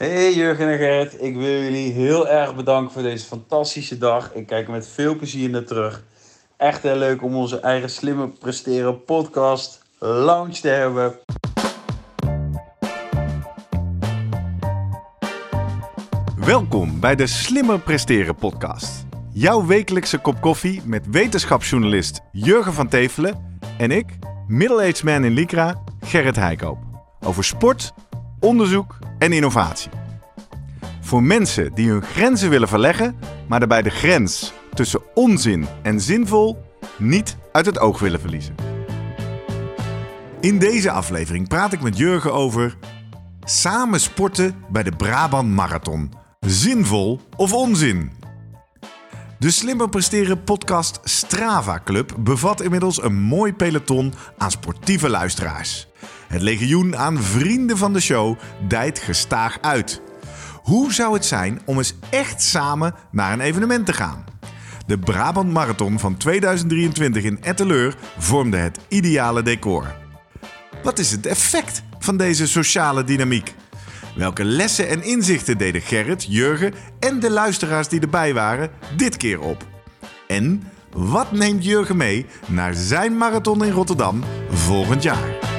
Hey Jurgen en Gerrit, ik wil jullie heel erg bedanken voor deze fantastische dag. Ik kijk met veel plezier naar terug. Echt heel leuk om onze eigen slimme presteren podcast launch te hebben. Welkom bij de Slimmer Presteren podcast. Jouw wekelijkse kop koffie met wetenschapsjournalist Jurgen van Tevelen en ik, middle-aged man in Lycra, Gerrit Heikoop. Over sport, onderzoek en innovatie. Voor mensen die hun grenzen willen verleggen, maar daarbij de grens tussen onzin en zinvol niet uit het oog willen verliezen. In deze aflevering praat ik met Jurgen over samen sporten bij de Brabant Marathon. Zinvol of onzin? De Slimmer Presteren podcast Strava Club bevat inmiddels een mooi peloton aan sportieve luisteraars. Het legioen aan vrienden van de show dijt gestaag uit. Hoe zou het zijn om eens echt samen naar een evenement te gaan? De Brabant Marathon van 2023 in Etteleur vormde het ideale decor. Wat is het effect van deze sociale dynamiek? Welke lessen en inzichten deden Gerrit, Jurgen en de luisteraars die erbij waren dit keer op? En wat neemt Jurgen mee naar zijn marathon in Rotterdam volgend jaar?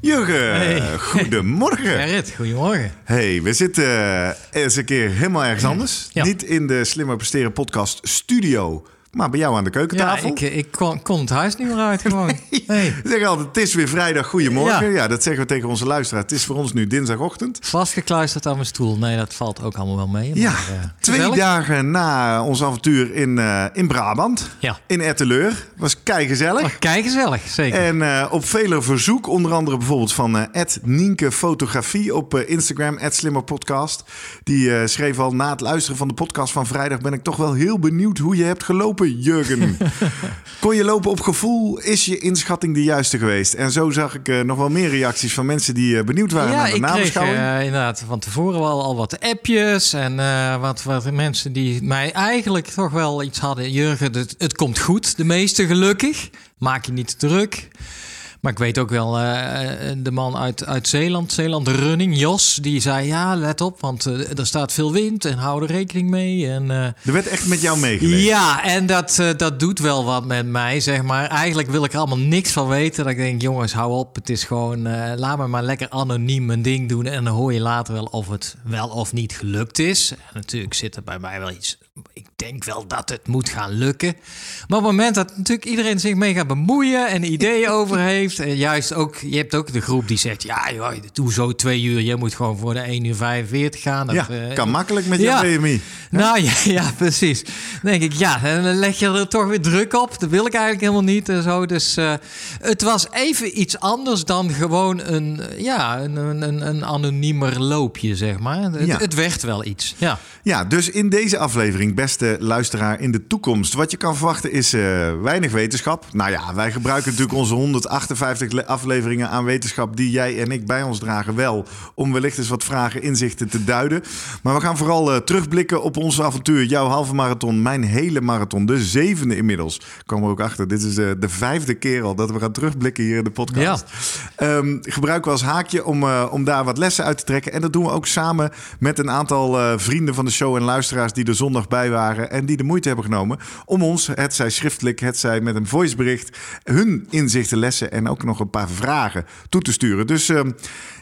Jurgen, Hey. goedemorgen. Gerrit, goedemorgen. Hey, we zitten eh, eens een keer helemaal ergens anders. Ja. Niet in de Slimmer Presteren podcast studio, maar bij jou aan de Ja, keukentafel. ik, ik kon, kon het huis niet meer uit gewoon. Nee. Zeggen altijd, het is weer vrijdag, goedemorgen. Ja. dat zeggen we tegen onze luisteraar. Het is voor ons nu dinsdagochtend. Vastgekluisterd aan mijn stoel. Nee, dat valt ook allemaal wel mee. Ja, maar, eh, twee dagen na ons avontuur in, eh, in Brabant, Ja. in Etteleur. Was keigezellig. Oh, kijk gezellig, zeker. En eh, op vele verzoek, onder andere bijvoorbeeld van eh Nienke Fotografie op eh, Instagram, @slimmerpodcast. Die eh, schreef al na het luisteren van de podcast van vrijdag ben ik toch wel heel benieuwd hoe je hebt gelopen, Jurgen. Kon je lopen op gevoel? Is je inschatting de juiste geweest? En zo zag ik eh, nog wel meer reacties van mensen die eh, benieuwd waren ja, naar de ik kreeg eh, inderdaad van tevoren wel al wat appjes. En wat, wat mensen die mij eigenlijk toch wel iets hadden. Jurgen, het, het komt goed. De meeste gelukkig. Maak je niet druk. Maar ik weet ook wel, eh, de man uit, uit Zeeland, Zeeland Running, Jos, die zei: Ja, let op, want eh, er staat veel wind en hou er rekening mee. En, eh, Er werd echt met jou meegeleefd. ja, en dat, eh, dat doet wel wat met mij, zeg maar. Eigenlijk wil ik er allemaal niks van weten. Dat ik denk, jongens, hou op. Het is gewoon, eh, laat me maar lekker anoniem mijn ding doen. En dan hoor je later wel of het wel of niet gelukt is. En natuurlijk zit er bij mij wel iets... Ik denk wel dat het moet gaan lukken. Maar op het moment dat natuurlijk iedereen zich mee gaat bemoeien... en ideeën over heeft... en juist ook, je hebt ook de groep die zegt... ja, joh, doe zo twee uur. Je moet gewoon voor de 1 uur 45 gaan. Dat, Ja, eh, kan makkelijk met ja. jouw BMI. nou ja, ja, precies. Dan denk ik, ja, en dan leg je er toch weer druk op. Dat wil ik eigenlijk helemaal niet en zo. Dus eh, het was even iets anders dan gewoon een, eh, ja, een, een, een, een anoniemer loopje, zeg maar. Het, Ja. het werd wel iets, ja. Ja, dus in deze aflevering, beste luisteraar in de toekomst. Wat je kan verwachten is eh, weinig wetenschap. Nou ja, wij gebruiken natuurlijk onze 158 le- afleveringen aan wetenschap die jij en ik bij ons dragen wel. Om wellicht eens wat vragen, inzichten te duiden. Maar we gaan vooral eh, terugblikken op ons avontuur. Jouw halve marathon, mijn hele marathon. De zevende inmiddels. Kwam er ook achter. Dit is eh, de vijfde keer al dat we gaan terugblikken hier in de podcast. Ehm, gebruiken we als haakje om, om daar wat lessen uit te trekken. En dat doen we ook samen met een aantal vrienden van de show en luisteraars die er zondag bij waren. En die de moeite hebben genomen om ons, het zij schriftelijk, het zij met een voicebericht, hun inzichten, lessen en ook nog een paar vragen toe te sturen. Dus ehm,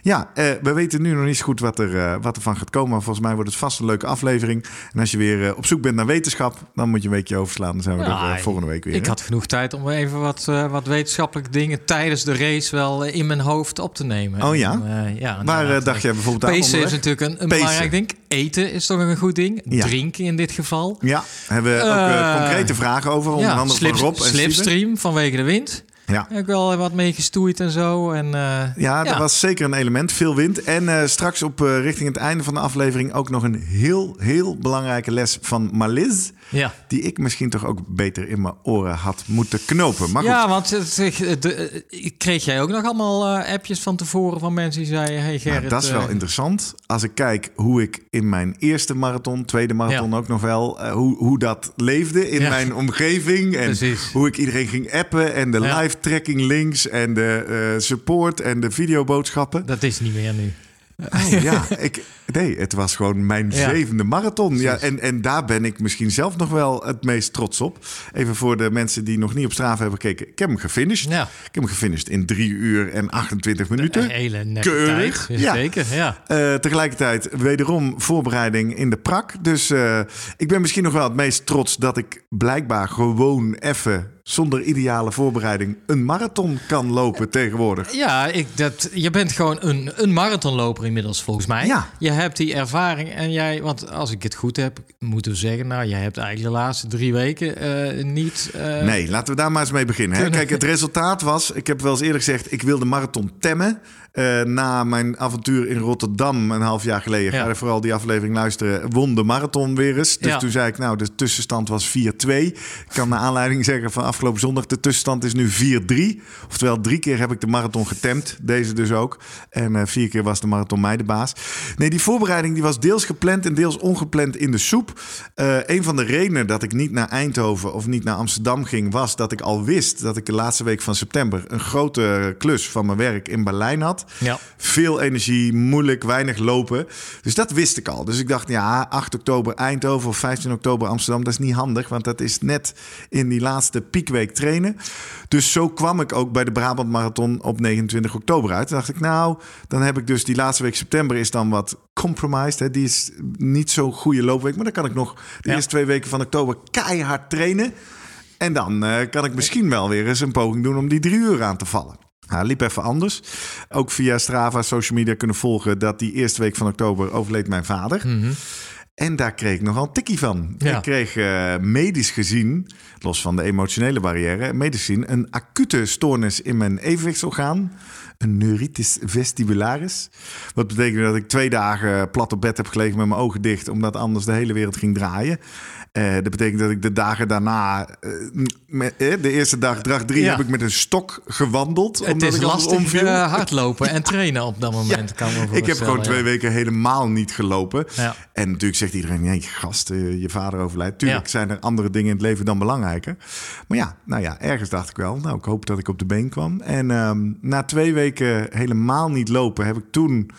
ja, eh, we weten nu nog niet zo goed wat er, eh, wat er van gaat komen. Maar volgens mij wordt het vast een leuke aflevering. En als je weer eh, op zoek bent naar wetenschap, dan moet je een weekje overslaan. Dan zijn we Ja, er eh, volgende week weer. Ik hè? had genoeg tijd om even wat, wat wetenschappelijke dingen tijdens de race wel in mijn hoofd op te nemen. Oh ja? En, ja Waar dacht jij bijvoorbeeld aan Pacen is natuurlijk een, belangrijk ding. Eten is toch een goed ding. Ja. Drinken in dit geval. Ja, hebben we ook eh, Eh, concrete vragen over. Onder andere slip- van Rob en slipstream vanwege de wind. Ja. Heb ik wel wat mee gestoeid en zo. En, eh, Ja, dat was zeker een element. Veel wind. En eh, straks op eh, richting het einde van de aflevering ook nog een heel, heel belangrijke les van Maliz. Ja. Die ik misschien toch ook beter in mijn oren had moeten knopen. Maar goed. Ja, want de- kreeg jij ook nog allemaal appjes van tevoren van mensen die zeiden... Hey Gerrit, Nou, dat is wel interessant. Als ik kijk hoe ik in mijn eerste marathon, tweede marathon ook nog wel, hoe, hoe dat leefde in mijn omgeving. En Precies. hoe ik iedereen ging appen en de live live tracking links en de eh, support en de videoboodschappen. Dat is niet meer nu. Oh, ja, ik, nee, het was gewoon mijn Ja. zevende marathon. Ja, en, en daar ben ik misschien zelf nog wel het meest trots op. Even voor de mensen die nog niet op Strava hebben gekeken. Ik heb hem gefinished. Ja. Ik heb hem gefinished in 3 uur en 28 minuten. Een hele nette Keurig, tijd. ja. Zeker, ja. Eh, tegelijkertijd wederom voorbereiding in de prak. Dus eh, ik ben misschien nog wel het meest trots dat ik blijkbaar gewoon even zonder ideale voorbereiding een marathon kan lopen tegenwoordig. Ja, ik, dat, je bent gewoon een, een marathonloper inmiddels, volgens mij. Ja. Je hebt die ervaring en jij, want als ik het goed heb, moeten we zeggen, nou, jij hebt eigenlijk de laatste drie weken eh, niet. eh, Nee, laten we daar maar eens mee beginnen. Hè. Kijk, het resultaat was, ik heb wel eens eerder gezegd, ik wil de marathon temmen. Eh, na mijn avontuur in Rotterdam een half jaar geleden, Ja. ga er vooral die aflevering luisteren, won de marathon weer eens. Dus Ja. toen zei ik, nou, de tussenstand was 4-2. Ik kan naar aanleiding zeggen van afgelopen zondag, de tussenstand is nu 4-3. Oftewel, drie keer heb ik de marathon getemd, deze dus ook. En eh, vier keer was de marathon mij de baas. Nee, die voorbereiding die was deels gepland en deels ongepland in de soep. Eh, een van de redenen dat ik niet naar Eindhoven of niet naar Amsterdam ging, was dat ik al wist dat ik de laatste week van september een grote klus van mijn werk in Berlijn had. Ja. Veel energie, moeilijk, weinig lopen. Dus dat wist ik al. Dus ik dacht, ja, 8 oktober Eindhoven of 15 oktober Amsterdam, dat is niet handig, want dat is net in die laatste piekweek trainen. Dus zo kwam ik ook bij de Brabant Marathon op 29 oktober uit. Toen dacht ik, nou, dan heb ik dus die laatste week september is dan wat compromised. Hè. Die is niet zo'n goede loopweek, maar dan kan ik nog de Ja. eerste twee weken van oktober keihard trainen. En dan eh, kan ik misschien wel weer eens een poging doen om die drie uur aan te vallen. Nou, liep even anders. Ook via Strava, social media kunnen volgen dat die eerste week van oktober overleed mijn vader. En daar kreeg ik nogal een tikkie van. Ja. Ik kreeg eh, medisch gezien, los van de emotionele barrière, medisch gezien een acute stoornis in mijn evenwichtsorgaan. Een neuritis vestibularis. Wat betekent dat ik twee dagen plat op bed heb gelegen met mijn ogen dicht, omdat anders de hele wereld ging draaien. Eh, dat betekent dat ik de dagen daarna, eh, eh, de eerste dag, dag drie, Ja. heb ik met een stok gewandeld. Het omdat is ik lastig hardlopen en trainen op dat moment. kan me Ik heb gewoon twee ja. weken helemaal niet gelopen. Ja. En natuurlijk zegt iedereen, nee, gast, je vader overlijdt. Tuurlijk Ja. zijn er andere dingen in het leven dan belangrijker. Maar ja, nou ja, ergens dacht ik wel, nou, ik hoop dat ik op de been kwam. En ehm, na twee weken helemaal niet lopen, heb ik toen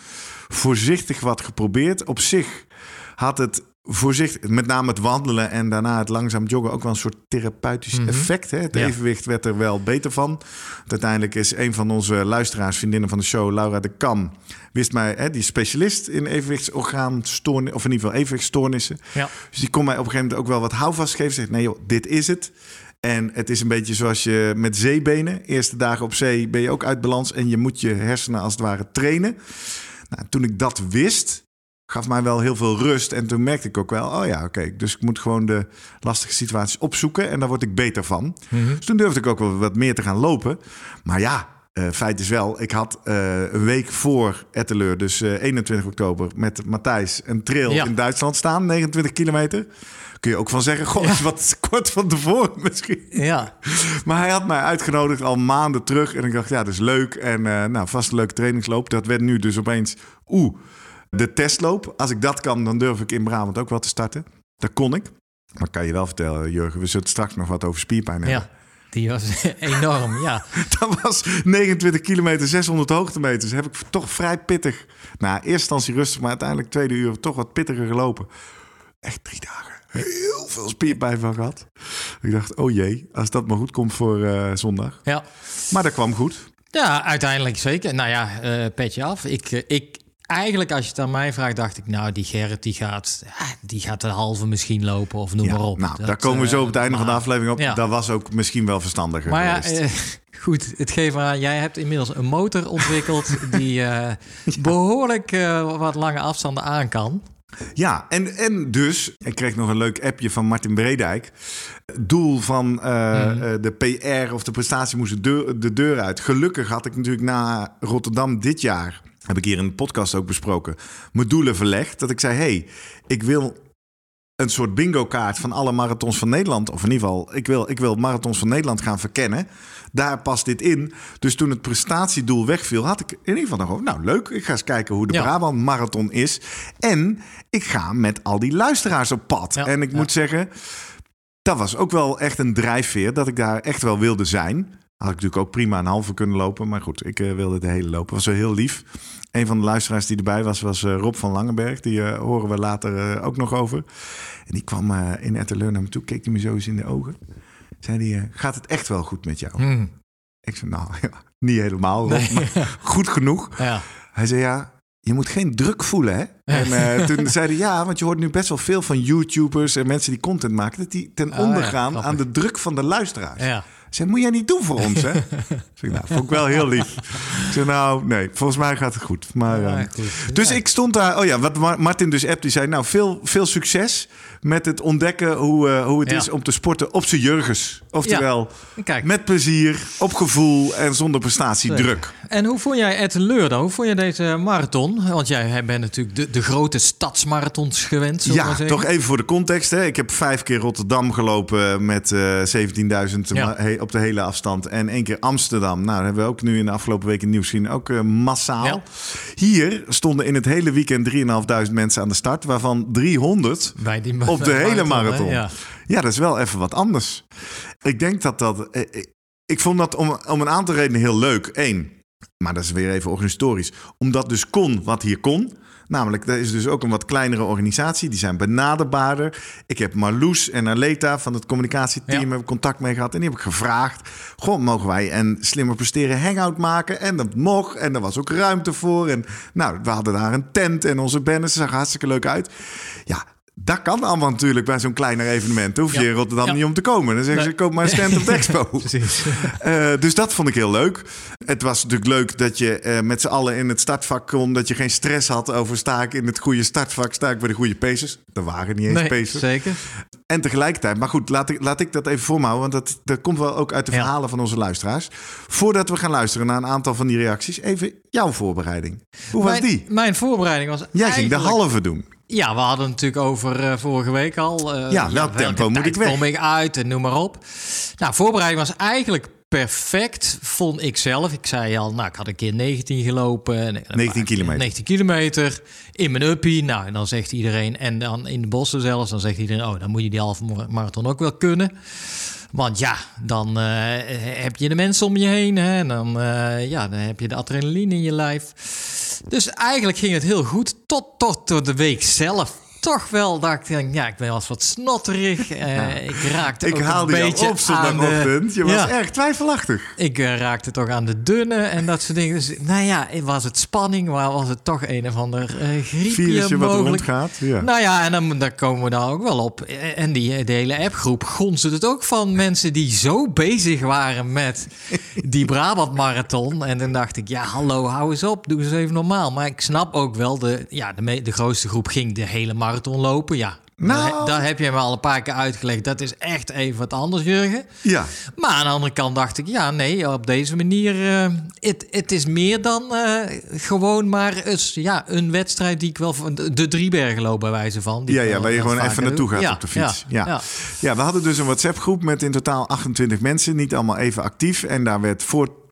voorzichtig wat geprobeerd. Op zich had het voorzichtig, met name het wandelen en daarna het langzaam joggen, ook wel een soort therapeutisch effect. Hè? Het Mhm. Ja. evenwicht werd er wel beter van. Uiteindelijk is een van onze luisteraars, vriendinnen van de show, Laura de Kam, wist mij, hè, die is specialist in evenwichtsorgaanstoornissen, of in ieder geval evenwichtstoornissen. Ja. Dus die kon mij op een gegeven moment ook wel wat houvast geven. Zegt, nee joh, dit is het. En het is een beetje zoals je met zeebenen. Eerste dagen op zee ben je ook uit balans en je moet je hersenen als het ware trainen. Nou, toen ik dat wist, gaf mij wel heel veel rust. En toen merkte ik ook wel, oh ja, oké. dus ik moet gewoon de lastige situaties opzoeken en daar word ik beter van. Dus toen durfde ik ook wel wat meer te gaan lopen. Maar ja, eh, feit is wel, ik had eh, een week voor Etteleur, dus eh, 21 oktober, met Matthijs een trail Ja. in Duitsland staan, 29 kilometer. Kun je ook van zeggen, goh, is wat kort van tevoren misschien. Ja. Maar hij had mij uitgenodigd al maanden terug. En ik dacht, ja, dat is leuk. En eh, nou, vast een leuke trainingsloop. Dat werd nu dus opeens, oeh, de testloop. Als ik dat kan, dan durf ik in Brabant ook wel te starten. Dat kon ik. Maar ik kan je wel vertellen, Jurgen, we zullen straks nog wat over spierpijn hebben. ja, die was enorm, ja. Dat was 29 kilometer, 600 hoogtemeters. Heb ik toch vrij pittig. Nou, eerste instantie rustig, maar uiteindelijk tweede uur toch wat pittiger gelopen. Echt drie dagen. Heel veel spierpijn van gehad. Ik dacht, oh jee, als dat maar goed komt voor eh, zondag. ja. Maar dat kwam goed. Ja, uiteindelijk zeker. Nou ja, eh petje af. Ik, eh, ik, eigenlijk, als je het aan mij vraagt, dacht ik, nou, die Gerrit die gaat, die gaat de halve misschien lopen of noem Ja, maar op. nou, Dat, daar komen we zo eh, op het einde van de aflevering op. ja. Dat was ook misschien wel verstandiger Maar ja, geweest. eh, goed, het geeft maar aan. Jij hebt inmiddels een motor ontwikkeld die eh, behoorlijk eh, wat lange afstanden aan kan. Ja, en, en dus, ik kreeg nog een leuk appje van Martin Bredijk. Doel van Mhm. de PR of de prestatie moest de deur, de deur uit. Gelukkig had ik natuurlijk na Rotterdam dit jaar, heb ik hier in de podcast ook besproken, mijn doelen verlegd. Dat ik zei, hey, ik wil een soort bingo kaart van alle marathons van Nederland. Of in ieder geval, ik wil, ik wil marathons van Nederland gaan verkennen. Daar past dit in. Dus toen het prestatiedoel wegviel, had ik in ieder geval nog over. Nou, leuk. Ik ga eens kijken hoe de Ja. Brabant Marathon is. En ik ga met al die luisteraars op pad. Ja, En ik ja. moet zeggen, dat was ook wel echt een drijfveer. Dat ik daar echt wel wilde zijn. Had ik natuurlijk ook prima een halve kunnen lopen. Maar goed, ik wilde de hele lopen. Was wel heel lief. Een van de luisteraars die erbij was, was Rob van Langenberg. Die horen we later ook nog over. En die kwam in Etteleur naar me toe. Keek hij me zo eens in de ogen. Zei hij, gaat het echt wel goed met jou? Hmm. Ik zei, nou ja, niet helemaal. Rob, maar goed genoeg. Ja. Hij zei, ja, je moet geen druk voelen, hè? En eh, toen zeiden ja, want je hoort nu best wel veel van YouTubers en mensen die content maken, dat die ten Ah, onder gaan aan de druk van de luisteraars. Ja. Zei, moet jij niet doen voor ons, hè? zei, nou, vond ik wel heel lief. Ik zei, nou, nee, volgens mij gaat het goed. Maar, Ja, eh, goed. dus Ja. ik stond daar, oh ja, wat Mar- Martin dus app, die zei, nou, veel, veel succes met het ontdekken hoe, eh, hoe het Ja. is om te sporten op z'n jurgens. Oftewel, Kijk, met plezier, op gevoel en zonder prestatiedruk. En hoe vond jij Etteleur dan? Hoe vond je deze marathon? Want jij bent natuurlijk de, de grote stadsmarathons gewend, Ja, toch even voor de context. Hè. Ik heb vijf keer Rotterdam gelopen met eh 17.000 Ja. ma- he- op de hele afstand. En één keer Amsterdam. Nou, dat hebben we ook nu in de afgelopen in het nieuws gezien. Ook eh, massaal. Hier stonden in het hele weekend 3.500 mensen aan de start. Waarvan 300 Bij die op de hele marathon. Ja. Ja, dat is wel even wat anders. Ik denk dat dat... eh, eh, Ik vond dat om, om een aantal redenen heel leuk. Eén, maar dat is weer even organisatorisch. Omdat dus kon wat hier kon. Namelijk, dat is dus ook een wat kleinere organisatie. Die zijn benaderbaarder. Ik heb Marloes en Aleta van het communicatieteam Ja. contact mee gehad. En die heb ik gevraagd. Goh, mogen wij een slimmer presteren hangout maken? En dat mocht. En er was ook ruimte voor. En nou, we hadden daar een tent en onze banners. zag hartstikke leuk uit. Ja, dat kan allemaal natuurlijk bij zo'n kleiner evenement. Daar hoef je Ja. in Rotterdam Ja. niet om te komen. Dan zeggen Nee. ze, koop maar een stand op de expo. Precies. Eh, dus dat vond ik heel leuk. Het was natuurlijk leuk dat je eh, met z'n allen in het startvak kon. Dat je geen stress had over sta ik in het goede startvak, sta ik bij de goede pacers. Er waren niet eens Nee, pacers. zeker. En tegelijkertijd, maar goed, laat ik, laat ik dat even voor me houden. Want dat, dat komt wel ook uit de Ja. verhalen van onze luisteraars. Voordat we gaan luisteren naar een aantal van die reacties, even jouw voorbereiding. Hoe was die? Mijn voorbereiding was Jij ging de eigenlijk- halve doen. Ja, we hadden het natuurlijk over eh, vorige week al. eh, Ja, welk tempo moet ik weg? kom ik uit en noem maar op. Nou, voorbereiding was eigenlijk perfect, vond ik zelf. Ik zei al, nou, ik had een keer 19 gelopen. en een 19 paar- kilometer. 19 kilometer in mijn uppie. Nou, en dan zegt iedereen, en dan in de bossen zelfs, dan zegt iedereen, oh, dan moet je die halve marathon ook wel kunnen. Want ja, dan eh, heb je de mensen om je heen. Hè? En dan, eh, ja, dan heb je de adrenaline in je lijf. Dus eigenlijk ging het heel goed. Tot, tot, tot de week zelf. Toch wel dacht ik, ja, ik ben wel eens wat snotterig. Eh, ik raakte Ik ook haalde een beetje op zondagochtend. Je was Ja. erg twijfelachtig. Ik eh, raakte toch aan de dunne en dat soort dingen. Dus, nou ja, was het spanning? Maar was het toch een of ander eh griepje Virusje wat mogelijk? rondgaat. Ja. Nou ja, en dan, komen we daar ook wel op. En die de hele appgroep gonste het ook van mensen die zo bezig waren met die Brabant Marathon. En dan dacht ik, ja, hallo, hou eens op, doe eens even normaal. Maar ik snap ook wel, de, ja, de, de grootste groep ging de hele marathon lopen. Ja, Nou. daar, heb je me al een paar keer uitgelegd. Dat is echt even wat anders, Jurgen. ja. Maar aan de andere kant dacht ik, ja, nee, op deze manier. eh, Het het is meer dan eh, gewoon maar eens, ja, een wedstrijd die ik wel van de, Driebergen loop bij wijze van. die Ja, ja, waar je gewoon even naartoe gaat Ja, op de fiets. Ja, ja, ja. we hadden dus een WhatsApp-groep met in totaal 28 mensen. Niet allemaal even actief. En daar werd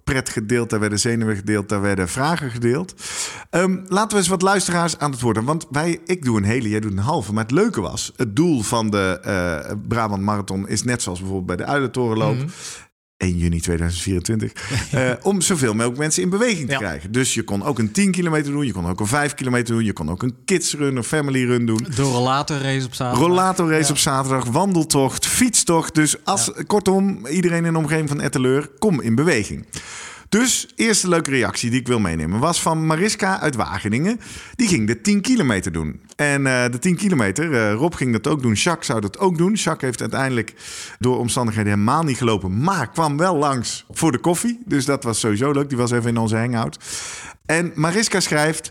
voorpret gedeeld, daar werden zenuwen gedeeld, daar werden vragen gedeeld. Ehm, laten we eens wat luisteraars aan het woord. Want wij, ik doe een hele, jij doet een halve. Maar het leuke was, het doel van de eh, Brabant Marathon is net zoals bijvoorbeeld bij de Uilentorenloop. Mhm. 1 juni 2024. eh, om zoveel mogelijk mensen in beweging te Ja. krijgen. Dus je kon ook een 10 kilometer doen, je kon ook een 5 kilometer doen, je kon ook een kidsrun, een family run doen. Door een later race op zaterdag. Rollatorrace Ja. op zaterdag, wandeltocht, fietstocht. Dus als, kortom, iedereen in de omgeving van Etteleur, kom in beweging. Dus, eerste leuke reactie die ik wil meenemen was van Mariska uit Wageningen. Die ging de 10 kilometer doen. En eh, de 10 kilometer, eh, Rob ging dat ook doen, Jacques zou dat ook doen. Jacques heeft uiteindelijk door omstandigheden helemaal niet gelopen, maar kwam wel langs voor de koffie. Dus dat was sowieso leuk, die was even in onze hangout. En Mariska schrijft...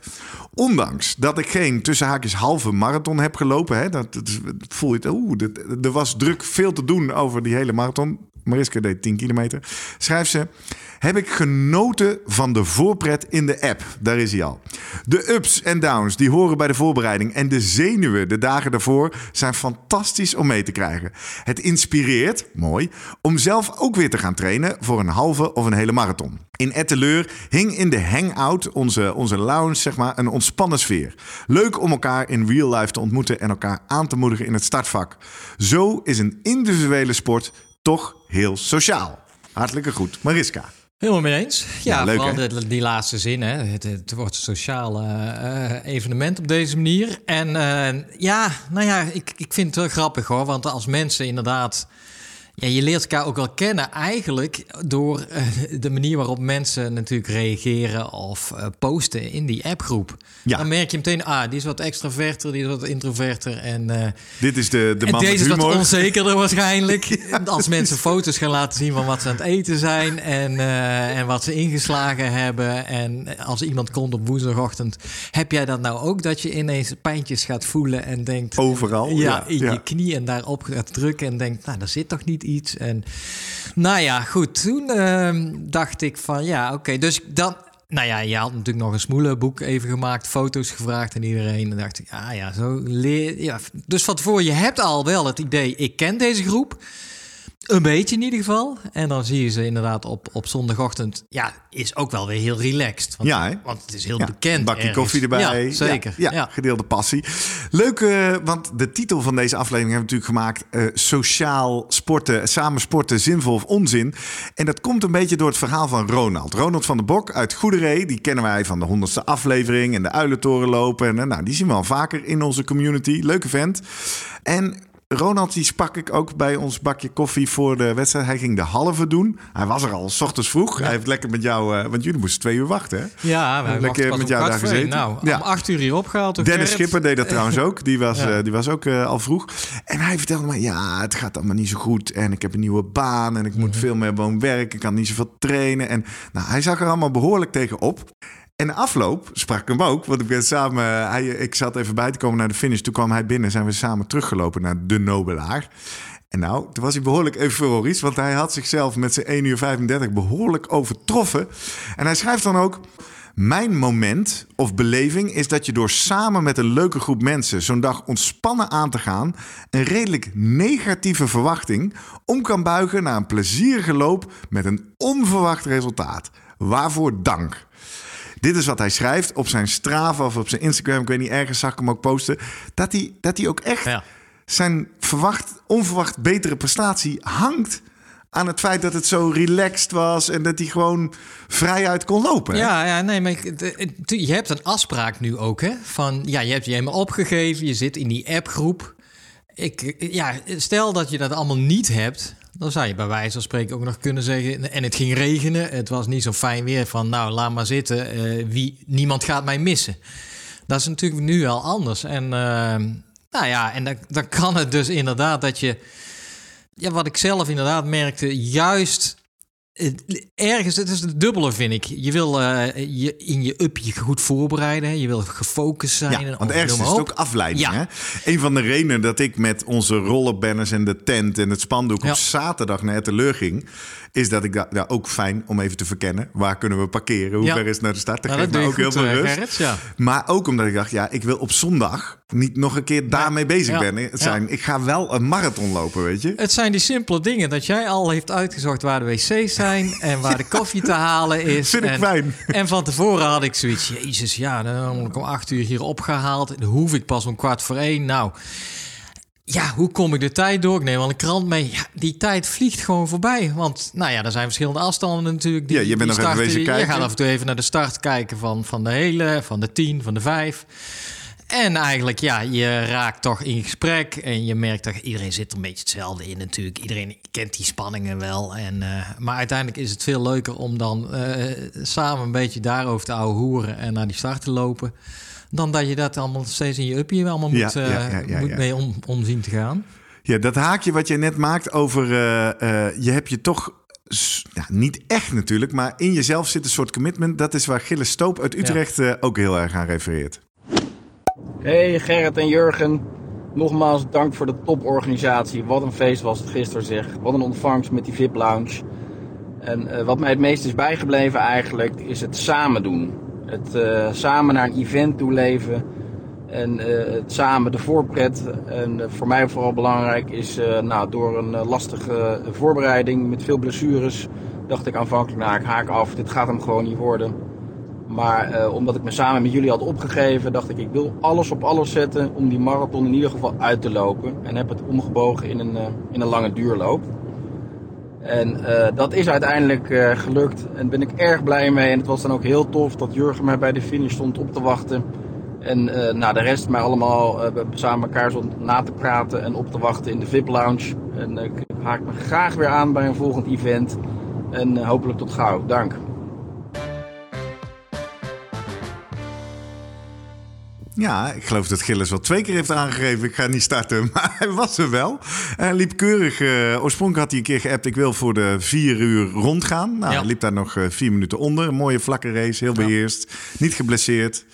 Ondanks dat ik geen tussen haakjes halve marathon heb gelopen... Hè, dat, dat, voel je. Oeh, er was druk veel te doen over die hele marathon. Mariska deed 10 kilometer. Schrijft ze... Heb ik genoten van de voorpret in de app. Daar is hij al. De ups en downs die horen bij de voorbereiding... en de zenuwen de dagen daarvoor... zijn fantastisch om mee te krijgen. Het inspireert, mooi... om zelf ook weer te gaan trainen... voor een halve of een hele marathon. In Etteleur hing in de hangout, onze, onze lounge, zeg maar, een ontspannen sfeer. Leuk om elkaar in real life te ontmoeten en elkaar aan te moedigen in het startvak. Zo is een individuele sport toch heel sociaal. Hartelijke goed. Mariska. Helemaal mee eens. Ja, Ja, leuk, vooral de- die laatste zin. Hè. Het, het wordt een sociaal eh, evenement op deze manier. En eh, ja, nou ja, ik, ik vind het wel grappig hoor. Want als mensen inderdaad... Ja, je leert elkaar ook wel kennen eigenlijk door eh, de manier waarop mensen natuurlijk reageren of eh, posten in die appgroep. Ja. Dan merk je meteen, ah, die is wat extraverter, die is wat introverter. En, eh, Dit is de, de man deze is wat onzekerder waarschijnlijk. Als mensen foto's gaan laten zien van wat ze aan het eten zijn en, en wat ze ingeslagen hebben. En als iemand komt op woensdagochtend, heb jij dat nou ook dat je ineens pijntjes gaat voelen en denkt. Overal, Ja, ja, in je knie en daarop gaat drukken en denkt, nou, daar zit toch niet iets. En nou ja, goed. Toen ehm, dacht ik van ja, oké. Dus dan. Nou ja, je had natuurlijk nog een smoelenboek even gemaakt, foto's gevraagd aan iedereen. En dacht ik, ah ja, zo leer. Ja. Dus van tevoren, je hebt al wel het idee, ik ken deze groep. Een beetje in ieder geval. En dan zie je ze inderdaad op, op zondagochtend. Ja, is ook wel weer heel relaxed. Want, Ja, hè? want het is heel Ja, bekend. Een bakje ergens. koffie erbij. Ja, zeker. Ja, gedeelde passie. Leuk, eh, want de titel van deze aflevering hebben we natuurlijk gemaakt... eh, Sociaal sporten, samen sporten, zinvol of onzin. En dat komt een beetje door het verhaal van Ronald. Ronald van der Bok uit Goederee. Die kennen wij van de honderdste aflevering... en de uilentoren lopen. En, eh, nou, die zien we al vaker in onze community. Leuke vent. En... Ronald die sprak ik ook bij ons bakje koffie voor de wedstrijd. Hij ging de halve doen. Hij was er al, s ochtends vroeg. Hij heeft lekker met jou, eh, want jullie moesten twee uur wachten. Hè? Ja, wij Lekker wachten pas met jou daar gezeten. Nou, Ja. om acht uur hier opgehaald. Dennis Gerrit. Schipper deed dat trouwens ook. Die was, Ja. eh, die was ook eh, al vroeg. En hij vertelde me, ja, het gaat allemaal niet zo goed. En ik heb een nieuwe baan en ik moet veel meer woonwerk. Ik kan niet zoveel trainen. En nou, hij zag er allemaal behoorlijk tegen op. En de afloop sprak ik hem ook. Want ik samen, hij, ik zat even bij te komen naar de finish. Toen kwam hij binnen. Zijn we samen teruggelopen naar de Nobelaar. En nou, toen was hij behoorlijk euforisch. Want hij had zichzelf met zijn 1 uur 35 behoorlijk overtroffen. En hij schrijft dan ook... Mijn moment of beleving is dat je door samen met een leuke groep mensen zo'n dag ontspannen aan te gaan, een redelijk negatieve verwachting om kan buigen naar een plezierige loop met een onverwacht resultaat. Waarvoor dank. Dit is wat hij schrijft op zijn Strava of op zijn Instagram. Ik weet niet, ergens zag ik hem ook posten. Dat hij, dat hij ook echt Ja. zijn verwacht, onverwacht betere prestatie hangt aan het feit dat het zo relaxed was en dat hij gewoon vrijuit kon lopen. hè? Ja, ja, nee, maar ik- de- je hebt een afspraak nu ook, hè? Van ja, je hebt je helemaal opgegeven, je zit in die appgroep. Ik, ja, stel dat je dat allemaal niet hebt, dan zou je bij wijze van spreken ook nog kunnen zeggen. En het ging regenen, het was niet zo fijn weer. Van nou, laat maar zitten, eh, wie, niemand gaat mij missen. Dat is natuurlijk nu al anders. En eh, nou ja, en dan, dan kan het dus inderdaad dat je. Ja, wat ik zelf inderdaad merkte, juist ergens, het is het dubbele, vind ik. Je wil eh, je in je upje goed voorbereiden. Je wil gefocust zijn. Ja, want ergens noem is het ook afleiding. Ja. Hè? Een van de redenen dat ik met onze rollerbanners en de tent en het spandoek Ja. op zaterdag naar Etteleur ging, is dat ik ja, ook fijn om even te verkennen. Waar kunnen we parkeren? Hoe Ja. ver is het naar de stad? Dat Ja, geeft dat me ook heel veel eh, rust. Gerrit, ja. Maar ook omdat ik dacht, ja, ik wil op zondag niet nog een keer daarmee bezig ben. Zijn, Ik ga wel een marathon lopen, weet je. Het zijn die simpele dingen dat jij al heeft uitgezocht waar de wc's zijn en waar de koffie te halen is. Vind ik en, fijn. En van tevoren had ik zoiets, jezus, ja, dan word ik om acht uur hier opgehaald. Dan hoef ik pas om kwart voor één. Nou, ja, hoe kom ik de tijd door? Ik neem al een krant mee. Ja, die tijd vliegt gewoon voorbij. Want, nou ja, er zijn verschillende afstanden natuurlijk. Die, Ja, je bent nog even starten. Je kijken. gaat af en toe even naar de start kijken van, van de hele, van de tien, van de vijf. En eigenlijk, ja, je raakt toch in gesprek en je merkt dat iedereen zit er een beetje hetzelfde in natuurlijk. Iedereen kent die spanningen wel. En, eh, maar uiteindelijk is het veel leuker om dan eh, samen een beetje daarover te ouwe hoeren en naar die start te lopen. Dan dat je dat allemaal steeds in je uppie allemaal moet, eh, ja, ja, ja, moet ja. mee om, om zien te gaan. Ja, dat haakje wat je net maakt over... eh, eh, je hebt je toch... Ja, niet echt natuurlijk, maar in jezelf zit een soort commitment. Dat is waar Gilles Stoop uit Utrecht ook heel erg aan refereert. Hey Gerrit en Jurgen, nogmaals dank voor de toporganisatie. Wat een feest was het gisteren zeg. Wat een ontvangst met die VIP lounge. En eh, wat mij het meest is bijgebleven eigenlijk is het samen doen. Het eh, samen naar een event toe leven. En eh, het samen de voorpret. En eh, voor mij vooral belangrijk is nou, door een lastige voorbereiding met veel blessures. Dacht ik aanvankelijk, nou ik haak af, dit gaat hem gewoon niet worden. Maar omdat ik me samen met jullie had opgegeven, dacht ik, ik wil alles op alles zetten om die marathon in ieder geval uit te lopen. En heb het omgebogen in een, in een lange duurloop. En uh, dat is uiteindelijk uh, gelukt en ben ik erg blij mee. En het was dan ook heel tof dat Jurgen mij bij de finish stond op te wachten. En uh, de rest mij allemaal samen elkaar stond na te praten en op te wachten in de VIP lounge. En ik haak me graag weer aan bij een volgend event. En hopelijk tot gauw. Dank. Ja, ik geloof dat Gilles wel twee keer heeft aangegeven. Ik ga niet starten, maar hij was er wel. Hij liep keurig. Uh, oorspronkelijk had hij een keer geappt. Ik wil voor de vier uur rondgaan. Nou, hij liep daar nog uh, vier minuten onder. Een mooie vlakke race, heel beheerst. Niet geblesseerd.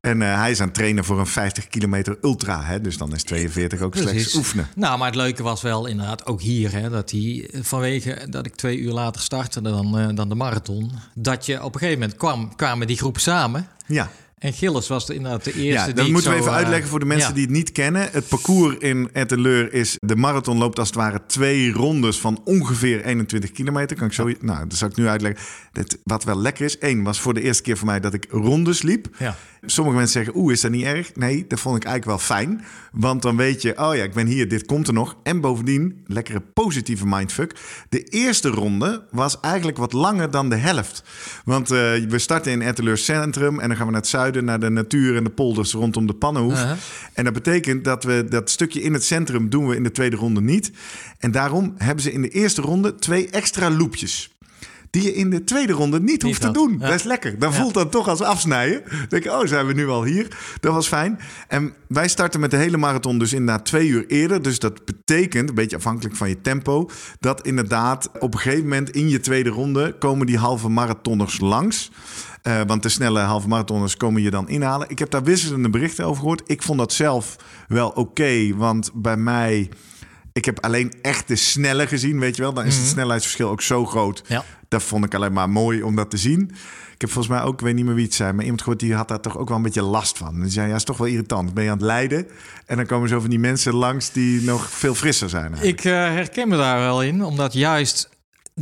En uh, hij is aan het trainen voor een 50 kilometer ultra. Hè? Dus dan is 42 ook Precies. slechts oefenen. Nou, maar het leuke was wel inderdaad ook hier... Hè, dat hij vanwege dat ik twee uur later startte dan, dan de marathon... dat je op een gegeven moment kwam, kwamen die groepen samen... Ja. En Gilles was de, inderdaad de eerste. Ja, dat moeten we even uh, uitleggen voor de mensen die het niet kennen. Het parcours in Etteleur is. De marathon loopt als het ware twee rondes van ongeveer 21 kilometer. Kan ik zo. Nou, dat zal ik nu uitleggen. Dat, wat wel lekker is. Eén was voor de eerste keer voor mij dat ik rondes liep. Ja. Sommige mensen zeggen, oeh, is dat niet erg? Nee, dat vond ik eigenlijk wel fijn. Want dan weet je, oh ja, ik ben hier, dit komt er nog. En bovendien, lekkere positieve mindfuck. De eerste ronde was eigenlijk wat langer dan de helft. Want uh, we starten in Etteleur Centrum en dan gaan we naar het zuiden, naar de natuur en de polders rondom de Pannenhoef. Uh -huh. En dat betekent dat we dat stukje in het centrum doen we in de tweede ronde niet. En daarom hebben ze in de eerste ronde twee extra loopjes die je in de tweede ronde niet, hoeft te doen. Ja. Dat is lekker. Dan voelt dat toch als afsnijden. Dan denk je, oh, zijn we nu al hier? Dat was fijn. En wij starten met de hele marathon dus inderdaad twee uur eerder. Dus dat betekent, een beetje afhankelijk van je tempo... dat inderdaad op een gegeven moment in je tweede ronde... komen die halve marathonners langs. Uh, want de snelle halve marathonners komen je dan inhalen. Ik heb daar wisselende berichten over gehoord. Ik vond dat zelf wel oké, okay, want bij mij... Ik heb alleen echt de snelle gezien, weet je wel. Dan is het Mhm. snelheidsverschil ook zo groot. Ja. Dat vond ik alleen maar mooi om dat te zien. Ik heb volgens mij ook, ik weet niet meer wie het zei, maar iemand gehoord die had daar toch ook wel een beetje last van. Die zei, ja, is toch wel irritant. Ben je aan het lijden en dan komen zo van die mensen langs die nog veel frisser zijn. eigenlijk. Ik uh, herken me daar wel in, omdat juist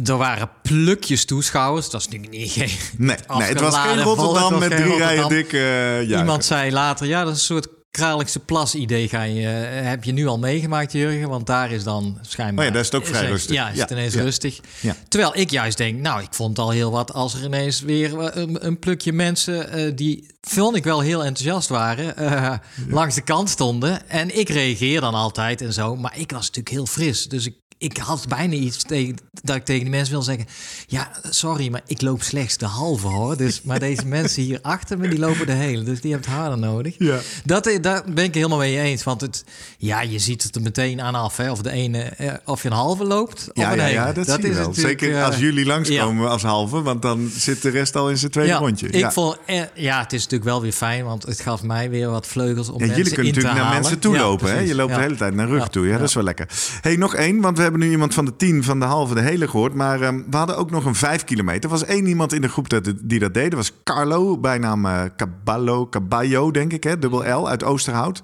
er waren plukjes toeschouwers. Dat is natuurlijk niet geen. Nee, nee het was geen Rotterdam met drie rijen dik. Uh, Iemand zei later, ja, dat is een soort Kralingse Plas idee ga je, uh, heb je nu al meegemaakt, Jurgen? Want daar is dan schijnbaar... Oh ja, daar is het ook vrij rustig. Ja, is het ja, ineens ja. rustig. Ja. Terwijl ik juist denk, nou, ik vond het al heel wat... als er ineens weer een, een plukje mensen uh, die, vond ik wel heel enthousiast waren... Uh, langs de kant stonden. En ik reageer dan altijd en zo. Maar ik was natuurlijk heel fris. Dus ik ik had bijna iets tegen, dat ik tegen die mensen wil zeggen... ja, sorry, maar ik loop slechts de halve, hoor. Dus, maar deze mensen hier achter me, die lopen de hele. Dus die hebben het harder nodig. Ja. Dat, daar ben ik helemaal mee eens. Want het, ja, je ziet het er meteen aan af. Hè, of de ene, eh, of je een halve loopt, of Ja, een ja, dat, zie je is wel. Zeker eh, als jullie langskomen ja. als halve, want dan zit de rest al in zijn tweede ja, rondje. Ik vond, eh, ja, het is natuurlijk wel weer fijn, want het gaf mij weer wat vleugels om Ja, mensen jullie kunnen natuurlijk naar mensen toe lopen. hè? Je loopt de hele tijd naar rug toe. Ja, Ja. dat is wel lekker. hey, nog één, want we hebben nu iemand van de tien, van de halve, de hele gehoord. Maar ehm, we hadden ook nog een vijf kilometer. Er was één iemand in de groep dat, die dat deed. Dat was Carlo, bijnaam eh Caballo, Caballo, denk ik, hè? dubbel L, uit Oosterhout.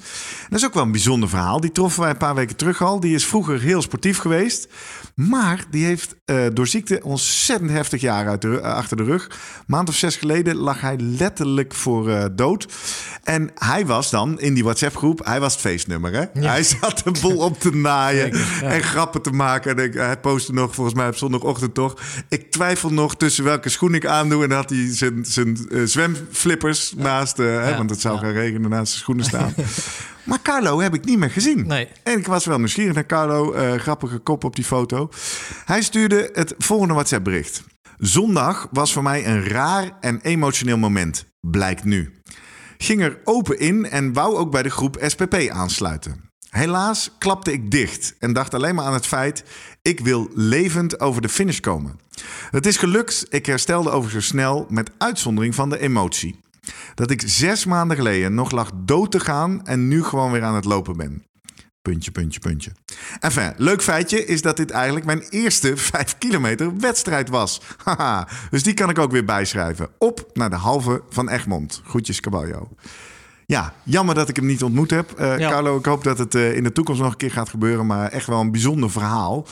Dat is ook wel een bijzonder verhaal. Die troffen wij een paar weken terug al. Die is vroeger heel sportief geweest. Maar die heeft eh, door ziekte ontzettend heftig jaar uit de, eh, achter de rug. Maand of zes geleden lag hij letterlijk voor eh, dood. En hij was dan in die WhatsApp-groep, hij was het feestnummer. Hè? Hij zat de boel op te naaien en grappen te maken. En ik, hij postte nog, volgens mij op zondagochtend toch. Ik twijfel nog tussen welke schoen ik aandoe. En dan had hij zijn, zijn zwemflippers naast, hè, want het zou gaan regenen naast zijn schoenen staan. maar Carlo heb ik niet meer gezien. Nee. En ik was wel nieuwsgierig naar Carlo. eh, grappige kop op die foto. Hij stuurde het volgende WhatsApp-bericht. Zondag was voor mij een raar en emotioneel moment, blijkt nu. Ging er open in en wou ook bij de groep SPP aansluiten. Helaas klapte ik dicht en dacht alleen maar aan het feit: ik wil levend over de finish komen. Het is gelukt, ik herstelde overigens snel met uitzondering van de emotie. Dat ik zes maanden geleden nog lag dood te gaan en nu gewoon weer aan het lopen ben. Puntje, puntje, puntje. Enfin, leuk feitje is dat dit eigenlijk mijn eerste 5 kilometer wedstrijd was. Haha, dus die kan ik ook weer bijschrijven. Op naar de halve van Egmond. Groetjes, Caballo. Ja, jammer dat ik hem niet ontmoet heb. Eh, Ja. Carlo, ik hoop dat het eh, in de toekomst nog een keer gaat gebeuren. Maar echt wel een bijzonder verhaal.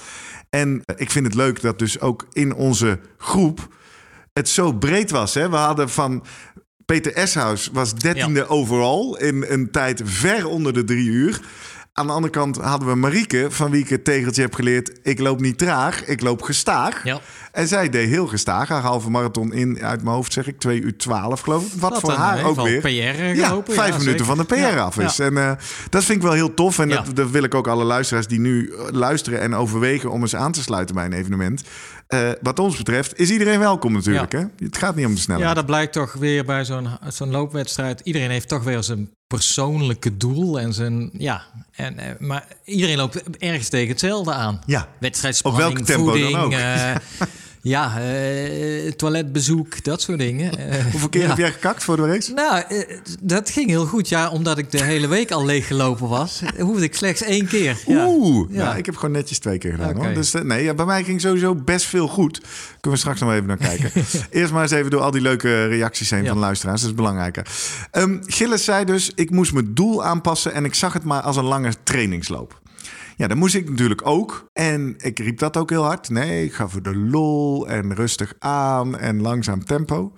En eh, ik vind het leuk dat dus ook in onze groep het zo breed was. Hè? We hadden van Peter Eshuis was dertiende overal in een tijd ver onder de drie uur. Aan de andere kant hadden we Marieke, van wie ik het tegeltje heb geleerd... ik loop niet traag, ik loop gestaag. Ja. En zij deed heel gestaag. Haar halve marathon in, uit mijn hoofd zeg ik, 2 uur 12 geloof ik. Wat Dat voor haar ook weer. PR ja, vijf ja, minuten van de PR Ja, af is. En eh, dat vind ik wel heel tof. En dat, dat wil ik ook alle luisteraars die nu eh, luisteren en overwegen... om eens aan te sluiten bij een evenement. Eh, wat ons betreft is iedereen welkom natuurlijk. Hè? Het gaat niet om de snelheid. Ja, dat blijkt toch weer bij zo'n zo'n loopwedstrijd. Iedereen heeft toch weer zijn persoonlijke doel en zijn ja. En, eh, maar iedereen loopt ergens tegen hetzelfde aan. Ja. Wedstrijdspanning, Op welk tempo dan voeding, ook. eh, ja, eh, toiletbezoek, dat soort dingen. Eh, Hoeveel keer ja. heb jij gekakt voor de race? Nou, eh, dat ging heel goed. Ja, omdat ik de hele week al leeggelopen was, hoefde ik slechts één keer. Ja. Oeh, Ja. ja. ik heb gewoon netjes twee keer gedaan. Hoor. Dus nee, ja, bij mij ging sowieso best veel goed. Kunnen we straks nog even naar kijken. Eerst maar eens even door al die leuke reacties heen van de luisteraars. Dat is belangrijker. Ehm Gilles zei dus, ik moest mijn doel aanpassen en ik zag het maar als een lange trainingsloop. Ja, dat moest ik natuurlijk ook. En ik riep dat ook heel hard. Nee, ik ga voor de lol en rustig aan en langzaam tempo.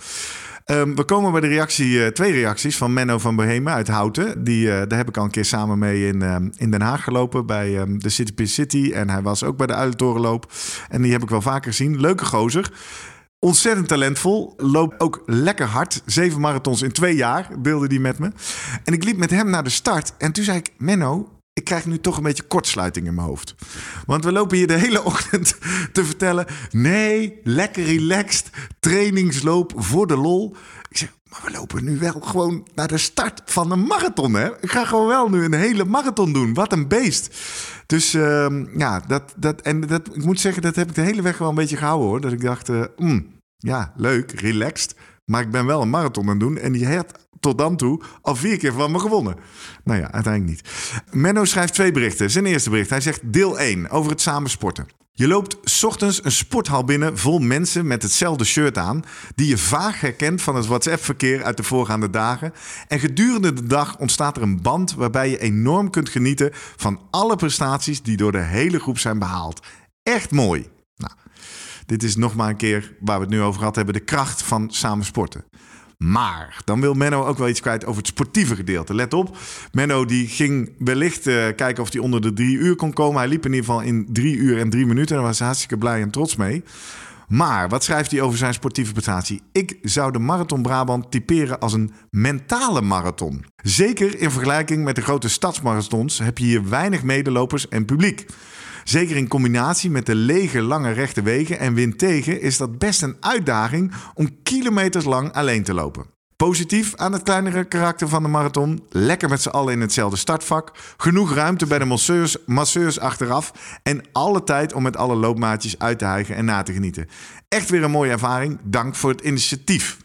Ehm, we komen bij de reactie, eh, twee reacties van Menno van Bohemen uit Houten. Die, eh, daar heb ik al een keer samen mee in, ehm, in Den Haag gelopen bij ehm, de City City. En hij was ook bij de Uilentorenloop. En die heb ik wel vaker gezien. Leuke gozer. Ontzettend talentvol. Loopt ook lekker hard. Zeven marathons in twee jaar deelde die met me. En ik liep met hem naar de start. En toen zei ik, Menno, ik krijg nu toch een beetje kortsluiting in mijn hoofd. Want we lopen hier de hele ochtend te vertellen... nee, lekker relaxed, trainingsloop voor de lol. Ik zeg, maar we lopen nu wel gewoon naar de start van een marathon, hè? Ik ga gewoon wel nu een hele marathon doen. Wat een beest. Dus ehm, ja, dat, dat, en dat, ik moet zeggen, dat heb ik de hele weg wel een beetje gehouden, hoor. Dat ik dacht, eh, mm, ja, leuk, relaxed. Maar ik ben wel een marathon aan het doen. En die heeft tot dan toe al vier keer van me gewonnen. Nou ja, uiteindelijk niet. Menno schrijft twee berichten. Zijn eerste bericht. Hij zegt deel 1 over het samen sporten. Je loopt ochtends een sporthal binnen vol mensen met hetzelfde shirt aan... die je vaag herkent van het WhatsApp-verkeer uit de voorgaande dagen. En gedurende de dag ontstaat er een band... waarbij je enorm kunt genieten van alle prestaties... die door de hele groep zijn behaald. Echt mooi. Nou, dit is nog maar een keer waar we het nu over gehad hebben... de kracht van samen sporten. Maar dan wil Menno ook wel iets kwijt over het sportieve gedeelte. Let op, Menno die ging wellicht eh, kijken of hij onder de drie uur kon komen. Hij liep in ieder geval in drie uur en drie minuten. Daar was hij hartstikke blij en trots mee. Maar wat schrijft hij over zijn sportieve prestatie? Ik zou de Marathon Brabant typeren als een mentale marathon. Zeker in vergelijking met de grote stadsmarathons heb je hier weinig medelopers en publiek. Zeker in combinatie met de lege lange rechte wegen en wind tegen is dat best een uitdaging om kilometers lang alleen te lopen. Positief aan het kleinere karakter van de marathon. Lekker met z'n allen in hetzelfde startvak. Genoeg ruimte bij de masseurs, masseurs achteraf. En alle tijd om met alle loopmaatjes uit te hijgen en na te genieten. Echt weer een mooie ervaring. Dank voor het initiatief.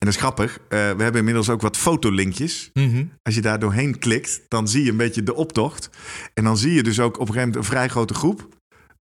En dat is grappig. eh, we hebben inmiddels ook wat fotolinkjes. Mhm. Als je daar doorheen klikt, dan zie je een beetje de optocht. En dan zie je dus ook op een gegeven moment een vrij grote groep.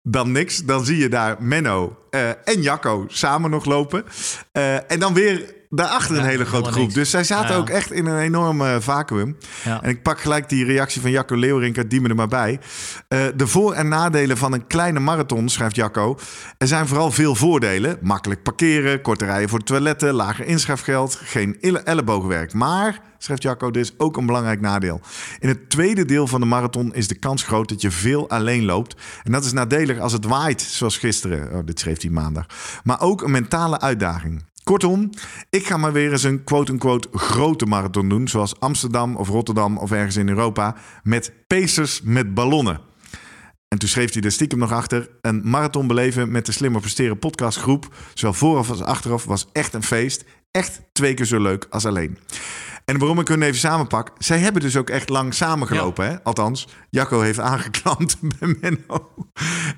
Dan niks. Dan zie je daar Menno eh, en Jacco samen nog lopen. Eh, en dan weer daarachter een hele grote groep. niks. Dus zij zaten ook echt in een enorm eh, vacuüm. En ik pak gelijk die reactie van Jacco Leeuwrink, die me er maar bij. Eh, de voor- en nadelen van een kleine marathon, schrijft Jacco. Er zijn vooral veel voordelen. Makkelijk parkeren, korte rijen voor de toiletten, lager inschrijfgeld, geen elle- ellebogenwerk. Maar, schrijft Jacco, er is ook een belangrijk nadeel. In het tweede deel van de marathon is de kans groot dat je veel alleen loopt. En dat is nadelig als het waait, zoals gisteren. Oh, dit schreef hij maandag. Maar ook een mentale uitdaging. Kortom, ik ga maar weer eens een quote-unquote grote marathon doen. Zoals Amsterdam of Rotterdam of ergens in Europa. Met pacers met ballonnen. En toen schreef hij er stiekem nog achter. Een marathon beleven met de Slimmer Presteren podcastgroep. Zowel vooraf als achteraf was echt een feest. Echt twee keer zo leuk als alleen. En waarom ik hun even samenpak. Zij hebben dus ook echt lang samengelopen. Hè? Althans, Jacco heeft aangeklampt bij Menno.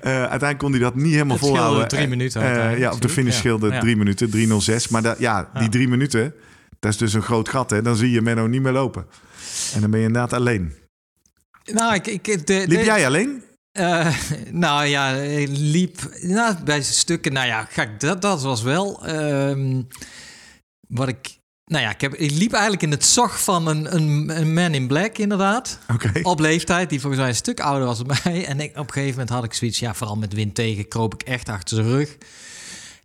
Eh, uiteindelijk kon hij dat niet helemaal Het volhouden. drie minuten Eh, uiteindelijk ja, op de finish Ja. scheelde Ja. drie minuten, 3.06. Maar dat, ja, die Ja. drie minuten, dat is dus een groot gat. Hè? Dan zie je Menno niet meer lopen. En dan ben je inderdaad alleen. Nou, ik, ik, de, Liep jij alleen? Eh, nou ja, ik liep nou, bij stukken. Nou ja, dat, dat was wel ehm, wat ik. Nou ja, ik, heb, ik liep eigenlijk in het zog van een, een, een man in black, inderdaad. Op leeftijd, die volgens mij een stuk ouder was dan mij. En ik, op een gegeven moment had ik zoiets, ja, vooral met wind tegen, kroop ik echt achter zijn rug.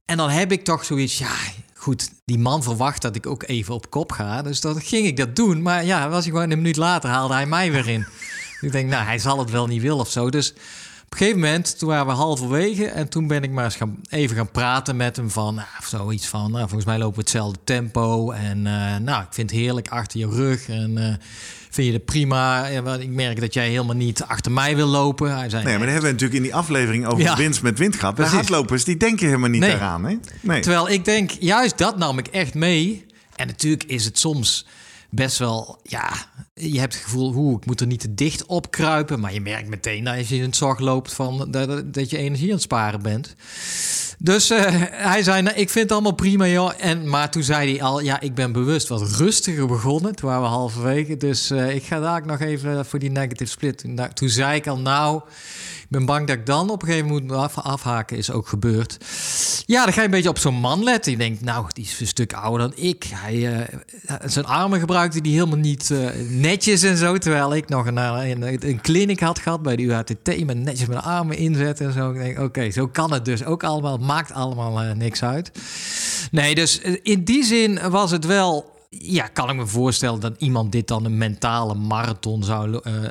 En dan heb ik toch zoiets, ja, goed, die man verwacht dat ik ook even op kop ga. Dus dat ging ik dat doen. Maar ja, was hij gewoon een minuut later, haalde hij mij weer in. ik denk, nou, hij zal het wel niet willen of zo. Dus op een gegeven moment, toen waren we halverwege... en toen ben ik maar eens gaan, even gaan praten met hem van... Nou, zoiets van, nou, volgens mij lopen we hetzelfde tempo... en uh, nou, ik vind het heerlijk achter je rug en... Uh, vind je het prima? Ik merk dat jij helemaal niet achter mij wil lopen. Hij zei, nee, maar dat hebben we natuurlijk in die aflevering over ja. winst met wind gehad. De hardlopers, die denken helemaal niet nee. eraan. Hè? Nee. Terwijl ik denk, juist dat nam ik echt mee. En natuurlijk is het soms best wel, ja, je hebt het gevoel, hoe ik moet er niet te dicht op kruipen, maar je merkt meteen dat als je in het zorg loopt van dat, dat je energie aan het sparen bent. Dus uh, hij zei, nou, ik vind het allemaal prima, joh. En, maar toen zei hij al, ja, ik ben bewust wat rustiger begonnen. Toen waren we halverwege. Dus uh, ik ga daar nog even voor die negative split. Toen, toen zei ik al, nou, ik ben bang dat ik dan op een gegeven moment moet af, afhaken. Is ook gebeurd. Ja, dan ga je een beetje op zo'n man letten. Je denkt, nou, die is een stuk ouder dan ik. Hij, zijn armen gebruikte die helemaal niet netjes en zo. Terwijl ik nog een, een, kliniek had gehad bij de UHTT. Met netjes mijn armen inzetten en zo. Ik denk, oké, zo kan het dus ook allemaal. Maakt allemaal uh, niks uit. Nee, dus in die zin was het wel ja, kan ik me voorstellen dat iemand dit dan een mentale marathon zou uh, uh,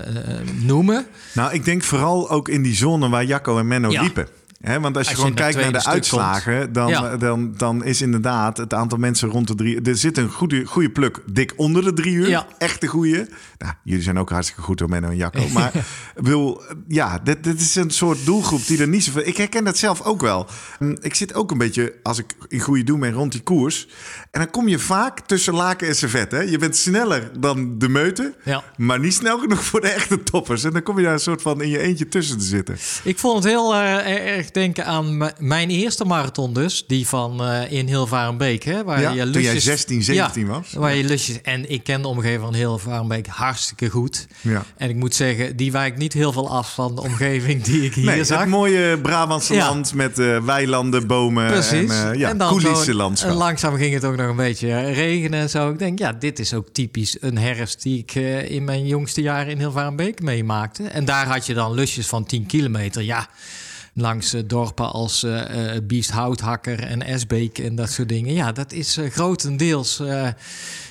noemen. Nou, ik denk vooral ook in die zone waar Jacco en Menno ja. liepen. He, want als je, als je gewoon kijkt naar de uitslagen, dan, ja. dan, dan is inderdaad het aantal mensen rond de drie. Er zit een goede, goede pluk dik onder de drie uur. Ja. Echte goede. Nou, jullie zijn ook hartstikke goed door Menno en Jacco. Maar wil, ja, dit, dit is een soort doelgroep die er niet zoveel. Ik herken dat zelf ook wel. Ik zit ook een beetje, als ik in goede doen ben, rond die koers. En dan kom je vaak tussen laken en servet. Hè? Je bent sneller dan de meute, ja. maar niet snel genoeg voor de echte toppers. En dan kom je daar een soort van in je eentje tussen te zitten. Ik vond het heel uh, erg denken aan mijn eerste marathon dus. Die van uh, in Hilvarenbeek. Hè, waar ja, je lusjes, toen jij 16, 17 ja, was. Waar je lusjes, en ik ken de omgeving van Hilvarenbeek hartstikke goed. Ja. En ik moet zeggen, die wijkt niet heel veel af van de omgeving die ik hier nee, zag. Het mooie Brabantse land met uh, weilanden, bomen Precies. en, uh, ja, en dan. En langzaam ging het ook nog een beetje regenen en zo. Ik denk, ja, dit is ook typisch een herfst die ik in mijn jongste jaren in Hilvarenbeek meemaakte. En daar had je dan lusjes van 10 kilometer. Ja, langs uh, dorpen als uh, Biest Houthakker en Esbeek en dat soort dingen. Ja, dat is grotendeels...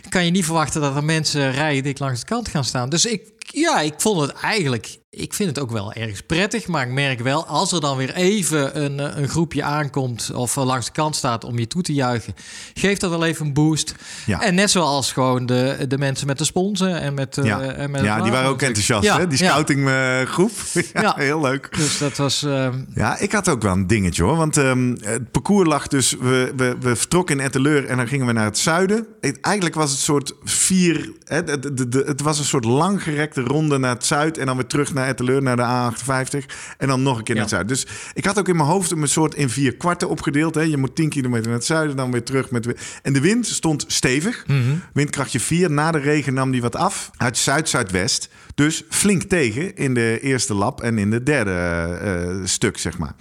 kan je niet verwachten dat er mensen rijden die langs de kant gaan staan. Dus ik, ja, ik vond het eigenlijk... Ik vind het ook wel ergens prettig, maar ik merk wel... als er dan weer even een, een groepje aankomt... of langs de kant staat om je toe te juichen... geeft dat wel even een boost. Ja. En net zoals gewoon de, de mensen met de sponsen en met... Ja, en met ja die waren ook enthousiast, ja, hè? Die scoutinggroep. Ja. ja, heel leuk. Dus dat was... Uh... Ja, ik had ook wel een dingetje, hoor. Want um, het parcours lag dus... We, we, we vertrokken in Etteleur en dan gingen we naar het zuiden. Het, eigenlijk was het soort vier... De, de, het was een soort langgerekte ronde naar het zuid... en dan weer terug naar Etteleur, naar de A58. En dan nog een keer naar het zuiden. Dus ik had ook in mijn hoofd een soort in vier kwarten opgedeeld. Hè. Je moet 10 kilometer naar het zuiden, dan weer terug met... En de wind stond stevig. Mm -hmm. Windkrachtje 4. Na de regen nam die wat af. Uit zuid-zuidwest. Dus flink tegen in de eerste lap en in de derde uh, stuk, zeg maar.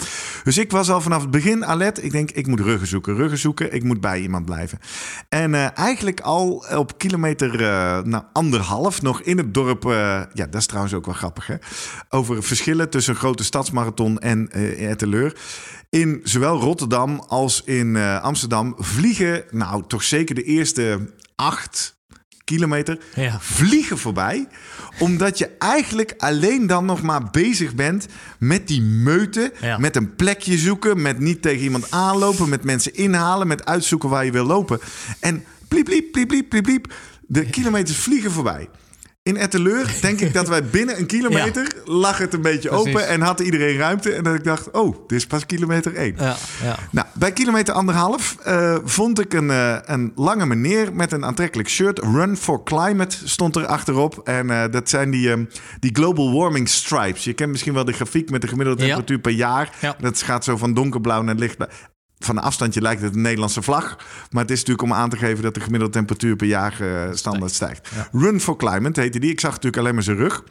Dus ik was al vanaf het begin alert. Ik denk, ik moet ruggen zoeken, ruggen zoeken. Ik moet bij iemand blijven. En uh, eigenlijk al op kilometer uh, nou, anderhalf nog in het dorp... ja, dat is trouwens ook wel grappig, hè? Over verschillen tussen grote stadsmarathon en Etteleur. In zowel Rotterdam als in Amsterdam vliegen... nou, toch zeker de eerste acht kilometer ja. vliegen voorbij. Omdat je eigenlijk alleen dan nog maar bezig bent met die meute. Ja. Met een plekje zoeken. Met niet tegen iemand aanlopen. Met mensen inhalen. Met uitzoeken waar je wil lopen. En pliep, pliep, pliep, pliep, pliep, pliep. De kilometers vliegen voorbij. In Etteleur denk ik dat wij binnen een kilometer ja. lag het een beetje Precies. open en had iedereen ruimte. En dat ik dacht, oh, dit is pas kilometer één. Ja, ja. Nou, bij kilometer anderhalf uh, vond ik een, uh, een lange meneer met een aantrekkelijk shirt. Run for Climate stond er achterop. En uh, dat zijn die, um, die global warming stripes. Je kent misschien wel de grafiek met de gemiddelde temperatuur per jaar. Dat gaat zo van donkerblauw naar lichtblauw van een afstandje lijkt het een Nederlandse vlag. Maar het is natuurlijk om aan te geven dat de gemiddelde temperatuur per jaar uh, standaard stijgt. Ja. Run for Climate heette die. Ik zag natuurlijk alleen maar zijn rug.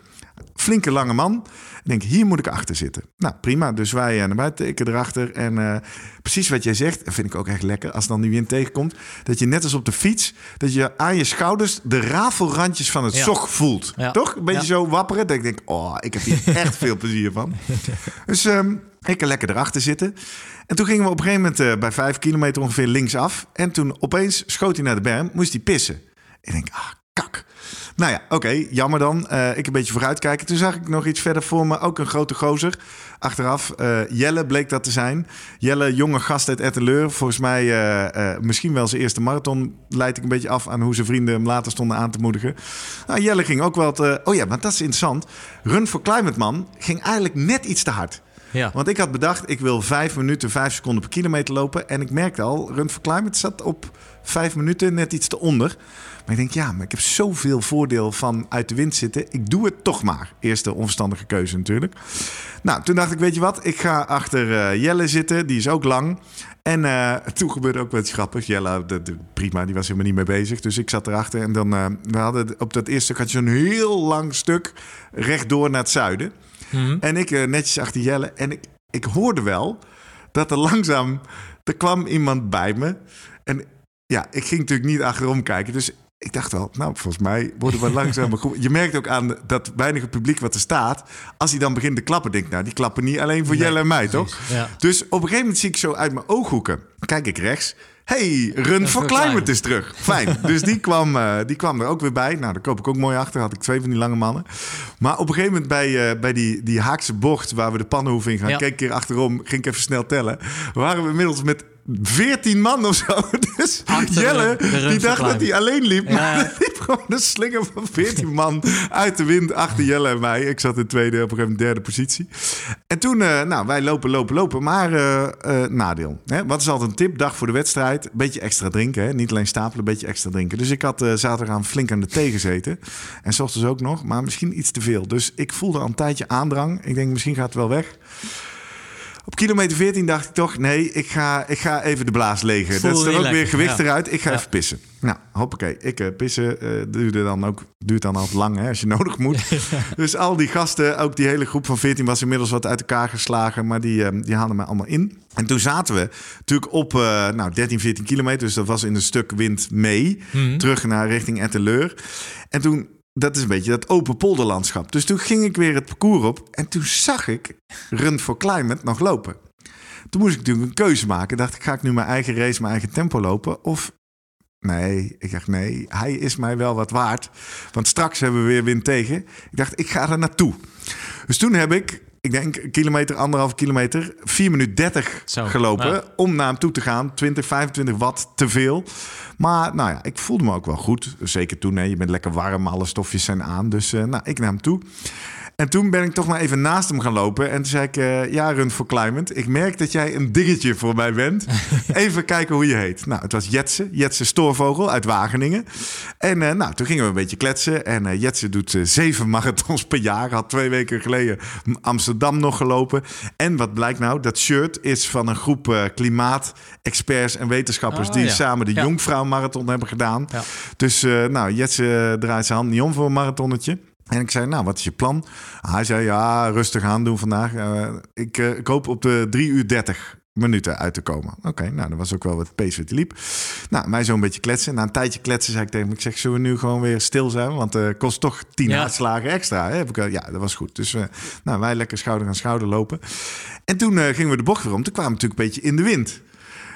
Flinke lange man. Ik denk, hier moet ik achter zitten. Nou, prima. Dus wij naar buiten, ik erachter. En uh, precies wat jij zegt, vind ik ook echt lekker. Als dan die wind tegenkomt. Dat je net als op de fiets, dat je aan je schouders de rafelrandjes van het Ja. zog voelt. Ja. Toch? Een beetje Ja. zo wapperen. Dat ik denk, oh, ik heb hier echt veel plezier van. Dus um, ik kan lekker erachter zitten. En toen gingen we op een gegeven moment uh, bij vijf kilometer ongeveer linksaf. En toen opeens schoot hij naar de berm, moest hij pissen. Ik denk, ah, kak. Nou ja, oké, jammer dan. Uh, ik een beetje vooruitkijken. Toen zag ik nog iets verder voor me. Ook een grote gozer. Achteraf, uh, Jelle bleek dat te zijn. Jelle, jonge gast uit Etteleur. Volgens mij misschien wel zijn eerste marathon. Leid ik een beetje af aan hoe zijn vrienden hem later stonden aan te moedigen. Nou, Jelle ging ook wel... Oh ja, maar dat is interessant. Run for Climate Man ging eigenlijk net iets te hard. Ja. Want ik had bedacht, ik wil vijf minuten, vijf seconden per kilometer lopen. En ik merkte al, Run for Climate zat op vijf minuten, net iets te onder. Maar ik denk, ja, maar ik heb zoveel voordeel van uit de wind zitten. Ik doe het toch maar. Eerste onverstandige keuze natuurlijk. Nou, toen dacht ik, weet je wat? Ik ga achter uh, Jelle zitten. Die is ook lang. En uh, toen gebeurde ook wat grappig. Jelle, de, prima, die was helemaal niet mee bezig. Dus ik zat erachter. En dan, uh, we hadden op dat eerste stuk had je zo'n heel lang stuk rechtdoor naar het zuiden. Mm-hmm. En ik netjes achter Jelle. En ik, ik hoorde wel dat er langzaam... Er kwam iemand bij me. En ja, ik ging natuurlijk niet achterom kijken. Dus ik dacht wel, nou, volgens mij worden we goed. Je merkt ook aan dat weinige publiek wat er staat. Als hij dan begint te klappen, denk ik, nou, die klappen niet alleen voor Jelle en mij, toch? Dus op een gegeven moment zie ik zo uit mijn ooghoeken. Kijk ik rechts. Hey, Run for Climate is terug. Fijn. dus die kwam, uh, die kwam er ook weer bij. Nou, daar koop ik ook mooi achter. Had ik twee van die lange mannen. Maar op een gegeven moment bij, uh, bij die, die Haakse bocht... waar we de pannenhoef in gaan... Ja. keek ik keer achterom, ging ik even snel tellen. Waren we inmiddels met 14 man of zo. Dus Jelle, die dacht dat hij alleen liep. Ja. Maar liep gewoon een slinger van 14 man uit de wind achter Jelle en mij. Ik zat in tweede, op een gegeven moment derde positie. En toen, uh, nou, wij lopen, lopen, lopen. Maar uh, uh, nadeel. Hè? Wat is altijd een tip? Dag voor de wedstrijd. Beetje extra drinken. Hè? Niet alleen stapelen, een beetje extra drinken. Dus ik had zaterdag aan flink aan de thee gezeten. En s ochtends ook nog, maar misschien iets te veel. Dus ik voelde al een tijdje aandrang. Ik denk, misschien gaat het wel weg. Op kilometer 14 dacht ik toch, nee, ik ga, ik ga even de blaas legen. dat is er ook weer gewicht eruit. Ik ga even pissen. Nou, hoppakee. Ik uh, pissen uh, duurde dan ook, duurt dan altijd lang hè, als je nodig moet. dus al die gasten, ook die hele groep van 14 was inmiddels wat uit elkaar geslagen. Maar die, uh, die haalden mij allemaal in. En toen zaten we natuurlijk op nou, 13, 14 kilometer. Dus dat was in een stuk wind mee. Mm. Terug naar richting Etteleur. En toen dat is een beetje dat open polderlandschap. Dus toen ging ik weer het parcours op en toen zag ik Run for Climate nog lopen. Toen moest ik natuurlijk een keuze maken. Dacht ik, ga ik nu mijn eigen race, mijn eigen tempo lopen? Of nee, ik dacht nee, hij is mij wel wat waard. Want straks hebben we weer wind tegen. Ik dacht, ik ga er naartoe. Dus toen heb ik ik denk kilometer, anderhalf kilometer, 4 minuten 30 Zo, gelopen nou. om naar hem toe te gaan. 20, 25 watt te veel. Maar nou ja, ik voelde me ook wel goed. Zeker toen, hè, je bent lekker warm, alle stofjes zijn aan. Dus uh, nou, ik naar hem toe. En toen ben ik toch maar even naast hem gaan lopen. En toen zei ik, uh, ja, Run for Climate. Ik merk dat jij een dingetje voor mij bent. Even kijken hoe je heet. Nou, het was Jetse. Jetse Stoorvogel uit Wageningen. En uh, nou, toen gingen we een beetje kletsen. En uh, Jetse doet zeven marathons per jaar. Had twee weken geleden Amsterdam nog gelopen. En wat blijkt nou? Dat shirt is van een groep klimaatexperts en wetenschappers... Oh, die ja. samen de ja. Jongvrouw Marathon hebben gedaan. Ja. Dus nou, Jetse draait zijn hand niet om voor een marathonnetje. En ik zei, nou, wat is je plan? Hij zei, ja, rustig aan doen vandaag. Uh, ik, uh, ik, hoop op de 3 uur 30 minuten uit te komen. Oké, okay, nou, dat was ook wel wat pace wat liep. Nou, mij zo een beetje kletsen. Na een tijdje kletsen zei ik tegen hem, ik zeg, zullen we nu gewoon weer stil zijn? Want het uh, kost toch 10 ja. hartslagen extra. Hè? Ik, ja, dat was goed. Dus nou, wij lekker schouder aan schouder lopen. En toen gingen we de bocht weer om. Toen kwamen we natuurlijk een beetje in de wind.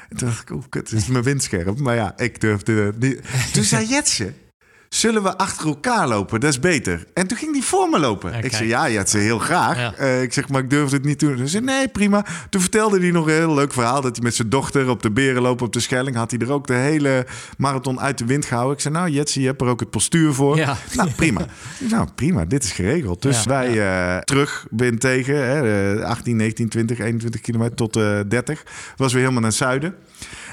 En toen dacht ik, oh, kut, is mijn windscherm. Maar ja, ik durfde niet. Toen zei Jetse... Zullen we achter elkaar lopen? Dat is beter. En toen ging die voor me lopen. ik zei, ja, je had ze heel graag. Ja. Uh, ik zeg, maar ik durfde het niet doen. Hij zei, nee, prima. Toen vertelde hij nog een heel leuk verhaal... dat hij met zijn dochter op de beren lopen op de Schelling... had hij er ook de hele marathon uit de wind gehouden. Ik zei, nou, Jetsie, je hebt er ook het postuur voor. Ja. Nou, prima. nou, prima, dit is geregeld. Dus ja, wij uh, terug ben tegen... Hè, 18, 19, 20, 21 kilometer tot uh, 30. Was weer helemaal naar het zuiden.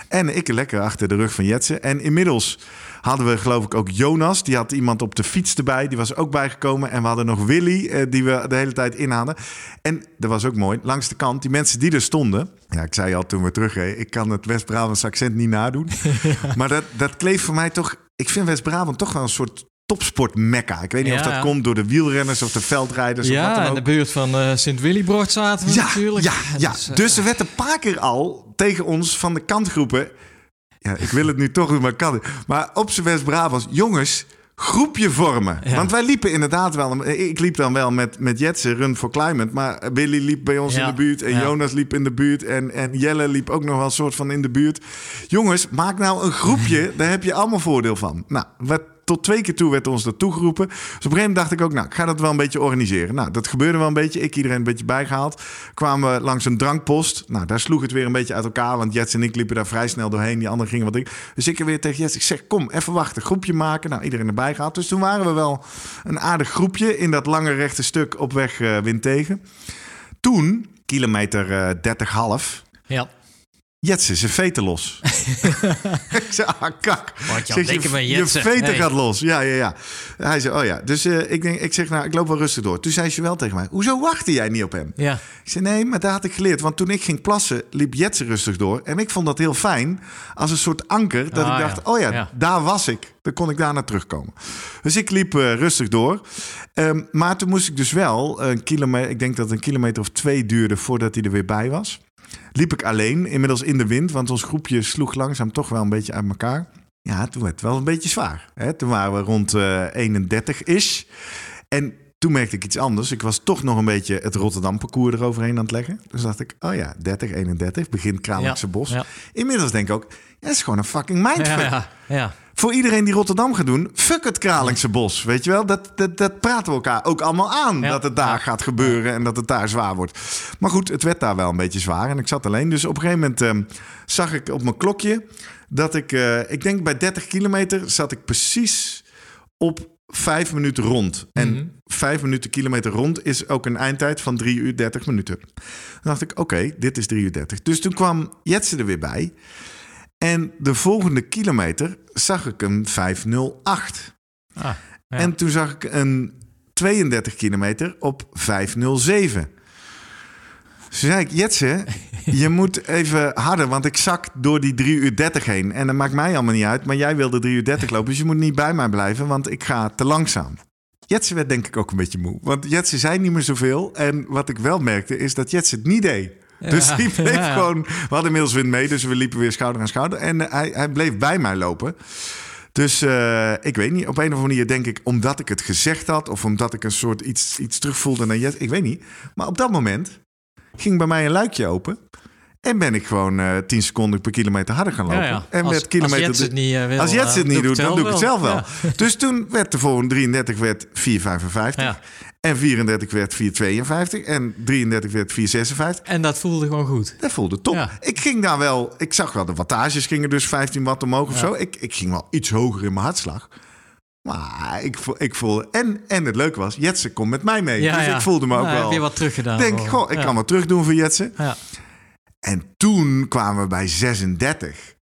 En ik lekker achter de rug van Jetsen. En inmiddels hadden we geloof ik ook Jonas. Die had iemand op de fiets erbij. Die was ook bijgekomen. En we hadden nog Willy, eh, die we de hele tijd inhadden. En dat was ook mooi. Langs de kant, die mensen die er stonden. Ja, ik zei al toen we terugreden. Ik kan het West-Brabants accent niet nadoen. maar dat, dat kleeft voor mij toch... Ik vind West-Brabant toch wel een soort topsport-mekka. Ik weet niet ja. of dat komt door de wielrenners of de veldrijders. Ja, of wat dan ook. in de buurt van uh, Sint-Willibrocht zaten we ja, natuurlijk. Ja, ja. Dus, uh, dus er werd een paar keer al tegen ons van de kantgroepen... Ja, ik wil het nu toch doen, maar kan niet. Maar op z'n West-Brabants, jongens, groepje vormen. Ja. Want wij liepen inderdaad wel... Ik liep dan wel met, met Jetsen, Run for Climate. Maar Billy liep bij ons ja. in de buurt. En ja. Jonas liep in de buurt. En, en Jelle liep ook nog wel een soort van in de buurt. Jongens, maak nou een groepje. daar heb je allemaal voordeel van. Nou, wat tot twee keer toe werd ons dat toegeroepen. Dus op een gegeven moment dacht ik ook, nou, ik ga dat wel een beetje organiseren. Nou, dat gebeurde wel een beetje. Ik iedereen een beetje bijgehaald. Kwamen we langs een drankpost. Nou, daar sloeg het weer een beetje uit elkaar. Want Jets en ik liepen daar vrij snel doorheen. Die anderen gingen wat ik. Dus ik weer tegen Jets. Ik zeg, kom, even wachten. Groepje maken. Nou, iedereen erbij gehaald. Dus toen waren we wel een aardig groepje in dat lange rechte stuk op weg uh, wind tegen. Toen, kilometer uh, 30,5. Ja. Jetsen, zijn veten los. ik zei, ah, kak. Wat je Zeg, denken van je Jetsen. veten gaat los. Ja, ja, ja. Hij zei, oh ja. Dus eh, ik, denk, ik zeg, nou, ik loop wel rustig door. Toen zei ze wel tegen mij, hoezo wachtte jij niet op hem? Ja. Ik zei, nee, maar daar had ik geleerd. Want toen ik ging plassen, liep Jetsen rustig door. En ik vond dat heel fijn, als een soort anker. Dat Ah, ik dacht, ja. oh ja, Ja. daar was ik. Dan kon ik daar naar terugkomen. Dus ik liep eh, rustig door. Ehm, maar toen moest ik dus wel een kilometer... Ik denk dat het een kilometer of twee duurde voordat hij er weer bij was. Liep ik alleen, inmiddels in de wind. Want ons groepje sloeg langzaam toch wel een beetje uit elkaar. Ja, toen werd het wel een beetje zwaar. Hè? Toen waren we rond eh 31-ish. En toen merkte ik iets anders. Ik was toch nog een beetje het Rotterdam-parcours eroverheen aan het leggen. Dus dacht ik, oh ja, 30, 31, begint Kralingse Ja, Bos. ja. Inmiddels denk ik ook, ja, het is gewoon een fucking mindfuck. Ja. Voor iedereen die Rotterdam gaat doen, fuck het Kralingse Bos. Weet je wel, dat, dat, dat praten we elkaar ook allemaal aan. Ja. Dat het daar gaat gebeuren en dat het daar zwaar wordt. Maar goed, het werd daar wel een beetje zwaar en ik zat alleen. Dus op een gegeven moment ehm, zag ik op mijn klokje dat ik, eh, ik denk bij 30 kilometer zat ik precies op vijf minuten rond. En Mhm. vijf minuten kilometer rond is ook een eindtijd van 3 uur 30 minuten. Dan dacht ik, oké, dit is 3 uur 30. Dus toen kwam Jetsen er weer bij. En de volgende kilometer zag ik een 508. Ah, ja. En toen zag ik een 32 kilometer op 507. Dus zei ik, Jetse, je moet even harder, want ik zak door die 3 uur 30 heen. En dat maakt mij allemaal niet uit, maar jij wilde 3 uur 30 lopen, dus je moet niet bij mij blijven, want ik ga te langzaam. Jetse werd denk ik ook een beetje moe, want Jetse zei niet meer zoveel. En wat ik wel merkte, is dat Jetse het niet deed. Dus die bleef Ja, gewoon... We hadden inmiddels wind mee, dus we liepen weer schouder aan schouder. En eh, hij, hij bleef bij mij lopen. Dus eh, ik weet niet, op een of andere manier denk ik... omdat ik het gezegd had... of omdat ik een soort iets, iets terugvoelde naar Jet... ik weet niet. Maar op dat moment ging bij mij een luikje open... en ben ik gewoon eh 10 seconden per kilometer harder gaan lopen. Ja, ja. En Als- werd kilometer als Jets het niet, wil, als Jets het niet doet, dan doe ik het zelf wel. Ja. Dus toen werd de volgende 33 werd 4,55... En 34 werd 4,52 en 33 werd 4,56... En dat voelde gewoon goed. Dat voelde top. Ja. Ik ging daar wel, ik zag wel de wattages gingen dus 15 watt omhoog of Ja. zo. Ik, ik ging wel iets hoger in mijn hartslag. Maar ik, voel- ik voelde, en, en het leuke was, Jetsen komt met mij mee. Ja, dus ik voelde me ook Nou, wel. Heb je wat teruggedaan? denk, goh, ik kan wat terug doen voor Jetsen. Ja. En toen kwamen we bij 36.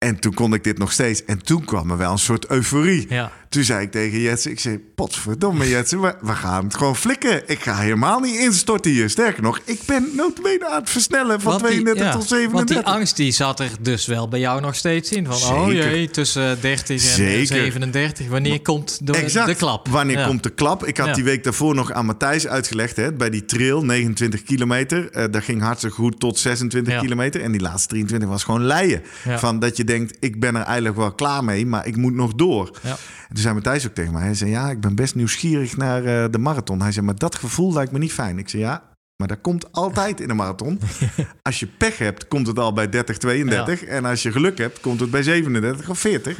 En toen kon ik dit nog steeds. En toen kwam er wel een soort euforie. Ja. Toen zei ik tegen Jetsen, ik zei, potverdomme Jetsen, we, we gaan het gewoon flikken. Ik ga helemaal niet instorten hier. Sterker nog, ik ben noodmede aan het versnellen van Want die- 32 ja, tot Want 37. die angst die zat er dus wel bij jou nog steeds in. Van, oh jee, tussen 30 en Zeker. 37. Wanneer komt de, Exact. de klap? Wanneer Ja. komt de klap? Ik had die week daarvoor nog aan Matthijs uitgelegd. Hè, bij die trail, 29 kilometer. Eh daar ging hartstikke goed tot 26 Ja. kilometer. En die laatste 23 was gewoon leien. Van dat je denkt, ik ben er eigenlijk wel klaar mee, maar ik moet nog door. Ja. En toen zei Matthijs ook tegen mij. Hij zei, ja, ik ben best nieuwsgierig naar eh, de marathon. Hij zei, maar dat gevoel lijkt me niet fijn. Ik zei, ja, maar dat komt altijd in een marathon. Als je pech hebt, komt het al bij 30, 32. En als je geluk hebt, komt het bij 37 of 40.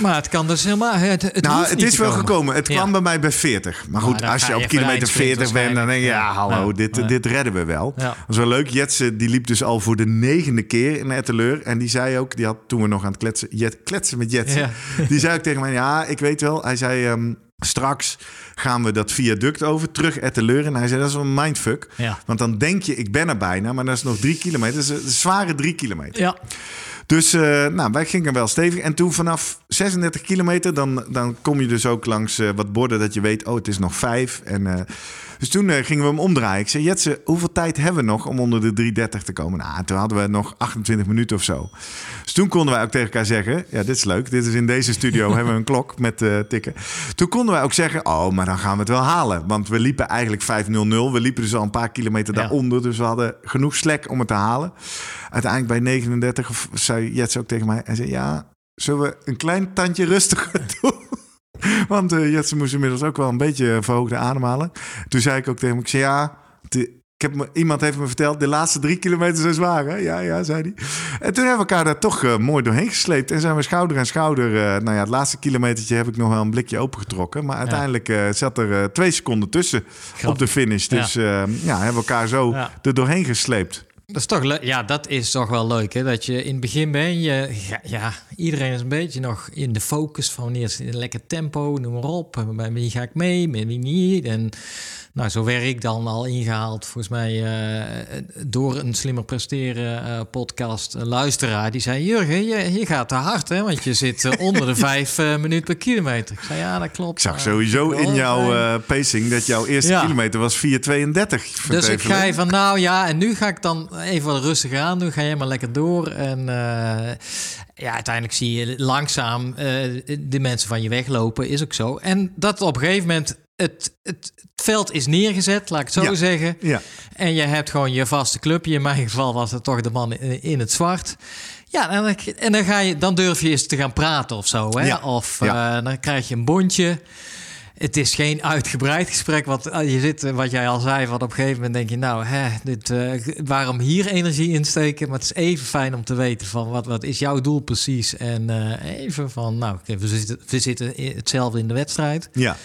Maar het kan dus helemaal... Het, het Nou, het is wel komen. gekomen. Het Ja. kwam bij mij bij 40. Maar goed, dan als je op kilometer eindsprint 40 bent, dan denk je... Ja, hallo, dit, dit redden we wel. Dat was wel leuk. Jetse, die liep dus al voor de negende keer in Etteleur. En die zei ook, die had toen we nog aan het kletsen, Jet, kletsen met Jetse. Ja. Die zei ook tegen mij, ja, ik weet wel. Hij zei, ehm, straks gaan we dat viaduct over, terug Etteleur. En hij zei, dat is wel een mindfuck. Ja. Want dan denk je, ik ben er bijna. Maar dat is nog drie kilometer. Dat is een zware drie kilometer. Ja, Dus eh, nou, wij gingen wel stevig. En toen vanaf 36 kilometer, dan, dan kom je dus ook langs eh, wat borden dat je weet, oh, het is nog vijf. En, eh, dus toen eh, gingen we hem omdraaien. Ik zei, Jetse, hoeveel tijd hebben we nog om onder de 330 te komen? Nou, toen hadden we nog 28 minuten of zo. Dus toen konden wij ook tegen elkaar zeggen, ja, dit is leuk. Dit is in deze studio, hebben we een klok met eh, tikken. Toen konden wij ook zeggen, oh, maar dan gaan we het wel halen. Want we liepen eigenlijk 5.00. We liepen dus al een paar kilometer Ja. daaronder. Dus we hadden genoeg slek om het te halen. Uiteindelijk bij 39 of zei Jets ook tegen mij. Hij zei, ja, zullen we een klein tandje rustiger doen? Want eh Jetsen moest inmiddels ook wel een beetje verhoogde ademhalen. Toen zei ik ook tegen hem, ik zei, ja, Ik heb me, iemand heeft me verteld, de laatste drie kilometer zijn zwaar. Hè? Ja, ja, zei hij. En toen hebben we elkaar daar toch uh, mooi doorheen gesleept. En zijn we schouder aan schouder. Uh, nou ja, het laatste kilometertje heb ik nog wel een blikje opengetrokken. Maar uiteindelijk uh, zat er twee seconden tussen op de finish. Dus ja, ja hebben we elkaar zo ja. er doorheen gesleept. Dat is toch leuk. Ja, dat is toch wel leuk. Hè? Dat je in het begin ben je. Ja, ja, iedereen is een beetje nog in de focus van wanneer is een lekker tempo, noem maar op. Bij wie ga ik mee, met wie niet. En nou, zo werd ik dan al ingehaald, volgens mij, uh, door een slimmer presteren uh, podcast een luisteraar. Die zei, Jurgen, je, je gaat te hard, hè? Want je zit onder de vijf minuten per kilometer. Ik zei, ja, dat klopt. Ik zag sowieso in jouw pacing dat jouw eerste ja. kilometer was 4,32. Dus ik ga van, nou ja, en nu ga ik dan even wat rustig aan doen. Ga je maar lekker door. En ja, uiteindelijk zie je langzaam de mensen van je weglopen, is ook zo. En dat op een gegeven moment het, het, veld is neergezet, laat ik het zo zeggen. Ja. En je hebt gewoon je vaste clubje. In mijn geval was het toch de man in, het zwart. Ja, en dan, en dan, ga je, dan durf je eens te gaan praten of zo. Hè? Of uh, dan krijg je een bondje. Het is geen uitgebreid gesprek. Want eh, je zit, wat jij al zei, van op een gegeven moment denk je, nou, hè, dit, uh, waarom hier energie insteken? Maar het is even fijn om te weten van wat, wat is jouw doel precies? En uh, even van, nou, we zitten, we zitten hetzelfde in de wedstrijd. Ja.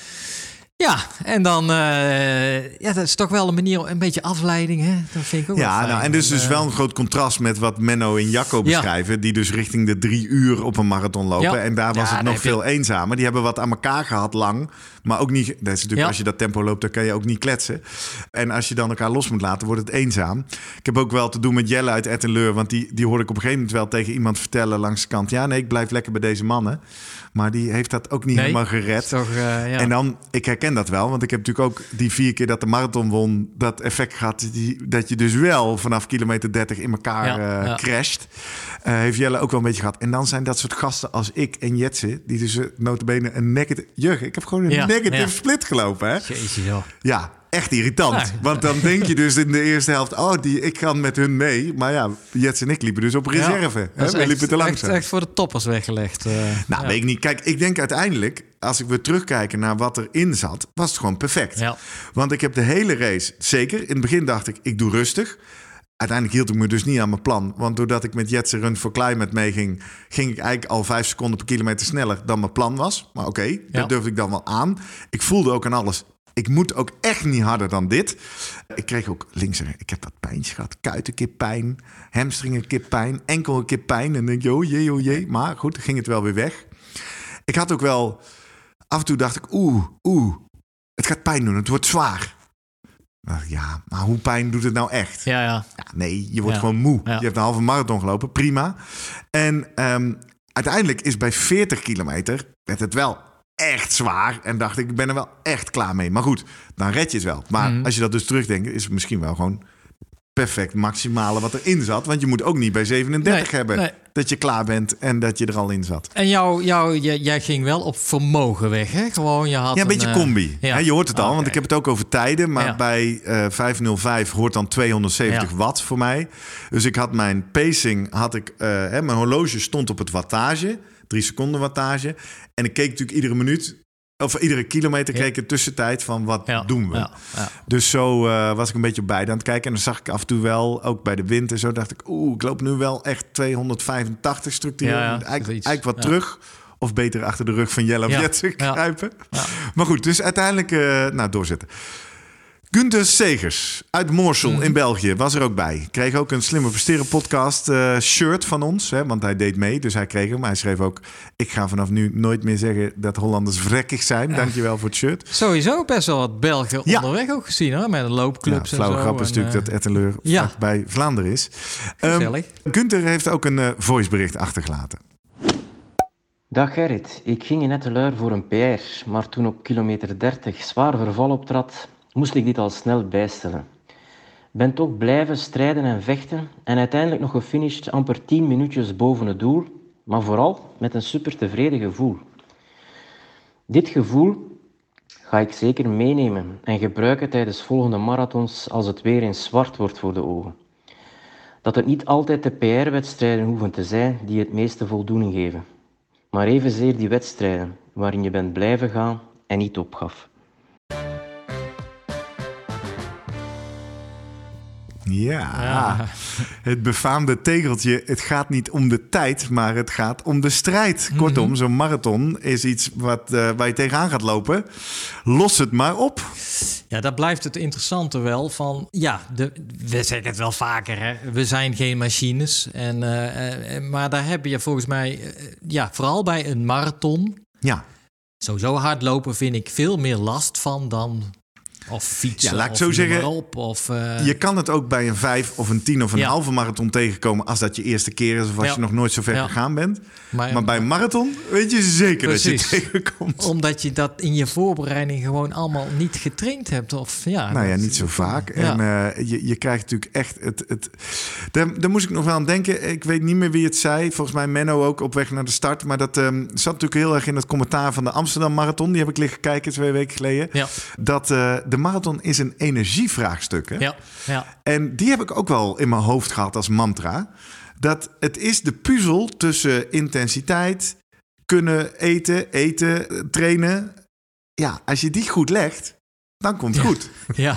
Ja, en dan, uh, ja, dat is toch wel een manier, een beetje afleiding, hè? Dat vind ik ook Ja, nou, en dus dus wel een groot contrast met wat Menno en Jacco beschrijven, die dus richting de drie uur op een marathon lopen. En daar was het nog veel eenzamer. Die hebben wat aan elkaar gehad lang, maar ook niet. Dat is natuurlijk als je dat tempo loopt, dan kan je ook niet kletsen. En als je dan elkaar los moet laten, wordt het eenzaam. Ik heb ook wel te doen met Jelle uit Ettenleur, want die, die hoorde ik op een gegeven moment wel tegen iemand vertellen langs de kant. Ja, nee, ik blijf lekker bij deze mannen. Maar die heeft dat ook niet helemaal gered. Toch, uh, ja. En dan, ik herken dat wel, want ik heb natuurlijk ook die vier keer dat de marathon won, dat effect gehad. Die, dat je dus wel vanaf kilometer 30 in elkaar uh, crasht. Uh, heeft Jelle ook wel een beetje gehad. En dan zijn dat soort gasten als ik en Jetse, die dus notabene een negative... Jurgen, ik heb gewoon een negative split gelopen, hè? Joh. Ja, echt irritant. Want dan denk je dus in de eerste helft... oh, die, ik ga met hun mee. Maar ja, Jets en ik liepen dus op reserve. Ja, hè? We liepen te langzaam. Echt, echt voor de toppers weggelegd. Uh, nou, weet ik niet. Kijk, ik denk uiteindelijk... als ik weer terugkijken naar wat erin zat... was het gewoon perfect. Ja. Want ik heb de hele race... zeker, in het begin dacht ik, ik doe rustig... Uiteindelijk hield ik me dus niet aan mijn plan. Want doordat ik met Jetse Run for Climate meeging... ging ik eigenlijk al vijf seconden per kilometer sneller dan mijn plan was. Maar oké, okay, dat durfde ik dan wel aan. Ik voelde ook aan alles ik moet ook echt niet harder dan dit. Ik kreeg ook links, ik heb dat pijntje gehad. Kuit een keer pijn, hamstring een keer pijn, enkel een keer pijn. En denk je, oh jee, oh jee. Maar goed, ging het wel weer weg. Ik had ook wel, af en toe dacht ik, oeh, oeh, het gaat pijn doen, het wordt zwaar. Ja, maar hoe pijn doet het nou echt? Ja, ja. ja nee, je wordt gewoon moe. Je hebt een halve marathon gelopen, prima. En um, uiteindelijk is bij 40 kilometer werd het wel echt zwaar. En dacht ik, ik ben er wel echt klaar mee. Maar goed, dan red je het wel. Maar mhm. als je dat dus terugdenkt, is het misschien wel gewoon perfect maximale wat erin zat. Want je moet ook niet bij 37 hebben dat je klaar bent en dat je er al in zat. En jou, jou, jij, ging wel op vermogen weg, hè? Gewoon, je had ja, een beetje combi. Ja. je hoort het al, want ik heb het ook over tijden. Maar bij uh, eh, 505 hoort dan 270 watt voor mij. Dus ik had mijn pacing, had ik, uh, hè, mijn horloge stond op het wattage drie seconden wattage. En ik keek natuurlijk iedere minuut of iedere kilometer keek ik tussentijd van wat doen we. Ja, ja. Dus zo uh, was ik een beetje bij aan het kijken. En dan zag ik af en toe wel, ook bij de wind en zo, dacht ik, oeh, ik loop nu wel echt 285 structureel. eigenlijk, eigenlijk wat terug. Of beter achter de rug van Jelle of Jetse kruipen. Maar goed, dus uiteindelijk uh, nou, doorzetten. Gunther Segers uit Moorsel in mhm. België was er ook bij. Kreeg ook een Slimme Presteren podcast uh, shirt van ons. Hè, want hij deed mee, dus hij kreeg hem. Hij schreef ook... Ik ga vanaf nu nooit meer zeggen dat Hollanders vrekkig zijn. Dankjewel voor het shirt. Sowieso best wel wat Belgen onderweg ook gezien. Hoor, met een loopclub. Ja, flauwe grap is natuurlijk uh, dat Etteleur ja. bij Vlaanderen is. Um, Gunther heeft ook een uh, voicebericht achtergelaten. Dag Gerrit, ik ging in Etteleur voor een PR. Maar toen op kilometer 30 zwaar verval optrad moest ik dit al snel bijstellen. Ben toch blijven strijden en vechten en uiteindelijk nog gefinished amper 10 minuutjes boven het doel, maar vooral met een super tevreden gevoel. Dit gevoel ga ik zeker meenemen en gebruiken tijdens volgende marathons als het weer in zwart wordt voor de ogen. Dat het niet altijd de PR-wedstrijden hoeven te zijn die het meeste voldoening geven, maar evenzeer die wedstrijden waarin je bent blijven gaan en niet opgaf. Ja, Ja. het befaamde tegeltje. Het gaat niet om de tijd, maar het gaat om de strijd. Mhm. Kortom, zo'n marathon is iets wat, eh, waar je tegenaan gaat lopen. Los het maar op. Ja, dat blijft het interessante wel van... Ja, de, we zeggen het wel vaker, hè. We zijn geen machines. En, eh, eh, maar daar heb je volgens mij... ja, vooral bij een marathon... Ja, Sowieso hardlopen vind ik veel meer last van dan... Of fietsen, Ja, laat ik of zo zeggen, op, of, eh, je kan het ook bij een vijf of een tien of een Ja. halve marathon tegenkomen... als dat je eerste keer is of als Ja. je nog nooit zo ver Ja. gegaan bent. maar, Maar bij een marathon weet je zeker dat je tegenkomt. Omdat je dat in je voorbereiding gewoon allemaal niet getraind hebt. Of, ja, Nou ja, niet zo vaak. En eh, je, je krijgt natuurlijk echt het. het daar, daar moest ik nog wel aan denken. Ik weet niet meer wie het zei. Volgens mij Menno ook op weg naar de start. Maar dat ehm, zat natuurlijk heel erg in het commentaar van de Amsterdam Marathon. Die heb ik liggen kijken twee weken geleden. Ja, Dat eh, de marathon is een energievraagstuk. Hè? ja, ja. En die heb ik ook wel in mijn hoofd gehad als mantra. Dat het is de puzzel tussen intensiteit, kunnen eten, eten, trainen. Ja, als je die goed legt, dan komt het Ja. goed. Ja,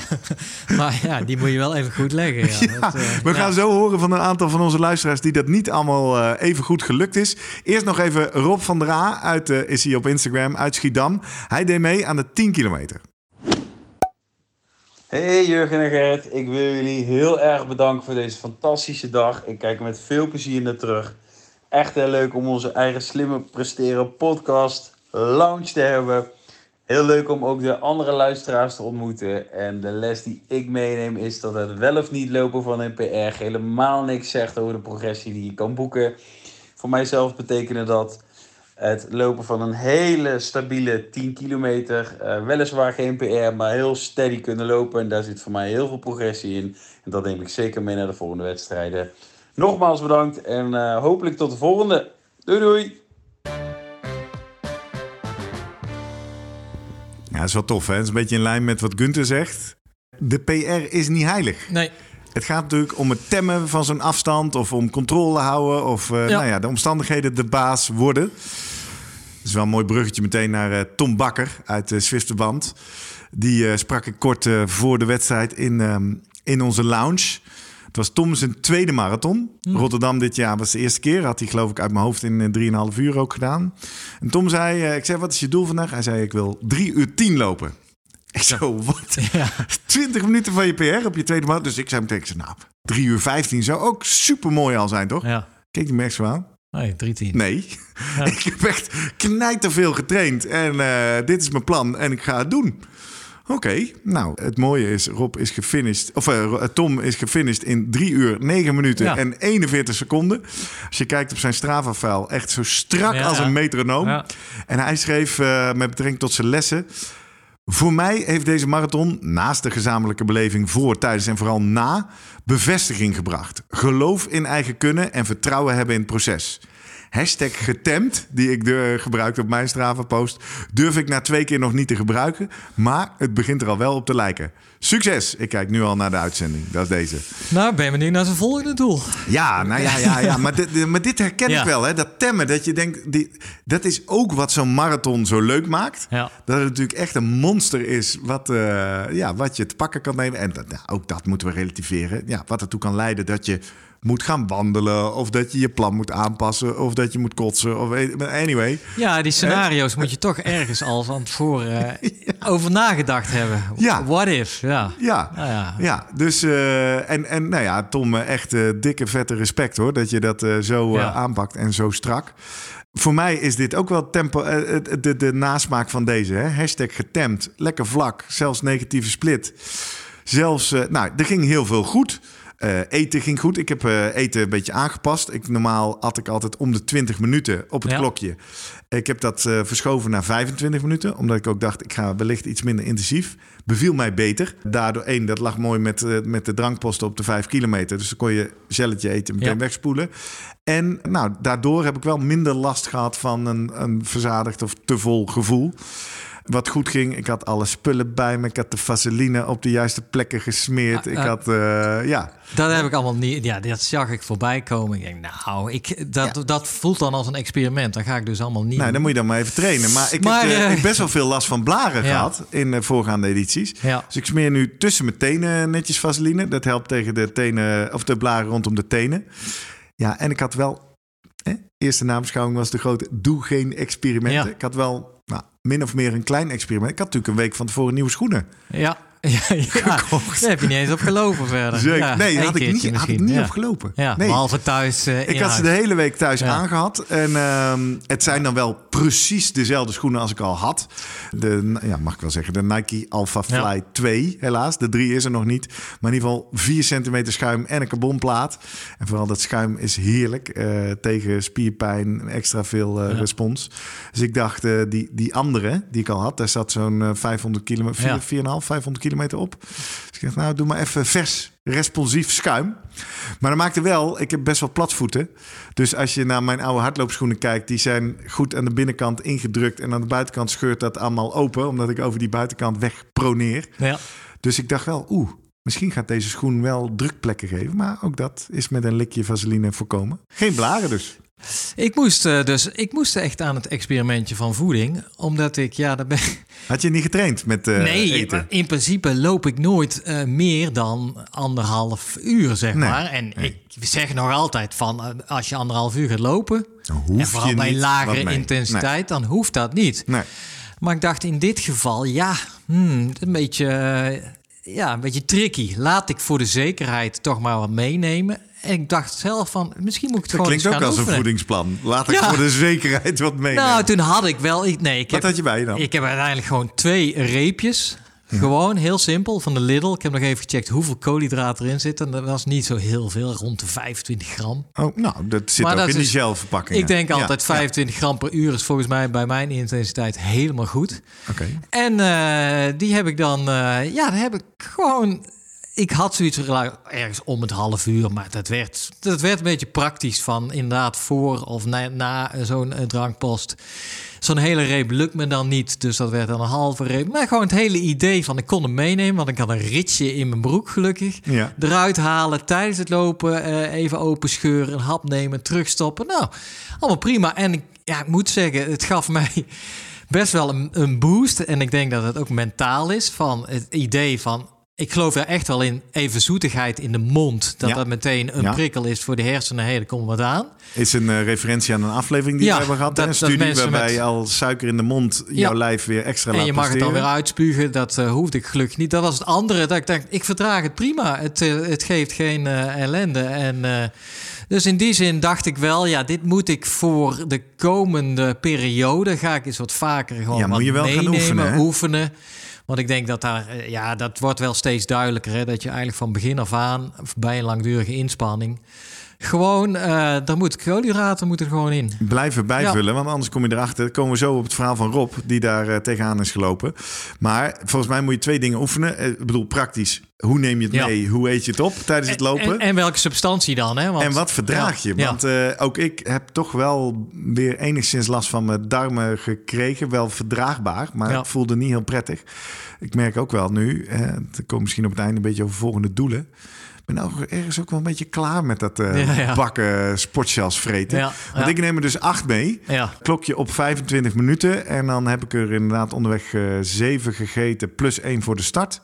maar ja, die moet je wel even goed leggen. Ja, Ja, Dat, eh, we gaan zo horen van een aantal van onze luisteraars die dat niet allemaal eh, even goed gelukt is. Eerst nog even Rob van der A uit, eh, is hij op Instagram uit Schiedam. Hij deed mee aan de 10 kilometer. Hey Jurgen en Gerrit, ik wil jullie heel erg bedanken voor deze fantastische dag. Ik kijk met veel plezier naar terug. Echt heel leuk om onze eigen slimme presteren podcast launch te hebben. Heel leuk om ook de andere luisteraars te ontmoeten. En de les die ik meeneem is dat het wel of niet lopen van een PR helemaal niks zegt over de progressie die je kan boeken. Voor mijzelf betekende dat het lopen van een hele stabiele 10 kilometer. eh, weliswaar geen PR, maar heel steady kunnen lopen. En daar zit voor mij heel veel progressie in. En dat neem ik zeker mee naar de volgende wedstrijden. Nogmaals bedankt en eh, hopelijk tot de volgende. Doei doei! Ja, dat is wel tof hè. Dat is een beetje in lijn met wat Gunther zegt. De PR is niet heilig. Nee, Het gaat natuurlijk om het temmen van zo'n afstand of om controle houden of eh, Ja. Nou ja, de omstandigheden de baas worden. Dat is wel een mooi bruggetje meteen naar eh, Tom Bakker uit de Zwifterband. Die eh, sprak ik kort voor de wedstrijd in, ehm, in onze lounge. Het was Tom zijn tweede marathon. Rotterdam dit jaar was de eerste keer. Had hij geloof ik uit mijn hoofd in eh, 3,5 uur ook gedaan. En Tom zei, ik zei, wat is je doel vandaag? Hij zei, ik wil 3 uur 10 lopen. Ik zo, wat? ja, 20 minuten van je PR op je tweede maand. Dus ik zei meteen, ik zei, nou, 3 uur 15 zou ook super mooi al zijn, toch? ja. Keek me echt zo aan? Nee, 310. Nee. ik heb echt knijterveel getraind. En eh, dit is mijn plan en ik ga het doen. Oké, nou, het mooie is, Rob is gefinished, of eh, Tom is gefinished in 3 uur 9 minuten Ja. en 41 seconden. Als je kijkt op zijn Strava-file, echt zo strak Ja, als een metronoom. En hij schreef eh, met betrekking tot zijn lessen. Voor mij heeft deze marathon, naast de gezamenlijke beleving voor, tijdens en vooral na, bevestiging gebracht. Geloof in eigen kunnen en vertrouwen hebben in het proces. Hashtag getemd, die ik de, gebruikte op mijn Strava-post, durf ik na twee keer nog niet te gebruiken. Maar het begint er al wel op te lijken. Succes! Ik kijk nu al naar de uitzending. Dat is deze. Nou, ben benieuwd naar zijn volgende doel. Ja, nou ja, ja, ja. Maar, dit, maar dit herken Ja. ik wel, hè? Dat temmen. Dat je denkt, die, dat is ook wat zo'n marathon zo leuk maakt. Ja. Dat het natuurlijk echt een monster is wat, eh, ja, wat je te pakken kan nemen. En dat, nou, ook dat moeten we relativeren. Ja, wat ertoe kan leiden dat je moet gaan wandelen. Of dat je je plan moet aanpassen. Of dat je moet kotsen. Of, anyway. Ja, die scenario's moet je toch ergens al van tevoren eh, over nagedacht hebben. Ja. What if? Ja. Ja, Nou ja. ja. dus eh, en, en nou ja, Tom, eh, echt dikke vette respect hoor, dat je dat zo Ja. aanpakt en zo strak. Voor mij is dit ook wel tempo, de, de nasmaak van deze. Hè? Hashtag getemd, lekker vlak, zelfs negatieve split. Zelfs, nou, er ging heel veel goed. Eh, eten ging goed. Ik heb eh, eten een beetje aangepast. Ik, normaal had ik altijd om de 20 minuten op het Ja. klokje. Ik heb dat eh, verschoven naar 25 minuten. Omdat ik ook dacht, ik ga wellicht iets minder intensief. Beviel mij beter. Daardoor, één, dat lag mooi met, met de drankposten op de 5 kilometer. Dus dan kon je gelletje eten meteen Ja. wegspoelen. En nou, daardoor heb ik wel minder last gehad van een, een verzadigd of te vol gevoel. Wat goed ging. Ik had alle spullen bij me. Ik had de vaseline op de juiste plekken gesmeerd. Ik had, eh, ja, Dat heb ik allemaal niet. Ja, dat zag ik voorbij komen. Ik denk, nou, ik, dat, dat voelt dan als een experiment. Dan ga ik dus allemaal niet. nou, dan moet je dan maar even trainen. Maar ik Maar, heb, eh, eh, ik best wel veel last van blaren Ja. gehad in de voorgaande edities. Ja. Dus ik smeer nu tussen mijn tenen netjes vaseline. Dat helpt tegen de tenen, of de blaren rondom de tenen. Ja, en ik had wel, hè, eerste nabeschouwing was de grote, doe geen experimenten. Ik had wel, min of meer een klein experiment. Ik had natuurlijk een week van tevoren nieuwe schoenen. Ja, ja, ja. Gekocht. daar heb je niet eens op gelopen verder. Zeker. Ja, nee, had ik, niet, had ik niet ja. op gelopen. Ja, nee. behalve thuis eh, Ik had ze de hele week thuis aangehad. En ehm, het zijn dan wel precies dezelfde schoenen als ik al had. De, ja, mag ik wel zeggen, de Nike Alpha Fly Ja. 2 helaas. De 3 is er nog niet. Maar in ieder geval 4 centimeter schuim en een carbonplaat. En vooral dat schuim is heerlijk. eh, tegen spierpijn, extra veel eh, respons. Dus ik dacht, die, die andere die ik al had, daar zat zo'n eh, 500 kilometer, Ja. 4,5, 500 kilometer op. Dus ik dacht, nou, doe maar even vers, responsief schuim. Maar dat maakte wel, ik heb best wel platvoeten. Dus als je naar mijn oude hardloopschoenen kijkt, die zijn goed aan de binnenkant ingedrukt. En aan de buitenkant scheurt dat allemaal open, omdat ik over die buitenkant wegproneer. Ja. Dus ik dacht wel, oeh, misschien gaat deze schoen wel drukplekken geven. Maar ook dat is met een likje vaseline voorkomen. Geen blaren dus. Ik moest eh, dus ik moest echt aan het experimentje van voeding, omdat ik ja, daar ben Had je niet getraind met nee, eten? maar in principe loop ik nooit eh, meer dan anderhalf uur zeg Nee, maar. En nee. ik zeg nog altijd van als je anderhalf uur gaat lopen, en vooral bij lagere intensiteit, dan hoeft dat niet. Nee. Maar ik dacht in dit geval, ja, hmm, een beetje, ja, een beetje tricky. Laat ik voor de zekerheid toch maar wat meenemen. En ik dacht zelf van, misschien moet ik het Dat gewoon klinkt ook als een voedingsplan. Laat ik Ja. voor de zekerheid wat meenemen. Nou, toen had ik wel... Ik, nee, ik wat heb, had je bij je dan? ik heb uiteindelijk gewoon twee reepjes. Gewoon heel simpel van de Lidl. Ik heb nog even gecheckt hoeveel koolhydraten erin zitten. En dat was niet zo heel veel, rond de 25 gram. Oh, nou, dat zit Maar ook dat in die gelverpakking. Ik denk altijd ja. 25 gram per uur is volgens mij bij mijn intensiteit helemaal goed. Oké. En eh, die heb ik dan, eh, ja, dan heb ik gewoon. Ik had zoiets van, ergens om het half uur, maar dat werd, dat werd een beetje praktisch van inderdaad voor of na, na zo'n eh, drankpost. Zo'n hele reep lukt me dan niet, dus dat werd dan een halve reep. Maar gewoon het hele idee van ik kon hem meenemen, want ik had een ritje in mijn broek gelukkig. Ja. Eruit halen, tijdens het lopen eh, even open scheuren, een hap nemen, terugstoppen. Nou, allemaal prima. En ik, ja, ik moet zeggen, het gaf mij best wel een, een boost. En ik denk dat het ook mentaal is van het idee van... Ik geloof er echt wel in, even zoetigheid in de mond. Dat Ja. dat meteen een Ja. prikkel is voor de hersenen. Hé, hey, er komt wat aan. Is een eh, referentie aan een aflevering die Ja, we hebben gehad. dat- een studie waarbij met- al suiker in de mond jouw lijf weer extra En laat je mag het dan weer uitspugen. Dat eh, hoefde ik gelukkig niet. Dat was het andere. Dat ik dacht, ik verdraag het prima. Het, eh, het geeft geen ellende. En, dus in die zin dacht ik wel, ja, dit moet ik voor de komende periode. Ga ik eens wat vaker gewoon Ja, moet je wel gaan meenemen, oefenen, hè? oefenen. Want ik denk dat daar, eh, ja, dat wordt wel steeds duidelijker. Hè? Dat je eigenlijk van begin af aan, bij een langdurige inspanning, gewoon, eh daar moet koolhydraten moeten er gewoon in. Blijven bijvullen, want anders kom je erachter. Dan komen we zo op het verhaal van Rob, die daar eh, tegenaan is gelopen. Maar volgens mij moet je twee dingen oefenen. Eh, Ik bedoel, praktisch. Hoe neem je het Ja. mee? Hoe eet je het op tijdens het lopen? En, en welke substantie dan? Hè? Want, En wat verdraag je? Want ook ik heb toch wel weer enigszins last van mijn darmen gekregen. Wel verdraagbaar, maar het voelde niet heel prettig. Ik merk ook wel nu, het komt misschien op het einde een beetje over volgende doelen. Ben ook ergens ook wel een beetje klaar met dat eh, Ja, bakken sportshells vreten. Want ik neem er dus acht mee. Klokje op 25 minuten. En dan heb ik er inderdaad onderweg eh, zeven gegeten plus één voor de start.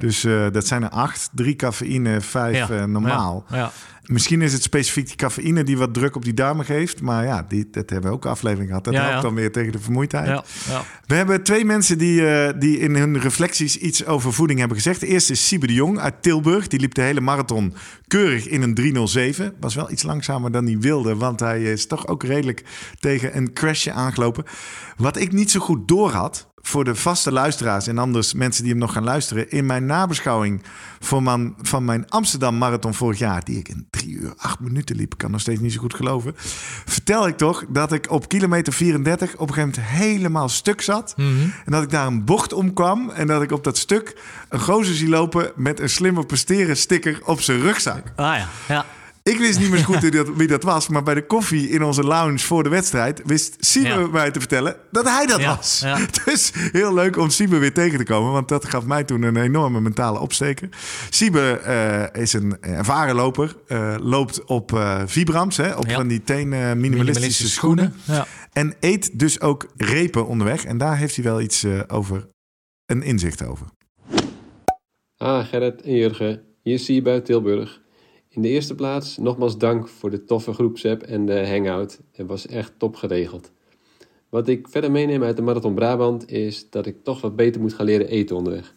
Dus eh, dat zijn er acht. Drie cafeïne, vijf normaal. Ja. Misschien is het specifiek die cafeïne die wat druk op die darmen geeft. Maar ja, die, dat hebben we ook een aflevering gehad. Dat Ja, helpt ja. dan weer tegen de vermoeidheid. Ja, ja. We hebben twee mensen die, eh, die in hun reflecties iets over voeding hebben gezegd. De eerste is Siebe de Jong uit Tilburg. Die liep de hele marathon keurig in een 307. Was wel iets langzamer dan hij wilde, want hij is toch ook redelijk tegen een crashje aangelopen. Wat ik niet zo goed doorhad voor de vaste luisteraars en anders mensen die hem nog gaan luisteren. In mijn nabeschouwing van mijn, van mijn Amsterdam Marathon vorig jaar, die ik in 3 uur 8 minuten liep, ik kan nog steeds niet zo goed geloven. Vertel ik toch dat ik op kilometer 34 op een gegeven moment helemaal stuk zat. En dat ik daar een bocht omkwam en dat ik op dat stuk een gozer zie lopen met een slimmer presteren sticker op zijn rugzak. Ah ja, ja. Ik wist niet meer zo goed wie dat, wie dat was, maar bij de koffie in onze lounge voor de wedstrijd wist Siebe Ja. mij te vertellen dat hij dat Ja, was. ja. Dus heel leuk om Siebe weer tegen te komen, want dat gaf mij toen een enorme mentale opsteker. Siebe eh, is een ervaren loper, eh, loopt op eh, Vibrams, hè, op Ja. van die teen minimalistische, schoenen. Ja. En eet dus ook repen onderweg. En daar heeft hij wel iets eh, over, een inzicht over. Ah, Gerrit en Jurgen, hier zie je bij Tilburg. In de eerste plaats nogmaals dank voor de toffe groepsapp en de hangout. Het was echt top geregeld. Wat ik verder meeneem uit de Marathon Brabant is dat ik toch wat beter moet gaan leren eten onderweg.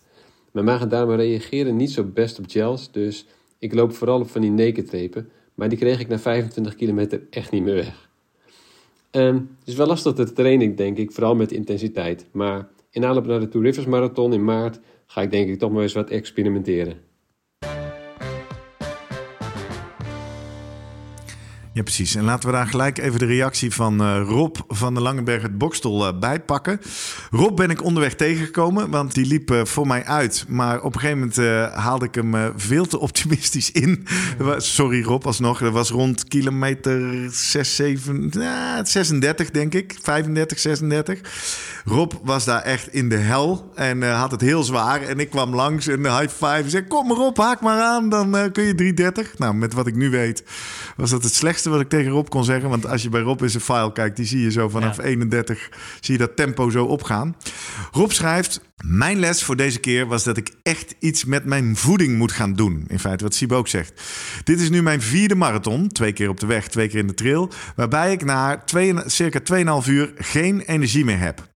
Mijn maag en darmen reageren niet zo best op gels, dus ik loop vooral op van die nekentrepen. Maar die kreeg ik na 25 kilometer echt niet meer weg. Ehm, het is wel lastig te trainen, denk ik, vooral met intensiteit. Maar in aanloop naar de Two Rivers Marathon in maart ga ik denk ik toch maar eens wat experimenteren. Ja, precies. En laten we daar gelijk even de reactie van eh, Rob van de Langenberg het Bokstel eh, bij pakken. Rob ben ik onderweg tegengekomen, want die liep eh, voor mij uit. Maar op een gegeven moment haalde ik hem veel te optimistisch in. Sorry Rob, alsnog. Dat was rond kilometer 6, 7, ja, 36 denk ik. 35, 36. Rob was daar echt in de hel en had het heel zwaar. En ik kwam langs en high five. En zei, kom maar op, haak maar aan, dan kun je 330. Nou, met wat ik nu weet, was dat het slechtste wat ik tegen Rob kon zeggen. Want als je bij Rob in zijn file kijkt, die zie je zo vanaf Ja. 31, zie je dat tempo zo opgaan. Rob schrijft, mijn les voor deze keer was dat ik echt iets met mijn voeding moet gaan doen. In feite wat Siebe ook zegt. Dit is nu mijn vierde marathon, twee keer op de weg, twee keer in de trail. Waarbij ik na twee, circa 2,5 uur geen energie meer heb.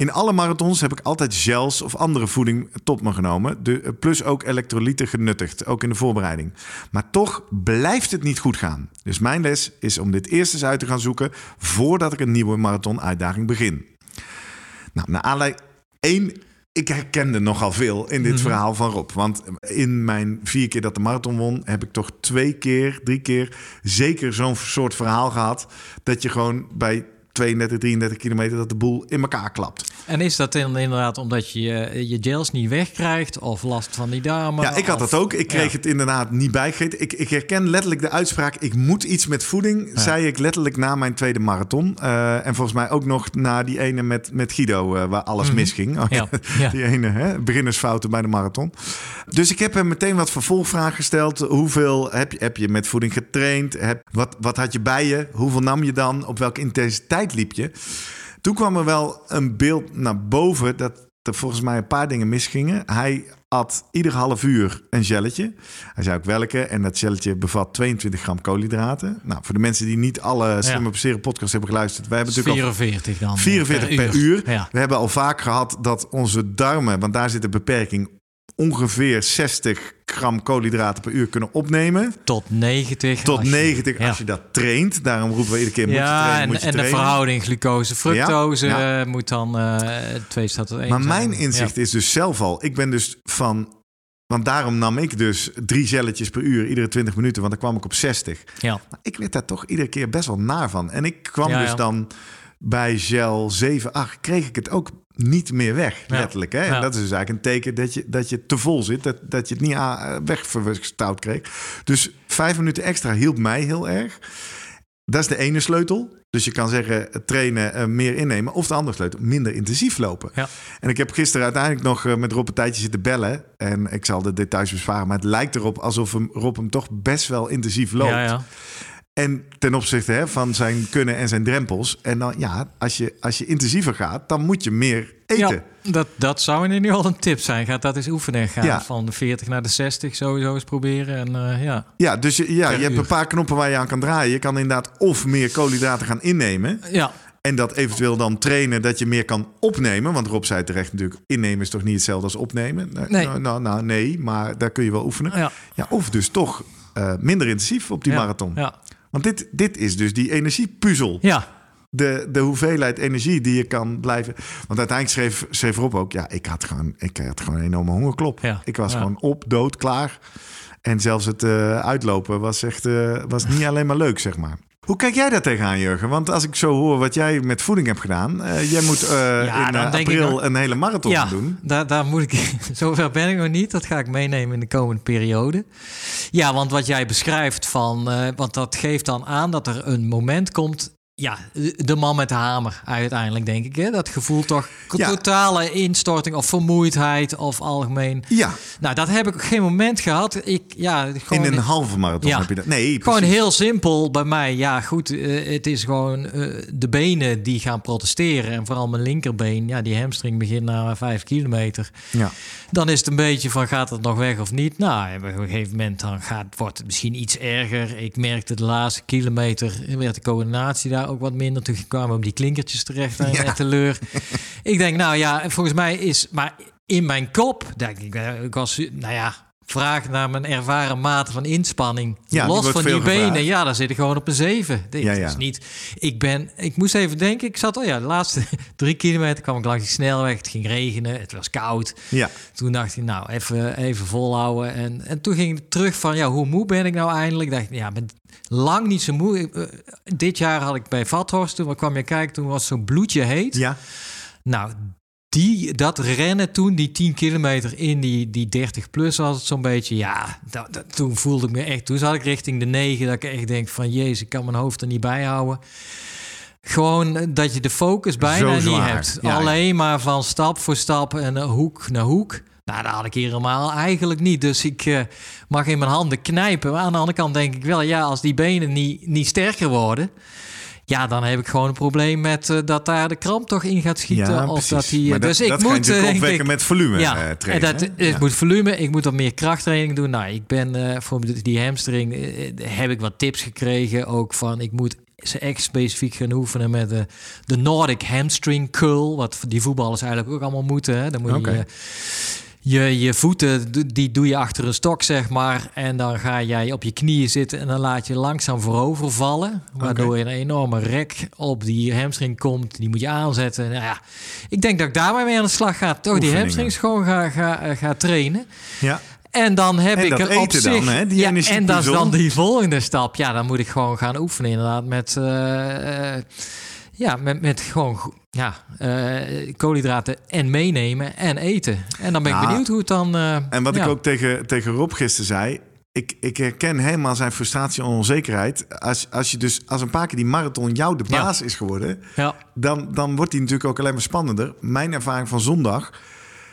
In alle marathons heb ik altijd gels of andere voeding tot me genomen. De, plus ook elektrolyten genuttigd, ook in de voorbereiding. Maar toch blijft het niet goed gaan. Dus mijn les is om dit eerst eens uit te gaan zoeken... voordat ik een nieuwe marathon-uitdaging begin. Nou, naar aanleiding... één, ik herkende nogal veel in dit verhaal van Rob. Want in mijn vier keer dat de marathon won... heb ik toch twee keer, drie keer... zeker zo'n soort verhaal gehad... dat je gewoon bij 32, 33 kilometer... dat de boel in elkaar klapt. En is dat inderdaad omdat je je, je gels niet wegkrijgt of last van die darmen? Ja, ik had of- dat ook. Ik kreeg Ja. het inderdaad niet bijgegeten. Ik, ik herken letterlijk de uitspraak... ik moet iets met voeding... zei ik letterlijk na mijn tweede marathon. Eh, en volgens mij ook nog na die ene met, met Guido... eh, waar alles misging. Oh, Ja, ja. Die ene, hè? beginnersfouten bij de marathon. Dus ik heb hem meteen wat vervolgvragen gesteld. Hoeveel heb je, heb je met voeding getraind? Heb, wat, wat had je bij je? Hoeveel nam je dan? Op welke intensiteit liep je? Toen kwam er wel een beeld naar boven dat er volgens mij een paar dingen misgingen. Hij at ieder half uur een gelletje. Hij zei ook welke. En dat gelletje bevat 22 gram koolhydraten. Nou, voor de mensen die niet alle Slimme Presteren podcast hebben geluisterd. Wij hebben natuurlijk al 44 dan. 44 per uur. Ja. We hebben al vaak gehad dat onze darmen, want daar zit de beperking, ongeveer 60 gram koolhydraten per uur kunnen opnemen. Tot 90. Tot als je- 90 ja. als je dat traint. Daarom roepen we iedere keer, moet je trainen, en, moet je en de trainen. verhouding glucose-fructose Ja, eh, moet dan eh twee staat tot één Maar zijn. mijn inzicht is dus zelf al, ik ben dus van... Want daarom nam ik dus drie gelletjes per uur, iedere 20 minuten, want dan kwam ik op 60. Ja. Maar ik werd daar toch iedere keer best wel naar van. En ik kwam dus dan bij gel 7, 8, kreeg ik het ook niet meer weg, Ja. letterlijk. Hè? En dat is dus eigenlijk een teken dat je, dat je te vol zit, dat, dat je het niet aan- weggestouwd kreeg. Dus vijf minuten extra hielp mij heel erg. Dat is de ene sleutel. Dus je kan zeggen, eh, trainen, eh, meer innemen. Of de andere sleutel, minder intensief lopen. Ja. En ik heb gisteren uiteindelijk nog eh, met Rob een tijdje zitten bellen. En ik zal de details besparen. Maar het lijkt erop alsof hem, Rob hem toch best wel intensief loopt. Ja, ja. En ten opzichte hè, van zijn kunnen en zijn drempels. En dan ja, als je, als je intensiever gaat, dan moet je meer eten. Ja, dat, dat zou in ieder geval een tip zijn. Ga dat eens oefenen. Ga Ja. van de 40 naar de 60 sowieso eens proberen. En eh, ja. Ja, dus je, ja, Per je hebt een paar knoppen waar je aan kan draaien. Je kan inderdaad of meer koolhydraten gaan innemen. Ja, En dat eventueel dan trainen dat je meer kan opnemen. Want Rob zei terecht natuurlijk, innemen is toch niet hetzelfde als opnemen? Nou, Nee. Nou, nou, nou, nee, maar daar kun je wel oefenen. ja. Ja, of dus toch eh, minder intensief op die marathon. Ja. Want dit, dit is dus die energiepuzzel. ja. De, de hoeveelheid energie die je kan blijven. Want uiteindelijk schreef, schreef Rob ook: ja, ik had gewoon, ik had gewoon een enorme hongerklop. Ja, Ik was ja. gewoon op, dood, klaar. En zelfs het eh, uitlopen was echt eh, was niet alleen maar leuk, zeg maar. Hoe kijk jij daar tegenaan, Jurgen? Want als ik zo hoor wat jij met voeding hebt gedaan... eh, jij moet eh, in eh, april nog- een hele marathon Ja, doen. daar, daar moet ik. Zover ben ik nog niet. Dat ga ik meenemen in de komende periode. Ja, want wat jij beschrijft van. want dat geeft dan aan dat er een moment komt. Ja, de man met de hamer uiteindelijk, denk ik. Hè? Dat gevoel toch. Ja. Totale instorting of vermoeidheid of algemeen. Ja, Nou, dat heb ik op geen moment gehad. Ik, ja, gewoon, in een halve marathon Ja. heb je dat. Nee, Gewoon heel simpel bij mij. Ja, goed. eh, het is gewoon eh, de benen die gaan protesteren. En vooral mijn linkerbeen. Ja, die hamstring begint na vijf kilometer. Ja. Dan is het een beetje van gaat het nog weg of niet? Nou, op een gegeven moment dan gaat, wordt het misschien iets erger. Ik merkte de laatste kilometer werd de coördinatie daar ook wat minder. Toen kwamen we op die klinkertjes terecht aan Ja. de teleur. ik denk, nou ja, volgens mij is... Maar in mijn kop, denk ik, eh, ik was, nou ja... Vraag naar mijn ervaren mate van inspanning. Ja, Los van die benen, gevraagd. ja, dan zit ik gewoon op een zeven. Dit Ja, ja. is niet. Ik ben. Ik moest even denken. Ik zat al ja, de laatste drie kilometer kwam ik langs die snelweg. Het ging regenen. Het was koud. Ja. Toen dacht ik, nou, even, even volhouden. En, en toen ging ik terug van, ja, hoe moe ben ik nou eindelijk? Dacht ik, ja, ben lang niet zo moe. Ik, eh, dit jaar had ik bij Vathorst, toen kwam je kijken, toen was zo'n bloedje heet. Ja. Nou, die, dat rennen toen, die 10 kilometer in die, die 30 plus was het zo'n beetje. Ja, dat, dat- toen voelde ik me echt, toen zat ik richting de 9, dat ik echt denk van, jezus, ik kan mijn hoofd er niet bij houden. Gewoon eh, dat je de focus bijna niet hebt. Ja, ja. Alleen maar van stap voor stap en eh, hoek naar hoek. Nou, dat had ik helemaal eigenlijk niet. Dus ik eh, mag in mijn handen knijpen. Maar aan de andere kant denk ik wel, ja, als die benen niet, niet sterker worden... Ja, dan heb ik gewoon een probleem met eh, dat daar de kramp toch in gaat schieten. Ja, of dat die, Maar dat, dus ik dat je moet natuurlijk eh, denk opwekken ik, met volume ja, eh, en dat, hè? Ja. moet volume. Ik moet dan meer krachttraining doen. Nou, ik ben voor die hamstring heb ik wat tips gekregen. Ook van ik moet ze echt specifiek gaan oefenen met de, de Nordic hamstring curl. Wat die voetballers eigenlijk ook allemaal moeten. Hè. Dan moet je je, je voeten, die doe je achter een stok, zeg maar. En dan ga jij op je knieën zitten en dan laat je langzaam voorover vallen. Waardoor je een enorme rek op die hamstring komt. Die moet je aanzetten. Nou ja, ik denk dat ik daarmee mee aan de slag ga. Toch die hamstrings gewoon ga, ga, eh, ga trainen. Ja. En dan heb En ik er op zich... dan, hè? Die ja, en dat is dan die volgende stap. Ja, dan moet ik gewoon gaan oefenen inderdaad met... eh, ja, met, met gewoon ja, eh, koolhydraten en meenemen en eten. En dan ben ik Nou, benieuwd hoe het dan... eh, En wat ja. ik ook tegen, tegen Rob gisteren zei. Ik, ik herken helemaal zijn frustratie en onzekerheid. Als, als je dus als een paar keer die marathon jou de Ja. baas is geworden, Ja, dan, dan wordt die natuurlijk ook alleen maar spannender. Mijn ervaring van zondag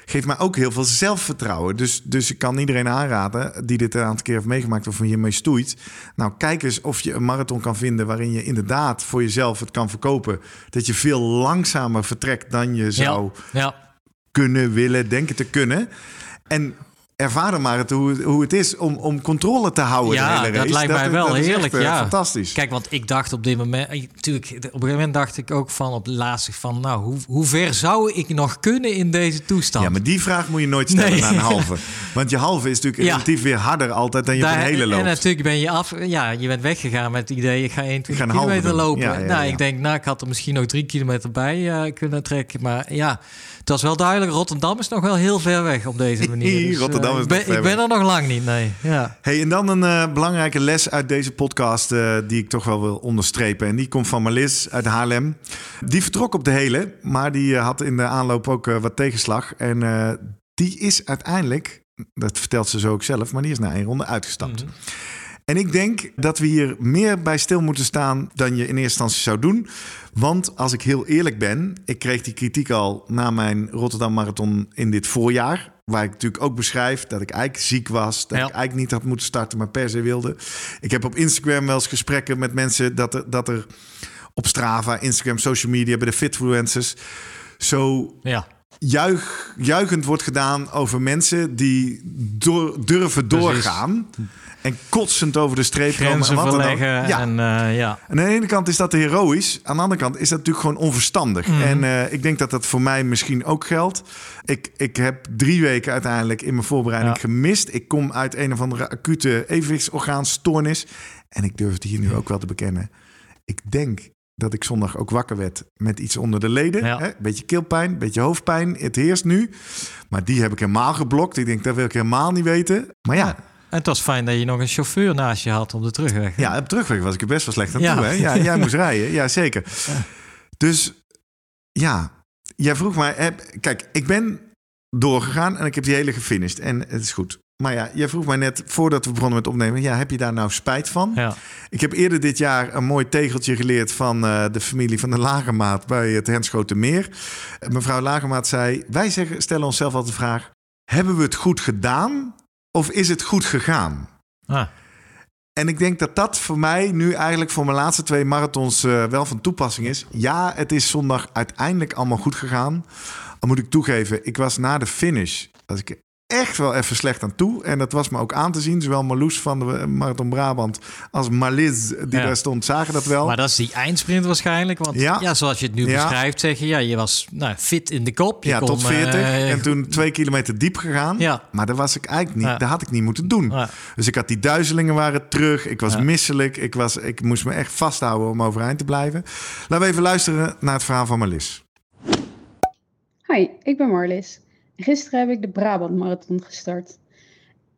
geeft mij ook heel veel zelfvertrouwen. Dus, dus ik kan iedereen aanraden die dit een aantal keer heeft meegemaakt of hiermee stoeit. Nou, kijk eens of je een marathon kan vinden waarin je inderdaad voor jezelf het kan verkopen. Dat je veel langzamer vertrekt dan je zou ja, ja. kunnen, willen, denken te kunnen. En ervaar dan maar het, hoe, hoe het is om, om controle te houden. Ja, de hele dat race. lijkt mij wel heerlijk, echt, eh, ja. Fantastisch. Kijk, want ik dacht op dit moment... Natuurlijk, op een gegeven moment dacht ik ook van op laatste van... Nou, hoe, hoe ver zou ik nog kunnen in deze toestand? Ja, maar die vraag moet je nooit stellen Nee. na een halve. Want je halve is natuurlijk Ja. relatief weer harder altijd dan je Daar- op een hele loopt. En natuurlijk ben je af, ja, je bent weggegaan met het idee, ik ga 21 Ik ga een halve kilometer doen. lopen. Ja, ja, nou, ik denk, nou, ik had er misschien nog drie kilometer bij eh, kunnen trekken. Maar ja, het was wel duidelijk, Rotterdam is nog wel heel ver weg op deze manier. Dus, Rotterdam eh, is ik ben, Ik ben er nog lang niet, nee. Ja. Hey, en dan een eh, belangrijke les uit deze podcast eh, die ik toch wel wil onderstrepen. En die komt van Marlis uit Haarlem. Die vertrok op de hele, maar die eh, had in de aanloop ook eh, wat tegenslag. En eh, die is uiteindelijk, dat vertelt ze zo ook zelf, maar die is na één ronde uitgestapt. Mhm. En ik denk dat we hier meer bij stil moeten staan dan je in eerste instantie zou doen. Want als ik heel eerlijk ben, ik kreeg die kritiek al na mijn Rotterdam Marathon in dit voorjaar. Waar ik natuurlijk ook beschrijf dat ik eigenlijk ziek was. Dat Ja. ik eigenlijk niet had moeten starten, maar per se wilde. Ik heb op Instagram wel eens gesprekken met mensen dat er, dat er op Strava, Instagram, social media, bij de Fitfluencers... zo ja. juich, juichend wordt gedaan over mensen die door, durven Precies. En kotsend over de streep komen. Grenzen en wat dan ook. verleggen Ja. en eh, ja. En aan de ene kant is dat heroïs. Aan de andere kant is dat natuurlijk gewoon onverstandig. Mhm. En eh, ik denk dat dat voor mij misschien ook geldt. Ik, ik heb drie weken uiteindelijk in mijn voorbereiding Ja. gemist. Ik kom uit een of andere acute evenwichtsorgaanstoornis. En ik durf het hier nu ook wel te bekennen. Ik denk dat ik zondag ook wakker werd met iets onder de leden. Ja. Hè? Beetje keelpijn, beetje hoofdpijn. Het heerst nu. Maar die heb ik helemaal geblokt. Ik denk, dat wil ik helemaal niet weten. Maar ja, En het was fijn dat je nog een chauffeur naast je had op de terugweg. hè? Ja, op terugweg was ik er best wel slecht aan Ja. toe. Hè? Ja, jij moest rijden. Ja, zeker. Dus ja, jij vroeg mij... Heb, kijk, ik ben doorgegaan en ik heb die hele gefinished. En het is goed. Maar ja, jij vroeg mij net, voordat we begonnen met opnemen... Ja, heb je daar nou spijt van? Ja. Ik heb eerder dit jaar een mooi tegeltje geleerd... van eh, de familie van de Lagermaat bij het Henschotenmeer. Mevrouw Lagermaat zei... Wij zeggen, stellen onszelf altijd de vraag... Hebben we het goed gedaan of is het goed gegaan? Ah, En ik denk dat dat voor mij nu eigenlijk voor mijn laatste twee marathons eh, wel van toepassing is. Ja, het is zondag uiteindelijk allemaal goed gegaan. Al moet ik toegeven, ik was na de finish. Was ik echt wel even slecht aan toe. En dat was me ook aan te zien. Zowel Marloes van de Marathon Brabant als Marliz, die Ja. daar stond, zagen dat wel. maar dat is die eindsprint waarschijnlijk. Want Ja. ja, zoals je het nu Ja. beschrijft, zeg je, ja, je was nou, fit in de kop. Je ja, kon, tot 40. eh, en toen twee kilometer diep gegaan. Ja. Maar daar was ik eigenlijk niet. Ja. Daar had ik niet moeten doen. Ja. Dus ik had die duizelingen waren terug. Ik was Ja. misselijk. Ik, was, ik moest me echt vasthouden om overeind te blijven. Laten we even luisteren naar het verhaal van Marlis. Hi, ik ben Marlis. Gisteren heb ik de Brabant Marathon gestart.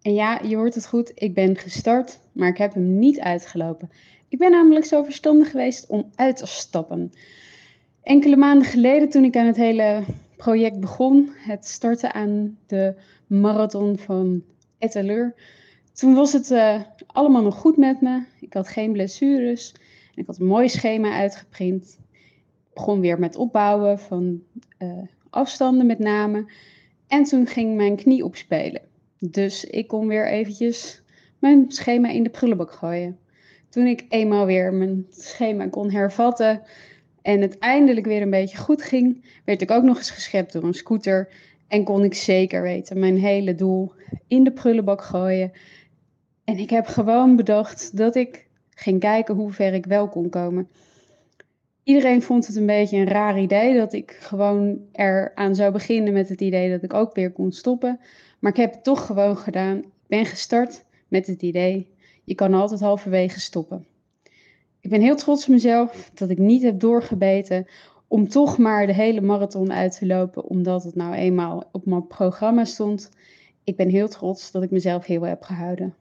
En ja, je hoort het goed, ik ben gestart, maar ik heb hem niet uitgelopen. Ik ben namelijk zo verstandig geweest om uit te stappen. Enkele maanden geleden, toen ik aan het hele project begon, het starten aan de marathon van Etteleur, toen was het eh, allemaal nog goed met me. Ik had geen blessures. Ik had een mooi schema uitgeprint. Ik begon weer met opbouwen van eh, afstanden met name. En toen ging mijn knie opspelen. Dus ik kon weer eventjes mijn schema in de prullenbak gooien. Toen ik eenmaal weer mijn schema kon hervatten en het eindelijk weer een beetje goed ging, werd ik ook nog eens geschept door een scooter. En kon ik zeker weten mijn hele doel in de prullenbak gooien. En ik heb gewoon bedacht dat ik ging kijken hoe ver ik wel kon komen. Iedereen vond het een beetje een raar idee dat ik gewoon eraan zou beginnen met het idee dat ik ook weer kon stoppen. Maar ik heb het toch gewoon gedaan. Ik ben gestart met het idee, je kan altijd halverwege stoppen. Ik ben heel trots op mezelf dat ik niet heb doorgebeten om toch maar de hele marathon uit te lopen, omdat het nou eenmaal op mijn programma stond. Ik ben heel trots dat ik mezelf heel heb gehouden.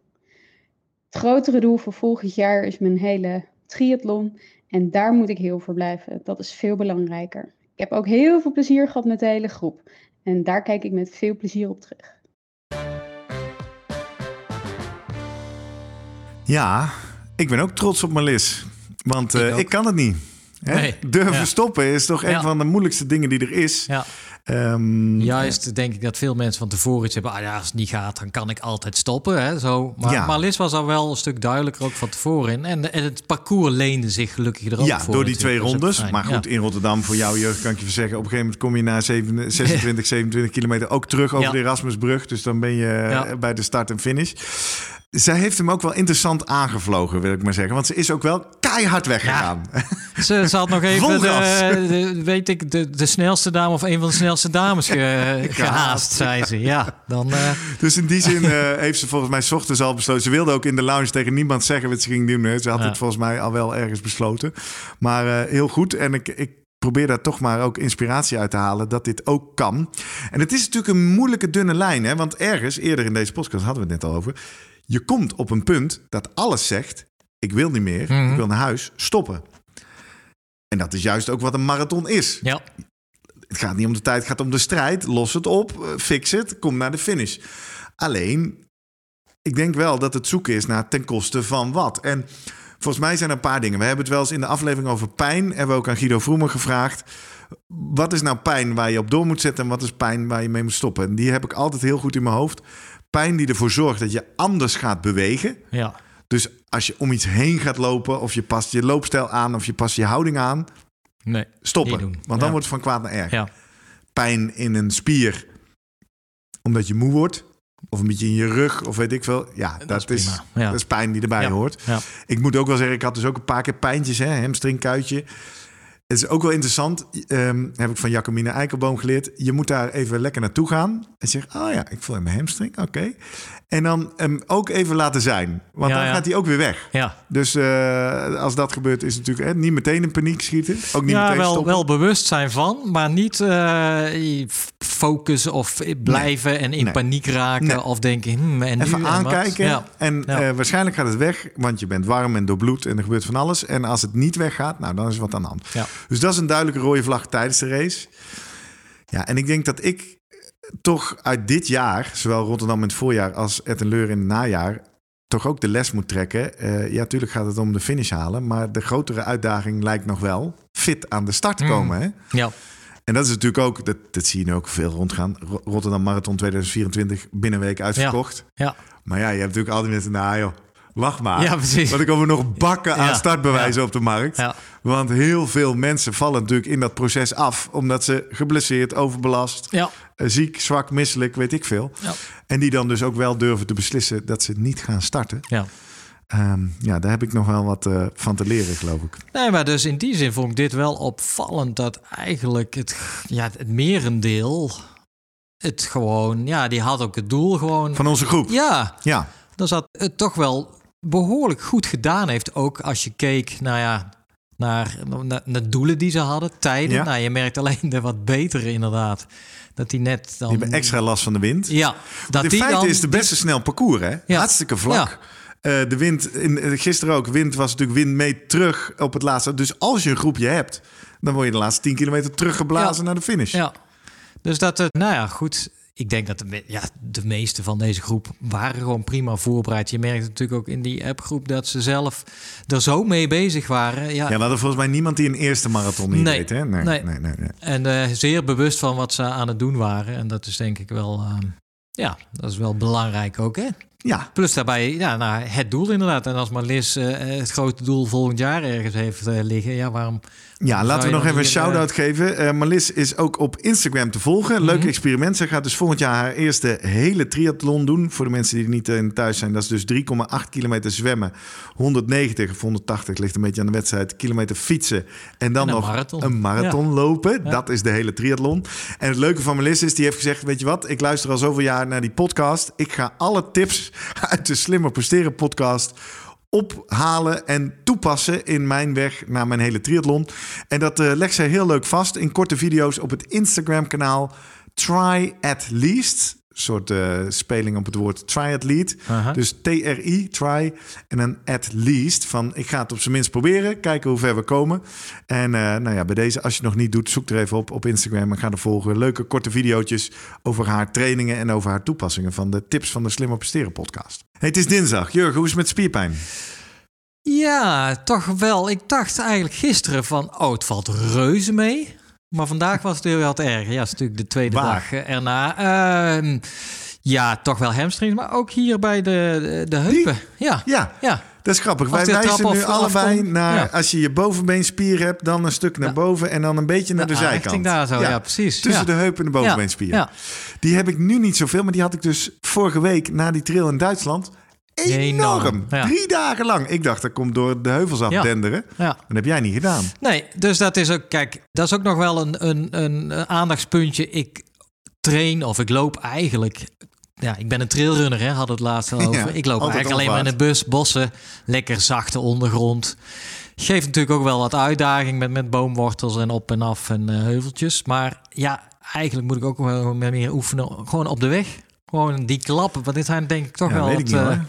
Het grotere doel voor volgend jaar is mijn hele triathlon. En daar moet ik heel voor blijven. Dat is veel belangrijker. Ik heb ook heel veel plezier gehad met de hele groep. En daar kijk ik met veel plezier op terug. Ja, ik ben ook trots op Marlis. Want eh, Ik ook. ik, kan het niet. Hè? Nee. Durven Ja. stoppen is toch een Ja. van de moeilijkste dingen die er is. ja. Ehm, Juist denk ik dat veel mensen van tevoren iets hebben. Ah ja, als het niet gaat, dan kan ik altijd stoppen. Hè, zo. Maar, Ja. maar Liz was al wel een stuk duidelijker ook van tevoren in. En, en het parcours leende zich gelukkig er ook Ja, voor. door die twee is rondes. Maar goed, in Rotterdam, voor jou, Jurgen, kan ik je verzeggen... op een gegeven moment kom je na 7 26, 27 kilometer ook terug over de Erasmusbrug. Dus dan ben je bij de start en finish. Zij heeft hem ook wel interessant aangevlogen, wil ik maar zeggen. Want ze is ook wel keihard weggegaan. Ja. Ze, ze had nog even, de, weet ik, de, de snelste dame of een van de snelste dames ge- gehaast, zei ze. Ja, dan... eh, Dus in die zin eh, heeft ze volgens mij 's ochtends al besloten. Ze wilde ook in de lounge tegen niemand zeggen wat ze ging doen. Ze had Ja. het volgens mij al wel ergens besloten. Maar eh, heel goed. En ik, ik probeer daar toch maar ook inspiratie uit te halen dat dit ook kan. En het is natuurlijk een moeilijke dunne lijn. Hè? Want ergens, eerder in deze podcast hadden we het net al over. Je komt op een punt dat alles zegt. Ik wil niet meer. Mhm. Ik wil naar huis. Stoppen. En dat is juist ook wat een marathon is. ja, Het gaat niet om de tijd, het gaat om de strijd. Los het op, eh, fix het, kom naar de finish. Alleen, ik denk wel dat het zoeken is naar ten koste van wat. En volgens mij zijn er een paar dingen. We hebben het wel eens in de aflevering over pijn. Hebben we ook aan Guido Vroemer gevraagd. Wat is nou pijn waar je op door moet zetten en wat is pijn waar je mee moet stoppen? En die heb ik altijd heel goed in mijn hoofd. Pijn die ervoor zorgt dat je anders gaat bewegen. ja, Dus als je om iets heen gaat lopen, of je past je loopstijl aan, of je past je houding aan, nee. stoppen. Want dan Ja. wordt het van kwaad naar erg Ja, pijn in een spier omdat je moe wordt. Of een beetje in je rug, of weet ik veel. Ja, dat, is is, prima. Ja. dat is pijn die erbij hoort. ja. Ik moet ook wel zeggen, ik had dus ook een paar keer pijntjes, hè, hamstringkuitje. Het is ook wel interessant, ehm, heb ik van Jacomine Eikelboom geleerd. Je moet daar even lekker naartoe gaan. En zeg, oh ja, ik voel in mijn hamstring, oké. En dan hem ook even laten zijn. Want Ja, dan ja. gaat hij ook weer weg. Ja, Dus eh, als dat gebeurt, is het natuurlijk hè, niet meteen in paniek schieten. Ook niet ja meteen wel, stoppen. wel bewust zijn van, maar niet eh, focussen of blijven en in Nee. paniek raken Nee. of denken, hmm, en nu Even en wat? aankijken. Ja. En Ja. eh, waarschijnlijk gaat het weg, want je bent warm en doorbloed en er gebeurt van alles. En als het niet weggaat, nou, dan is wat aan de hand. Ja. Dus dat is een duidelijke rode vlag tijdens de race. Ja, en ik denk dat ik toch uit dit jaar, zowel Rotterdam in het voorjaar als Ettenleur in het najaar, toch ook de les moet trekken. Eh, ja, natuurlijk gaat het om de finish halen, maar de grotere uitdaging lijkt nog wel fit aan de start Mm. komen. Hè? Ja. En dat is natuurlijk ook, dat, dat zie je nu ook veel rondgaan. Ro- Rotterdam Marathon 2024 binnen een week uitverkocht. Ja. Maar ja, je hebt natuurlijk altijd mensen, nou joh, wacht maar. Ja, precies. Want er komen nog bakken aan Ja, startbewijzen ja. op de markt. Ja. Want heel veel mensen vallen natuurlijk in dat proces af. Omdat ze geblesseerd, overbelast, Ja. Ziek, zwak, misselijk, weet ik veel. Ja. En die dan dus ook wel durven te beslissen dat ze niet gaan starten. Ja. Ehm, ja, daar heb ik nog wel wat eh, van te leren, geloof ik. Nee, maar dus in die zin vond ik dit wel opvallend dat eigenlijk het, ja, het merendeel het gewoon, ja, die had ook het doel gewoon. Van onze groep. Ja, Ja, dat dat het toch wel behoorlijk goed gedaan heeft. Ook als je keek, nou ja, naar, naar, doelen die ze hadden, tijden. Ja. Nou, je merkt alleen de wat betere inderdaad. Dat die net dan... die hebben extra last van de wind. Ja, dat in die feite dan, is het best een snel parcours, hè? Ja. Hartstikke vlak. Eh, de wind, in, eh, gisteren ook, wind was natuurlijk wind mee terug op het laatste. Dus als je een groepje hebt, dan word je de laatste 10 kilometer teruggeblazen Ja. naar de finish. Ja, dus dat het, nou ja, goed. Ik denk dat de, ja, de meeste van deze groep waren gewoon prima voorbereid. Je merkt natuurlijk ook in die appgroep dat ze zelf er zo mee bezig waren. Ja, Ja, hadden volgens mij niemand die een eerste marathon niet Nee. deed, hè? Nee, Nee. nee, nee. nee. En eh, zeer bewust van wat ze aan het doen waren. En dat is denk ik wel, ehm, ja, dat is wel belangrijk ook, hè? Ja, Plus daarbij, ja, nou, het doel inderdaad. En als Marlis eh het grote doel volgend jaar ergens heeft eh, liggen, ja, waarom? ja laten we nog even een hier, shout-out geven. Eh Marlis is ook op Instagram te volgen. Leuk Mhm. experiment. Ze gaat dus volgend jaar haar eerste hele triathlon doen. Voor de mensen die er niet in thuis zijn. Dat is dus 3,8 kilometer zwemmen. 190 of 180, ligt een beetje aan de wedstrijd. Kilometer fietsen. En dan En een nog marathon. een marathon lopen. Ja. Dat is de hele triathlon. En het leuke van Marlis is, die heeft gezegd... weet je wat, ik luister al zoveel jaar naar die podcast. Ik ga alle tips uit de Slimmer Presteren podcast ophalen en toepassen in mijn weg naar mijn hele triathlon. En dat eh, legt zij heel leuk vast in korte video's op het Instagram-kanaal Try At Least. Soort eh, speling op het woord triathlete. Aha. Dus T-R-I, try, en een at least. Van ik ga het op zijn minst proberen, kijken hoe ver we komen. En eh, nou ja, bij deze, als je het nog niet doet, zoek er even op op Instagram en ga er volgen. Leuke korte videootjes over haar trainingen en over haar toepassingen van de tips van de Slimmer Presteren podcast. Hey, het is dinsdag. Jurgen, hoe is het met spierpijn? Ja, toch wel. Ik dacht eigenlijk gisteren van, oh, het valt reuze mee. Maar vandaag was het weer wat erger. Ja, het is natuurlijk de tweede Waar? dag eh, erna. Ehm, ja, toch wel hamstrings, maar ook hier bij de, de, heupen. Ja, Ja, ja. dat is grappig. Als Wij wijzen nu of allebei naar, ja. als je je bovenbeenspier hebt, dan een stuk naar Ja. boven en dan een beetje naar de, De zijkant. daar zo, ja, precies. Tussen Ja. de heup en de bovenbeenspier. Ja, Die heb ik nu niet zoveel, maar die had ik dus vorige week na die trail in Duitsland enorm. Ja. Drie dagen lang. Ik dacht, dat komt door de heuvels afdenderen. ja. Dat heb jij niet gedaan. Nee, dus dat is ook, kijk, dat is ook nog wel een, een, een aandachtspuntje. Ik train of ik loop eigenlijk. Ja, ik ben een trailrunner, hè, had het laatst al over. Ja, ik loop eigenlijk alleen maar in de bus, bossen, lekker zachte ondergrond. Geeft natuurlijk ook wel wat uitdaging met, met boomwortels en op en af en eh, heuveltjes. Maar ja, eigenlijk moet ik ook wel meer oefenen. Gewoon op de weg. Gewoon die klappen. Want dit zijn denk ik toch Ja, wel weet ik wat, niet, eh,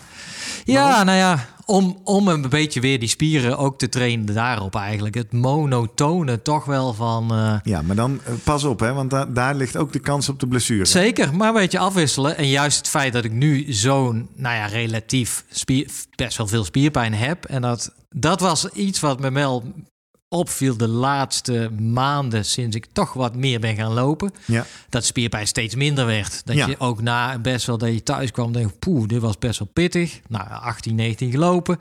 ja, nou ja, om, om een beetje weer die spieren ook te trainen daarop eigenlijk. Het monotone toch wel van... eh, Ja, maar dan eh, pas op, hè, want da- daar ligt ook de kans op de blessure. Zeker, maar een beetje afwisselen. En juist het feit dat ik nu zo'n, nou ja, relatief spier, best wel veel spierpijn heb. En dat, dat was iets wat me wel opviel de laatste maanden sinds ik toch wat meer ben gaan lopen. Ja. Dat spierpijn steeds minder werd. Dat Ja. je ook na best wel dat je thuis kwam denk poeh, dit was best wel pittig. Nou, 18, 19 gelopen.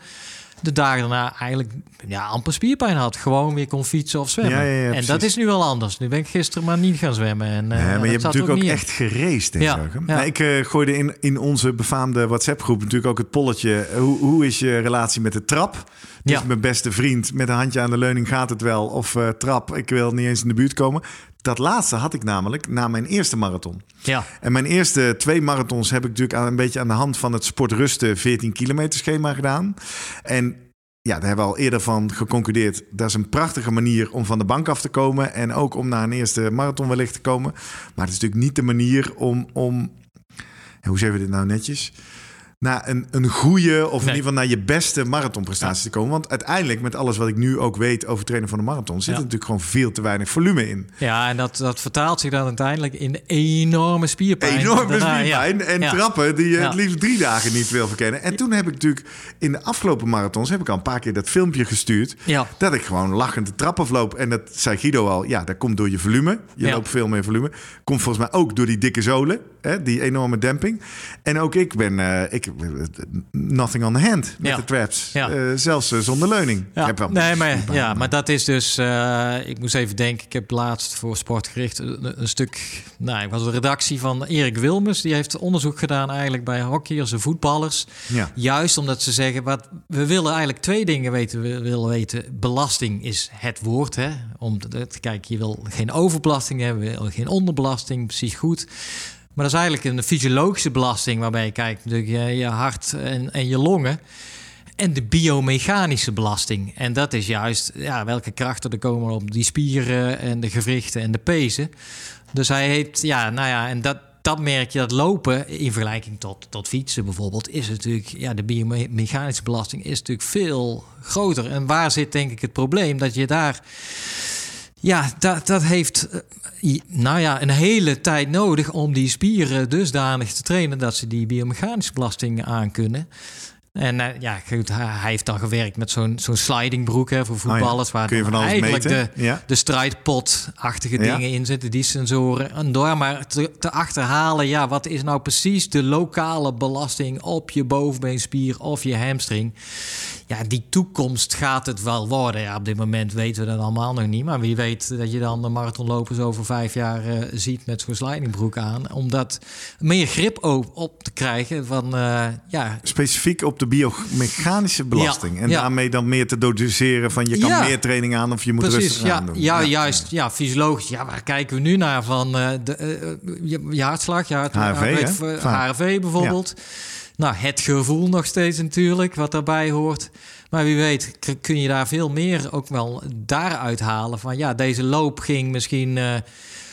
De dagen daarna eigenlijk ja, amper spierpijn had. Gewoon weer kon fietsen of zwemmen. Ja, ja, ja, en precies. dat is nu wel anders. Nu ben ik gisteren maar niet gaan zwemmen. En, eh, Ja, maar je hebt natuurlijk ook echt ja. Nou, ik eh, gooide in, in onze befaamde WhatsApp-groep natuurlijk ook het polletje. eh, Hoe, hoe is je relatie met de trap? Dus mijn beste vriend met een handje aan de leuning gaat het wel. Of trap, ik wil niet eens in de buurt komen. Dat laatste had ik namelijk na mijn eerste marathon. Ja, En mijn eerste twee marathons heb ik natuurlijk aan, een beetje aan de hand van het sportrusten 14 kilometer schema gedaan. En ja, daar hebben we al eerder van geconcludeerd. Dat is een prachtige manier om van de bank af te komen. En ook om naar een eerste marathon wellicht te komen. Maar het is natuurlijk niet de manier om. om hoe zeggen we dit nou netjes? Naar een, een goede, of in ieder geval naar je beste marathonprestatie te komen. Want uiteindelijk, met alles wat ik nu ook weet over trainen van de marathon, zit Ja. er natuurlijk gewoon veel te weinig volume in. ja en dat, dat vertaalt zich dan uiteindelijk in enorme spierpijn. enorme Daarna, spierpijn ja. en trappen die je het liefst drie dagen niet wil verkennen. En toen heb ik natuurlijk in de afgelopen marathons heb ik al een paar keer dat filmpje gestuurd. Dat ik gewoon lachend de trap afloop. En dat zei Guido al, ja, dat komt door je volume. Je loopt veel meer volume. Komt volgens mij ook door die dikke zolen, hè, die enorme demping. En ook ik ben, eh, ik, nothing on the hand met Ja. de traps. Ja. Eh, zelfs eh, zonder leuning. Ja, Ik heb wel nee, maar, ja, maar dat is dus... eh, ik moest even denken, ik heb laatst voor Sportgericht een, een stuk... Nou, ik was de redactie van Erik Wilmers. Die heeft onderzoek gedaan eigenlijk bij hockeyers en voetballers. Ja. Juist omdat ze zeggen, wat, we willen eigenlijk twee dingen weten. We willen weten, belasting is het woord. Hè? Om te, te kijken, je wil geen overbelasting hebben, je wil geen onderbelasting, precies goed. Maar dat is eigenlijk een fysiologische belasting waarbij je kijkt natuurlijk je, je hart en, en je longen. En de biomechanische belasting. En dat is juist ja, welke krachten er komen op die spieren en de gewrichten en de pezen. Dus hij heeft, ja, nou ja, en dat, dat merk je dat lopen in vergelijking tot, tot fietsen bijvoorbeeld, is natuurlijk, ja, de biomechanische belasting is natuurlijk veel groter. En waar zit denk ik het probleem? Dat je daar, ja, dat, dat heeft, eh, nou ja, een hele tijd nodig om die spieren dusdanig te trainen dat ze die biomechanische belasting aankunnen. En eh, ja, goed, hij, heeft dan gewerkt met zo'n zo'n slidingbroek hè, voor voetballers. waar Oh Kun je van alles eigenlijk meten? de, Ja. de strijdpot-achtige Ja. dingen in zitten, die sensoren. En door maar te, te achterhalen, ja, wat is nou precies de lokale belasting op je bovenbeenspier of je hamstring? Ja, die toekomst gaat het wel worden. Ja, op dit moment weten we dat allemaal nog niet. Maar wie weet dat je dan de marathonlopers over vijf jaar eh, ziet met zo'n slidingbroek aan. Om dat meer grip op, op te krijgen van, eh, ja, Specifiek op de biomechanische belasting. Ja, en ja. daarmee dan meer te doseren van je kan Ja. meer training aan of je moet Precies, rustig ja, aan doen. ja, juist. Ja, fysiologisch. Ja, waar kijken we nu naar? Van eh, de, je, je hartslag, je. HRV bijvoorbeeld. Nou, het gevoel nog steeds natuurlijk, wat daarbij hoort. Maar wie weet kun je daar veel meer ook wel daaruit halen. Van ja, deze loop ging misschien eh,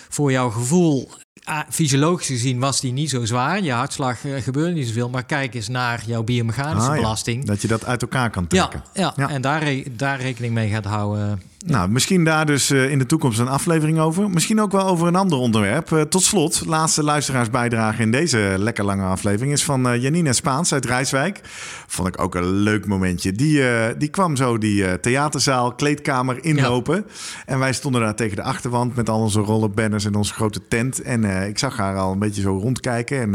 voor jouw gevoel... ah, fysiologisch gezien was die niet zo zwaar. Je hartslag eh, gebeurde niet zoveel. Maar kijk eens naar jouw biomechanische Ah, ja. belasting. Dat je dat uit elkaar kan Ja, trekken. ja, Ja. en daar, daar rekening mee gaat houden. Nou, misschien daar dus eh, in de toekomst een aflevering over. Misschien ook wel over een ander onderwerp. Eh, tot slot, laatste luisteraarsbijdrage in deze lekker lange aflevering is van eh, Janine Spaans uit Rijswijk. Vond ik ook een leuk momentje. Die, die kwam zo die theaterzaal, kleedkamer inlopen. En wij stonden daar tegen de achterwand met al onze rollenbanners en onze grote tent. En ik zag haar al een beetje zo rondkijken en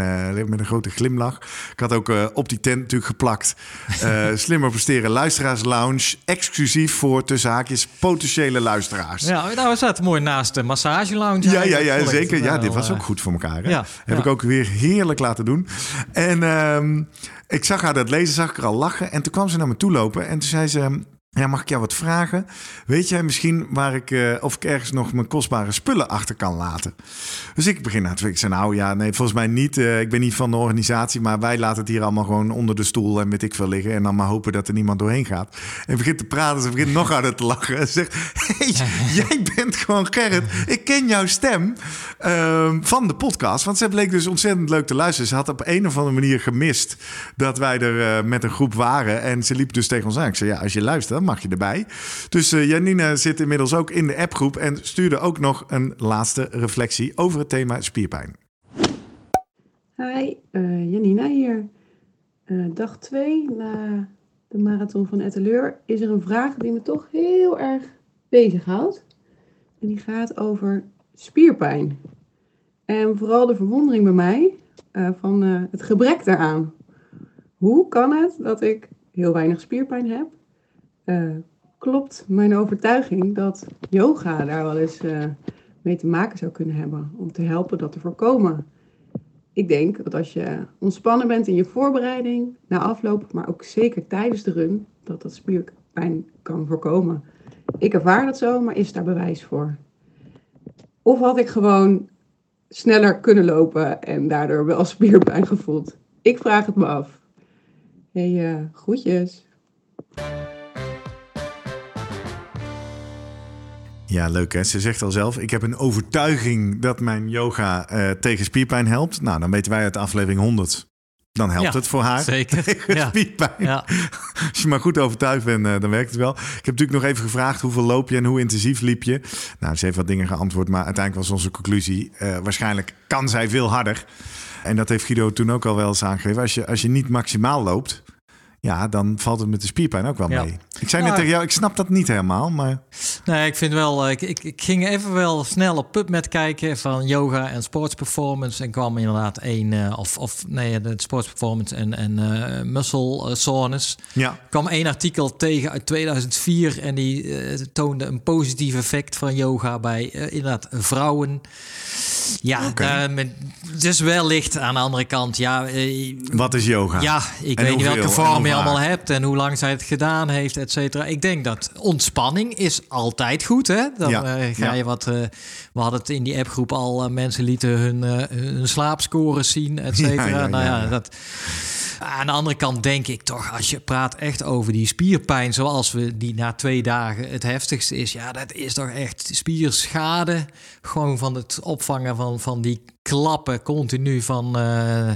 met een grote glimlach. Ik had ook op die tent natuurlijk geplakt. slimmer presteren luisteraars lounge. Exclusief voor tussen haakjes potentiële luisteraars. Ja, nou, we zaten mooi naast de massage lounge. Ja, ja, ja, zeker. Ja, dit was eh, ook goed voor elkaar. Hè? ja, Heb ja. ik ook weer heerlijk laten doen. En ehm, ik zag haar dat lezen, zag ik er al lachen. En toen kwam ze naar me toe lopen en toen zei ze... Ja, mag ik jou wat vragen? Weet jij misschien waar ik, eh, of ik ergens nog mijn kostbare spullen achter kan laten? Dus ik begin aan het Ik zei, nou ja, nee, volgens mij niet. Eh, ik ben niet van de organisatie, maar wij laten het hier allemaal gewoon onder de stoel en weet ik veel liggen. En dan maar hopen dat er niemand doorheen gaat. En begint te praten, ze begint nog harder te lachen. En zegt, hey, jij bent gewoon Gerrit. Ik ken jouw stem ehm, van de podcast. Want ze bleek dus ontzettend leuk te luisteren. Ze had op een of andere manier gemist dat wij er eh, met een groep waren. En ze liep dus tegen ons aan. Ik zei, ja, als je luistert, mag je erbij. Dus eh, Janine zit inmiddels ook in de appgroep en stuurde ook nog een laatste reflectie over het thema spierpijn. Hi, eh, Janina hier. Eh, dag 2 na de marathon van Etteleur is er een vraag die me toch heel erg bezighoudt. En die gaat over spierpijn. En vooral de verwondering bij mij van het gebrek daaraan. Hoe kan het dat ik heel weinig spierpijn heb? Eh, klopt mijn overtuiging dat yoga daar wel eens eh, mee te maken zou kunnen hebben om te helpen dat te voorkomen? Ik denk dat als je ontspannen bent in je voorbereiding, na afloop, maar ook zeker tijdens de run, dat dat spierpijn kan voorkomen. Ik ervaar dat zo, maar is daar bewijs voor? Of had ik gewoon sneller kunnen lopen en daardoor wel spierpijn gevoeld? Ik vraag het me af. Hey, uh, groetjes. Ja, leuk hè. Ze zegt al zelf, ik heb een overtuiging dat mijn yoga uh, tegen spierpijn helpt. Nou, dan weten wij uit aflevering 100. Dan helpt Ja, het voor haar. zeker. Ja. spierpijn. Ja. Als je maar goed overtuigd bent, eh, dan werkt het wel. Ik heb natuurlijk nog even gevraagd hoeveel loop je en hoe intensief liep je. Nou, ze heeft wat dingen geantwoord, maar uiteindelijk was onze conclusie... eh, waarschijnlijk kan zij veel harder. En dat heeft Guido toen ook al wel eens aangegeven. Als je, als je niet maximaal loopt, ja, dan valt het met de spierpijn ook wel Ja. mee. Ik zei net Nou, tegen jou, ik snap dat niet helemaal, maar... Nee, ik vind wel. eh, Ik, ik, ik ging even wel snel op PubMed kijken van yoga en sportsperformance. En kwam inderdaad één, eh, of, of nee, de sportsperformance en, en eh, muscle soreness. Ja, kwam één artikel tegen uit 2004 en die toonde een positief effect van yoga bij inderdaad vrouwen. Ja, met- dus wellicht aan de andere kant, ja, wat is yoga? ja, ik En weet niet welke vorm je allemaal hebt en hoe lang zij het gedaan heeft, et cetera. Ik denk dat ontspanning is altijd goed, hè? Dan Ja, eh, ga ja. je wat... eh, we hadden het in die appgroep al, eh, mensen lieten hun, hun slaapscores zien, et cetera. Nou ja. dat... Aan de andere kant denk ik toch, als je praat echt over die spierpijn, zoals we die na twee dagen het heftigste is, ja, dat is toch echt spierschade. Gewoon van het opvangen van, van die klappen continu van, eh,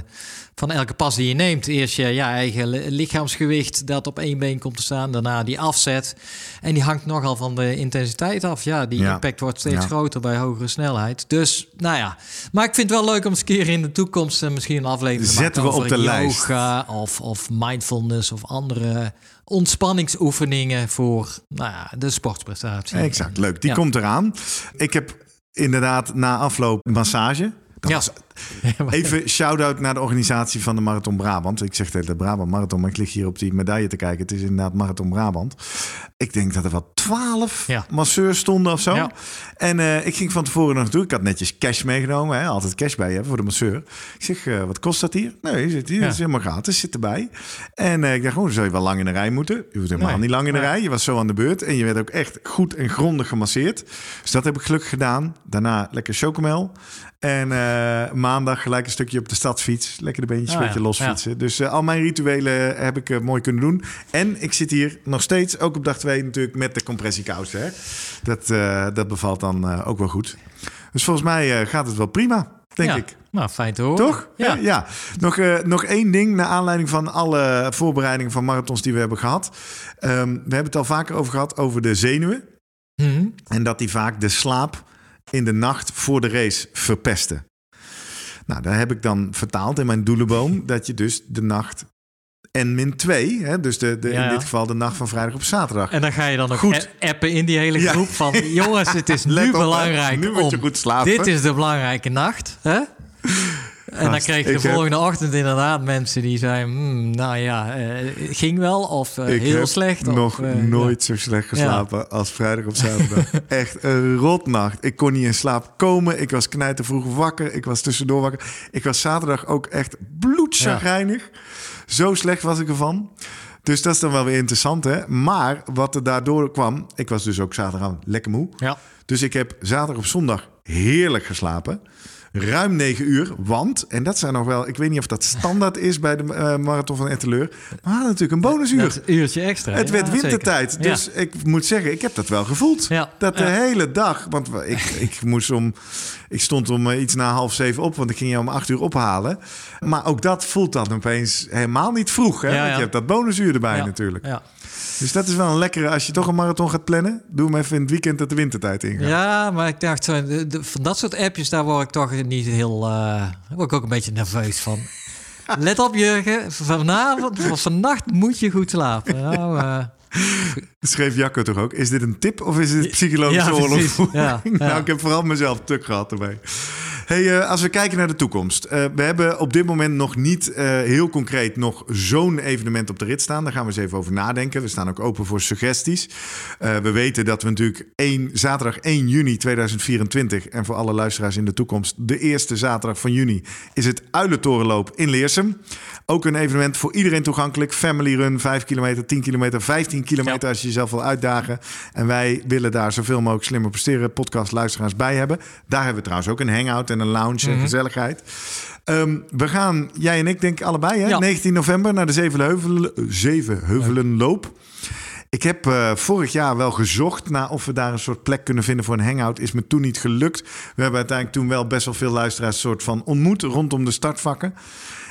van elke pas die je neemt. Eerst je ja, eigen li- lichaamsgewicht dat op één been komt te staan, daarna die afzet. En die hangt nogal van de intensiteit af. Ja, die Ja. impact wordt steeds Ja. groter bij hogere snelheid. Dus, nou ja. Maar ik vind het wel leuk om eens een keer in de toekomst eh, misschien een aflevering te Zetten maken we op de lijst. yoga of, of mindfulness of andere ontspanningsoefeningen voor nou ja, de sportprestatie. Exact, leuk. Die Ja. komt eraan. Ik heb inderdaad na afloop massage. Dat Ja. was Even shout-out naar de organisatie van de Marathon Brabant. Ik zeg de Brabant Marathon, maar ik lig hier op die medaille te kijken. Het is inderdaad Marathon Brabant. Ik denk dat er wel twaalf Ja. masseurs stonden of zo. Ja. En eh, ik ging van tevoren nog naartoe. Ik had netjes cash meegenomen. Hè? Altijd cash bij je voor de masseur. Ik zeg, eh, wat kost dat hier? Nee, zit hier. Ja. Is helemaal gratis. Zit erbij. En eh, ik dacht, oh, zou je wel lang in de rij moeten. Je hoeft helemaal Nee. niet lang in de Nee. rij. Je was zo aan de beurt. En je werd ook echt goed en grondig gemasseerd. Dus dat heb ik gelukkig gedaan. Daarna lekker chocomel. En maandag gelijk een stukje op de stadsfiets. Lekker de beentjes Ah, een beetje ja. losfietsen. Dus eh, al mijn rituelen heb ik eh, mooi kunnen doen. En ik zit hier nog steeds, ook op dag 2 natuurlijk, met de compressiekousen. Hè? Dat, eh, dat bevalt dan ook wel goed. Dus volgens mij gaat het wel prima, denk Ja. ik. Nou, fijn te horen. Toch? Ja. Ja. Nog, nog één ding naar aanleiding van alle voorbereidingen van marathons die we hebben gehad. Ehm, we hebben het al vaker over gehad over de zenuwen. Mhm. En dat die vaak de slaap in de nacht voor de race verpesten. Nou, daar heb ik dan vertaald in mijn doelenboom dat je dus de nacht en min 2, hè, dus de, de, Ja, in dit geval de nacht van vrijdag op zaterdag. En dan ga je dan nog Goed. appen in die hele Ja. groep van... jongens, het is nu op, belangrijk Nu moet je om- goed slapen. Dit is de belangrijke nacht. Hè? En dan kreeg je de heb- volgende ochtend inderdaad mensen die zeiden... "Hmm, nou ja, eh, ging wel of eh, ik heel heb slecht. nog of, eh, nooit zo slecht geslapen als vrijdag op zaterdag. Echt een rotnacht. Ik kon niet in slaap komen. Ik was knijter vroeg wakker. Ik was tussendoor wakker. Ik was zaterdag ook echt bloedzagrijnig. Zo slecht was ik ervan. Dus dat is dan wel weer interessant, hè? Maar wat er daardoor kwam... Ik was dus ook zaterdag lekker moe. Ja. Dus ik heb zaterdag op zondag heerlijk geslapen. Ruim negen uur, want, en dat zijn nog wel... Ik weet niet of dat standaard is bij de eh, Marathon van Etteleur... maar we hadden natuurlijk een bonusuur. Dat uurtje extra. Het ja, werd zeker. wintertijd. Ja. Dus ik moet zeggen, ik heb dat wel gevoeld. Ja, Dat de hele dag. Want ik, ik moest om. Ik stond om eh, iets na half zeven op, want ik ging je om acht uur ophalen. Maar ook dat voelt dan opeens helemaal niet vroeg. Hè? Want je hebt dat bonusuur erbij natuurlijk. Ja. Dus dat is wel een lekkere. Als je toch een marathon gaat plannen, doe hem even in het weekend dat de wintertijd ingaat. Ja, maar ik dacht, zo, de- de- van dat soort appjes, daar word ik toch niet heel... eh, daar word ik ook een beetje nerveus van. Let op, Jurgen. Vanavond, vannacht moet je goed slapen. Nou, eh, Schreef Jacco toch ook? Is dit een tip of is dit psychologische Ja? Ja, ja. nou, ik heb vooral mezelf tuk gehad erbij. Hey, eh, als we kijken naar de toekomst. eh, we hebben op dit moment nog niet eh, heel concreet nog zo'n evenement op de rit staan. Daar gaan we eens even over nadenken. We staan ook open voor suggesties. We weten dat we natuurlijk 1, zaterdag 1 juni 2024... en voor alle luisteraars in de toekomst... de eerste zaterdag van juni is het Uilentorenloop in Leersum. Ook een evenement voor iedereen toegankelijk. Family run, 5 kilometer, 10 kilometer, 15 kilometer... als je jezelf wil uitdagen. En wij willen daar zoveel mogelijk slimmer presteren... podcast luisteraars bij hebben. Daar hebben we trouwens ook een hangout en een lounge en gezelligheid. Ehm, we gaan, jij en ik denk allebei, hè? Ja. 19 november naar de Zevenheuvelen, Zevenheuvelenloop. Ik heb eh, vorig jaar wel gezocht naar of we daar een soort plek kunnen vinden voor een hangout. Is me toen niet gelukt. We hebben uiteindelijk toen wel best wel veel luisteraars soort van ontmoet rondom de startvakken.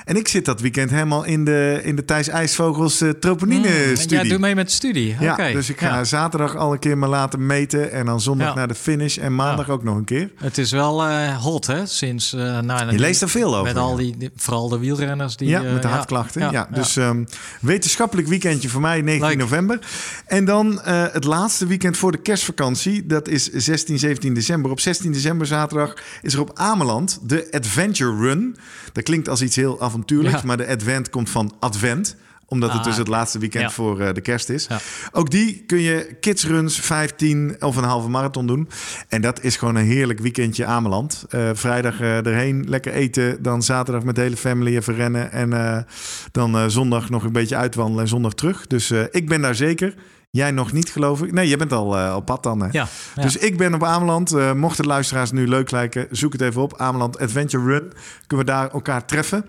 En ik zit dat weekend helemaal in de, in de Thijs IJsvogels uh, troponine-studie. Ja, doe mee met de studie. Ja, dus ik ga Ja. zaterdag al een keer me laten meten. En dan zondag Ja. naar de finish. En maandag ook nog een keer. Het is wel eh, hot, hè? Sinds. eh nou, Je leest er veel over. Met al die, vooral de wielrenners die. ja, eh, met de hartklachten. Ja, dus ehm, wetenschappelijk weekendje voor mij, 19 Leuk. november. En dan eh, het laatste weekend voor de kerstvakantie. Dat is 16, 17 december. Op 16 december zaterdag is er op Ameland de Adventure Run. Dat klinkt als iets heel avontuurlijks, Ja. maar de Advent komt van Advent omdat het Ah, dus het laatste weekend Ja. voor eh, de kerst is. Ja. Ook die kun je kidsruns, 15 of een halve marathon doen. En dat is gewoon een heerlijk weekendje Ameland. Eh, vrijdag eh, erheen, lekker eten. Dan zaterdag met de hele family even rennen. En dan zondag nog een beetje uitwandelen en zondag terug. Dus ik ben daar zeker. Jij nog niet, geloof ik. Nee, jij bent al op pad dan, hè? Ja, ja. Dus ik ben op Ameland. Eh mochten de luisteraars nu leuk lijken, zoek het even op. Ameland Adventure Run. Kunnen we daar elkaar treffen.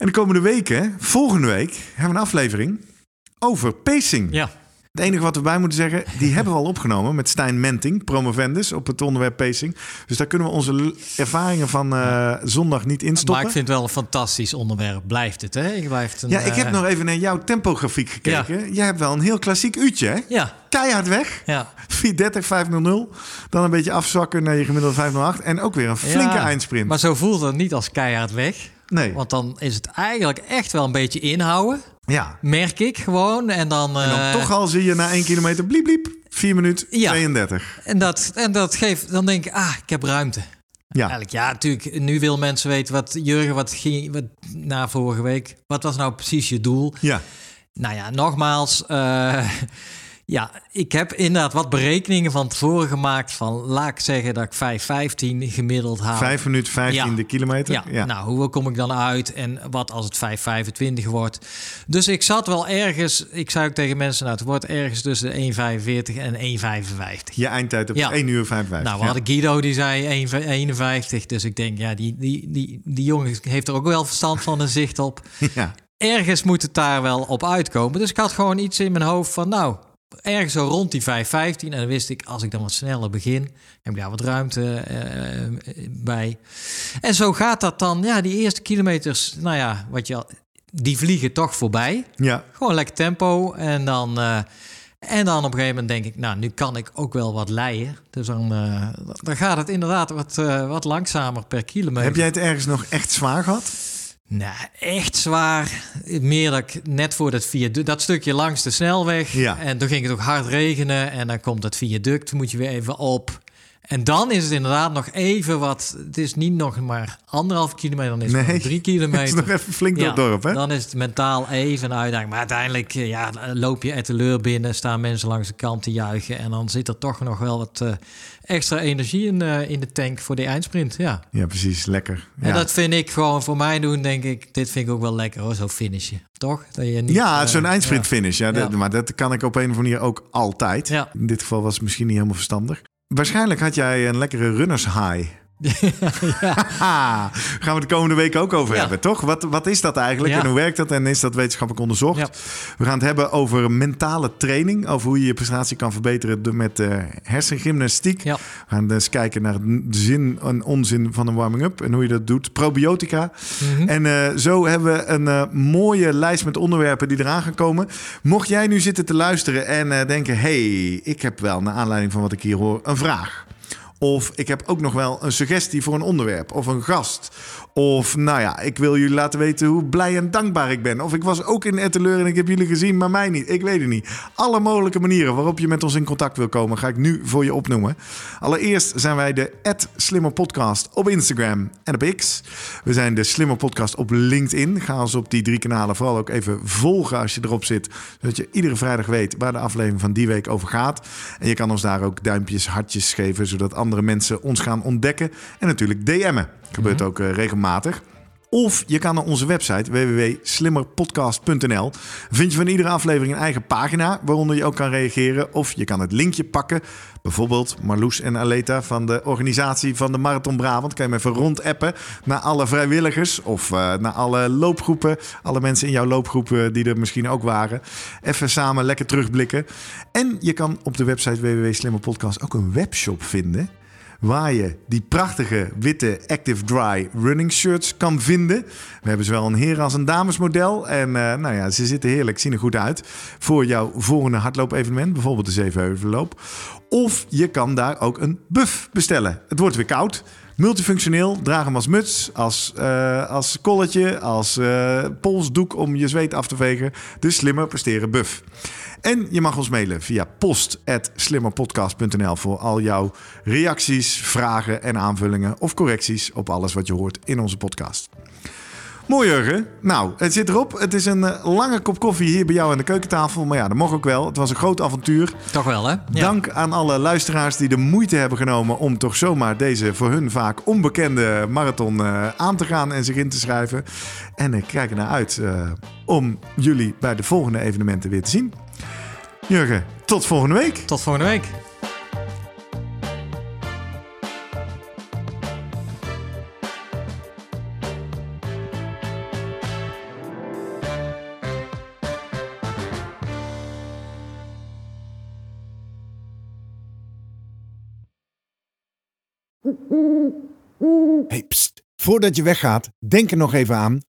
En de komende weken, volgende week, hebben we een aflevering over pacing. ja. Het enige wat we bij moeten zeggen, die hebben we al opgenomen met Stijn Menting, promovendus, op het onderwerp pacing. Dus daar kunnen we onze ervaringen van eh, zondag niet Maar instoppen. ik vind het wel een fantastisch onderwerp. Blijft het, hè? Ik blijf een, ja, ik heb eh, nog even naar jouw tempografiek gekeken. Jij hebt wel een heel klassiek uurtje, hè? Ja, Keihard weg. ja. 430, 500. Dan een beetje afzwakken naar je gemiddelde 508. En ook weer een flinke Ja, eindsprint. Maar zo voelt het niet als keihard weg. Nee, Want dan is het eigenlijk echt wel een beetje inhouden. ja. Merk ik gewoon. En dan, En dan eh, toch al zie je na 1 kilometer bliep bliep. 4 minuten Ja. 32. En dat, en dat geeft, dan denk ik, ah, ik heb ruimte. Ja. Eigenlijk, ja, natuurlijk. Nu wil mensen weten wat, Jurgen, wat ging wat, na vorige week? Wat was nou precies je doel? Ja. Nou ja, nogmaals. eh, ja, ik heb inderdaad wat berekeningen van tevoren gemaakt. Van laat ik zeggen dat ik 5,15 gemiddeld haal. 5 minuten 15 de kilometer. Ja, nou, hoe kom ik dan uit? En wat als het 5,25 wordt? Dus ik zat wel ergens, ik zei ook tegen mensen, nou, het wordt ergens tussen de 1,45 en 1,55. Je eindtijd op Ja. 1 uur 55. Nou, we hadden Guido, die zei 1,51. Dus ik denk, ja, die, die, die, die jongen heeft er ook wel verstand van een zicht op. ja. Ergens moet het daar wel op uitkomen. Dus ik had gewoon iets in mijn hoofd van, nou, ergens zo rond die 5,15. En dan wist ik, als ik dan wat sneller begin, heb ik daar wat ruimte eh, bij. En zo gaat dat dan. Ja, die eerste kilometers, nou ja, wat je al, die vliegen toch voorbij. ja. Gewoon lekker tempo. En dan, eh, en dan op een gegeven moment denk ik, nou, nu kan ik ook wel wat leien. Dus dan, eh, dan gaat het inderdaad wat, wat langzamer per kilometer. Heb jij het ergens nog echt zwaar gehad? Nou, echt zwaar. Meer dat ik net voor dat viaduct, dat stukje langs de snelweg. Ja. En toen ging het ook hard regenen. En dan komt dat viaduct, moet je weer even op. En dan is het inderdaad nog even wat. Het is niet nog maar anderhalf kilometer, dan is het Nee. nog drie Het kilometer. is nog even flink door het dorp, hè? Dan is het mentaal even een uitdaging. Maar uiteindelijk eh, ja, loop je teleur binnen, staan mensen langs de kant te juichen. En dan zit er toch nog wel wat eh, extra energie in, eh, in de tank voor die eindsprint. Ja. Ja, precies. Lekker. En dat vind ik gewoon voor mij doen, denk ik. Dit vind ik ook wel lekker hoor, zo finishen. Toch? Dat je niet, ja zo'n eindsprint finish. Ja, dat-. Maar dat kan ik op een of andere manier ook altijd. Ja. In dit geval was het misschien niet helemaal verstandig. Waarschijnlijk had jij een lekkere runners high. Haha, gaan we de komende week ook over Ja. hebben, toch? Wat, wat is dat eigenlijk Ja. en hoe werkt dat en is dat wetenschappelijk onderzocht? Ja. We gaan het hebben over mentale training, over hoe je je prestatie kan verbeteren met eh, hersengymnastiek. Ja. We gaan dus kijken naar de zin en onzin van een warming-up en hoe je dat doet. Probiotica. Mhm. En eh, zo hebben we een eh, mooie lijst met onderwerpen die eraan gaan komen. Mocht jij nu zitten te luisteren en denken... hey, ik heb wel, naar aanleiding van wat ik hier hoor, een vraag. Of ik heb ook nog wel een suggestie voor een onderwerp of een gast. Of nou ja, ik wil jullie laten weten hoe blij en dankbaar ik ben. Of ik was ook in Etteleur en ik heb jullie gezien, maar mij niet. Ik weet het niet. Alle mogelijke manieren waarop je met ons in contact wil komen, ga ik nu voor je opnoemen. Allereerst zijn wij de Slimmer Podcast op Instagram en op X. We zijn de Slimmer Podcast op LinkedIn. Ga ons op die drie kanalen vooral ook even volgen als je erop zit. Zodat je iedere vrijdag weet waar de aflevering van die week over gaat. En je kan ons daar ook duimpjes, hartjes geven, zodat andere mensen ons gaan ontdekken. En natuurlijk DM'en. Gebeurt ook uh, regelmatig. Of je kan naar onze website www.slimmerpodcast.nl. Vind je van iedere aflevering een eigen pagina waaronder je ook kan reageren. Of je kan het linkje pakken. Bijvoorbeeld Marloes en Aleta van de organisatie van de Marathon Brabant. Kan je me even rondappen naar alle vrijwilligers of uh, naar alle loopgroepen. Alle mensen in jouw loopgroepen die er misschien ook waren. Even samen lekker terugblikken. En je kan op de website www.slimmerpodcast ook een webshop vinden waar je die prachtige witte Active Dry running shirts kan vinden. We hebben zowel een heren als een damesmodel. En uh, nou ja, ze zitten heerlijk, zien er goed uit. Voor jouw volgende hardloopevenement, bijvoorbeeld de Zevenheuvelloop. Of je kan daar ook een buff bestellen. Het wordt weer koud. Multifunctioneel, draag hem als muts, als, uh, als kolletje, als uh, polsdoek om je zweet af te vegen. Dus slimmer presteren buff. En je mag ons mailen via post.slimmerpodcast.nl voor al jouw reacties, vragen en aanvullingen of correcties op alles wat je hoort in onze podcast. Mooi Jurgen. Nou, het zit erop. Het is een uh, lange kop koffie hier bij jou aan de keukentafel. Maar ja, dat mocht ook wel. Het was een groot avontuur. Toch wel, hè? Ja. Dank aan alle luisteraars die de moeite hebben genomen... om toch zomaar deze voor hun vaak onbekende marathon uh, aan te gaan en zich in te schrijven. En ik kijk er naar uit uh, om jullie bij de volgende evenementen weer te zien. Jurgen, tot volgende week. Tot volgende week. Hey, pst. Voordat je weggaat, denk er nog even aan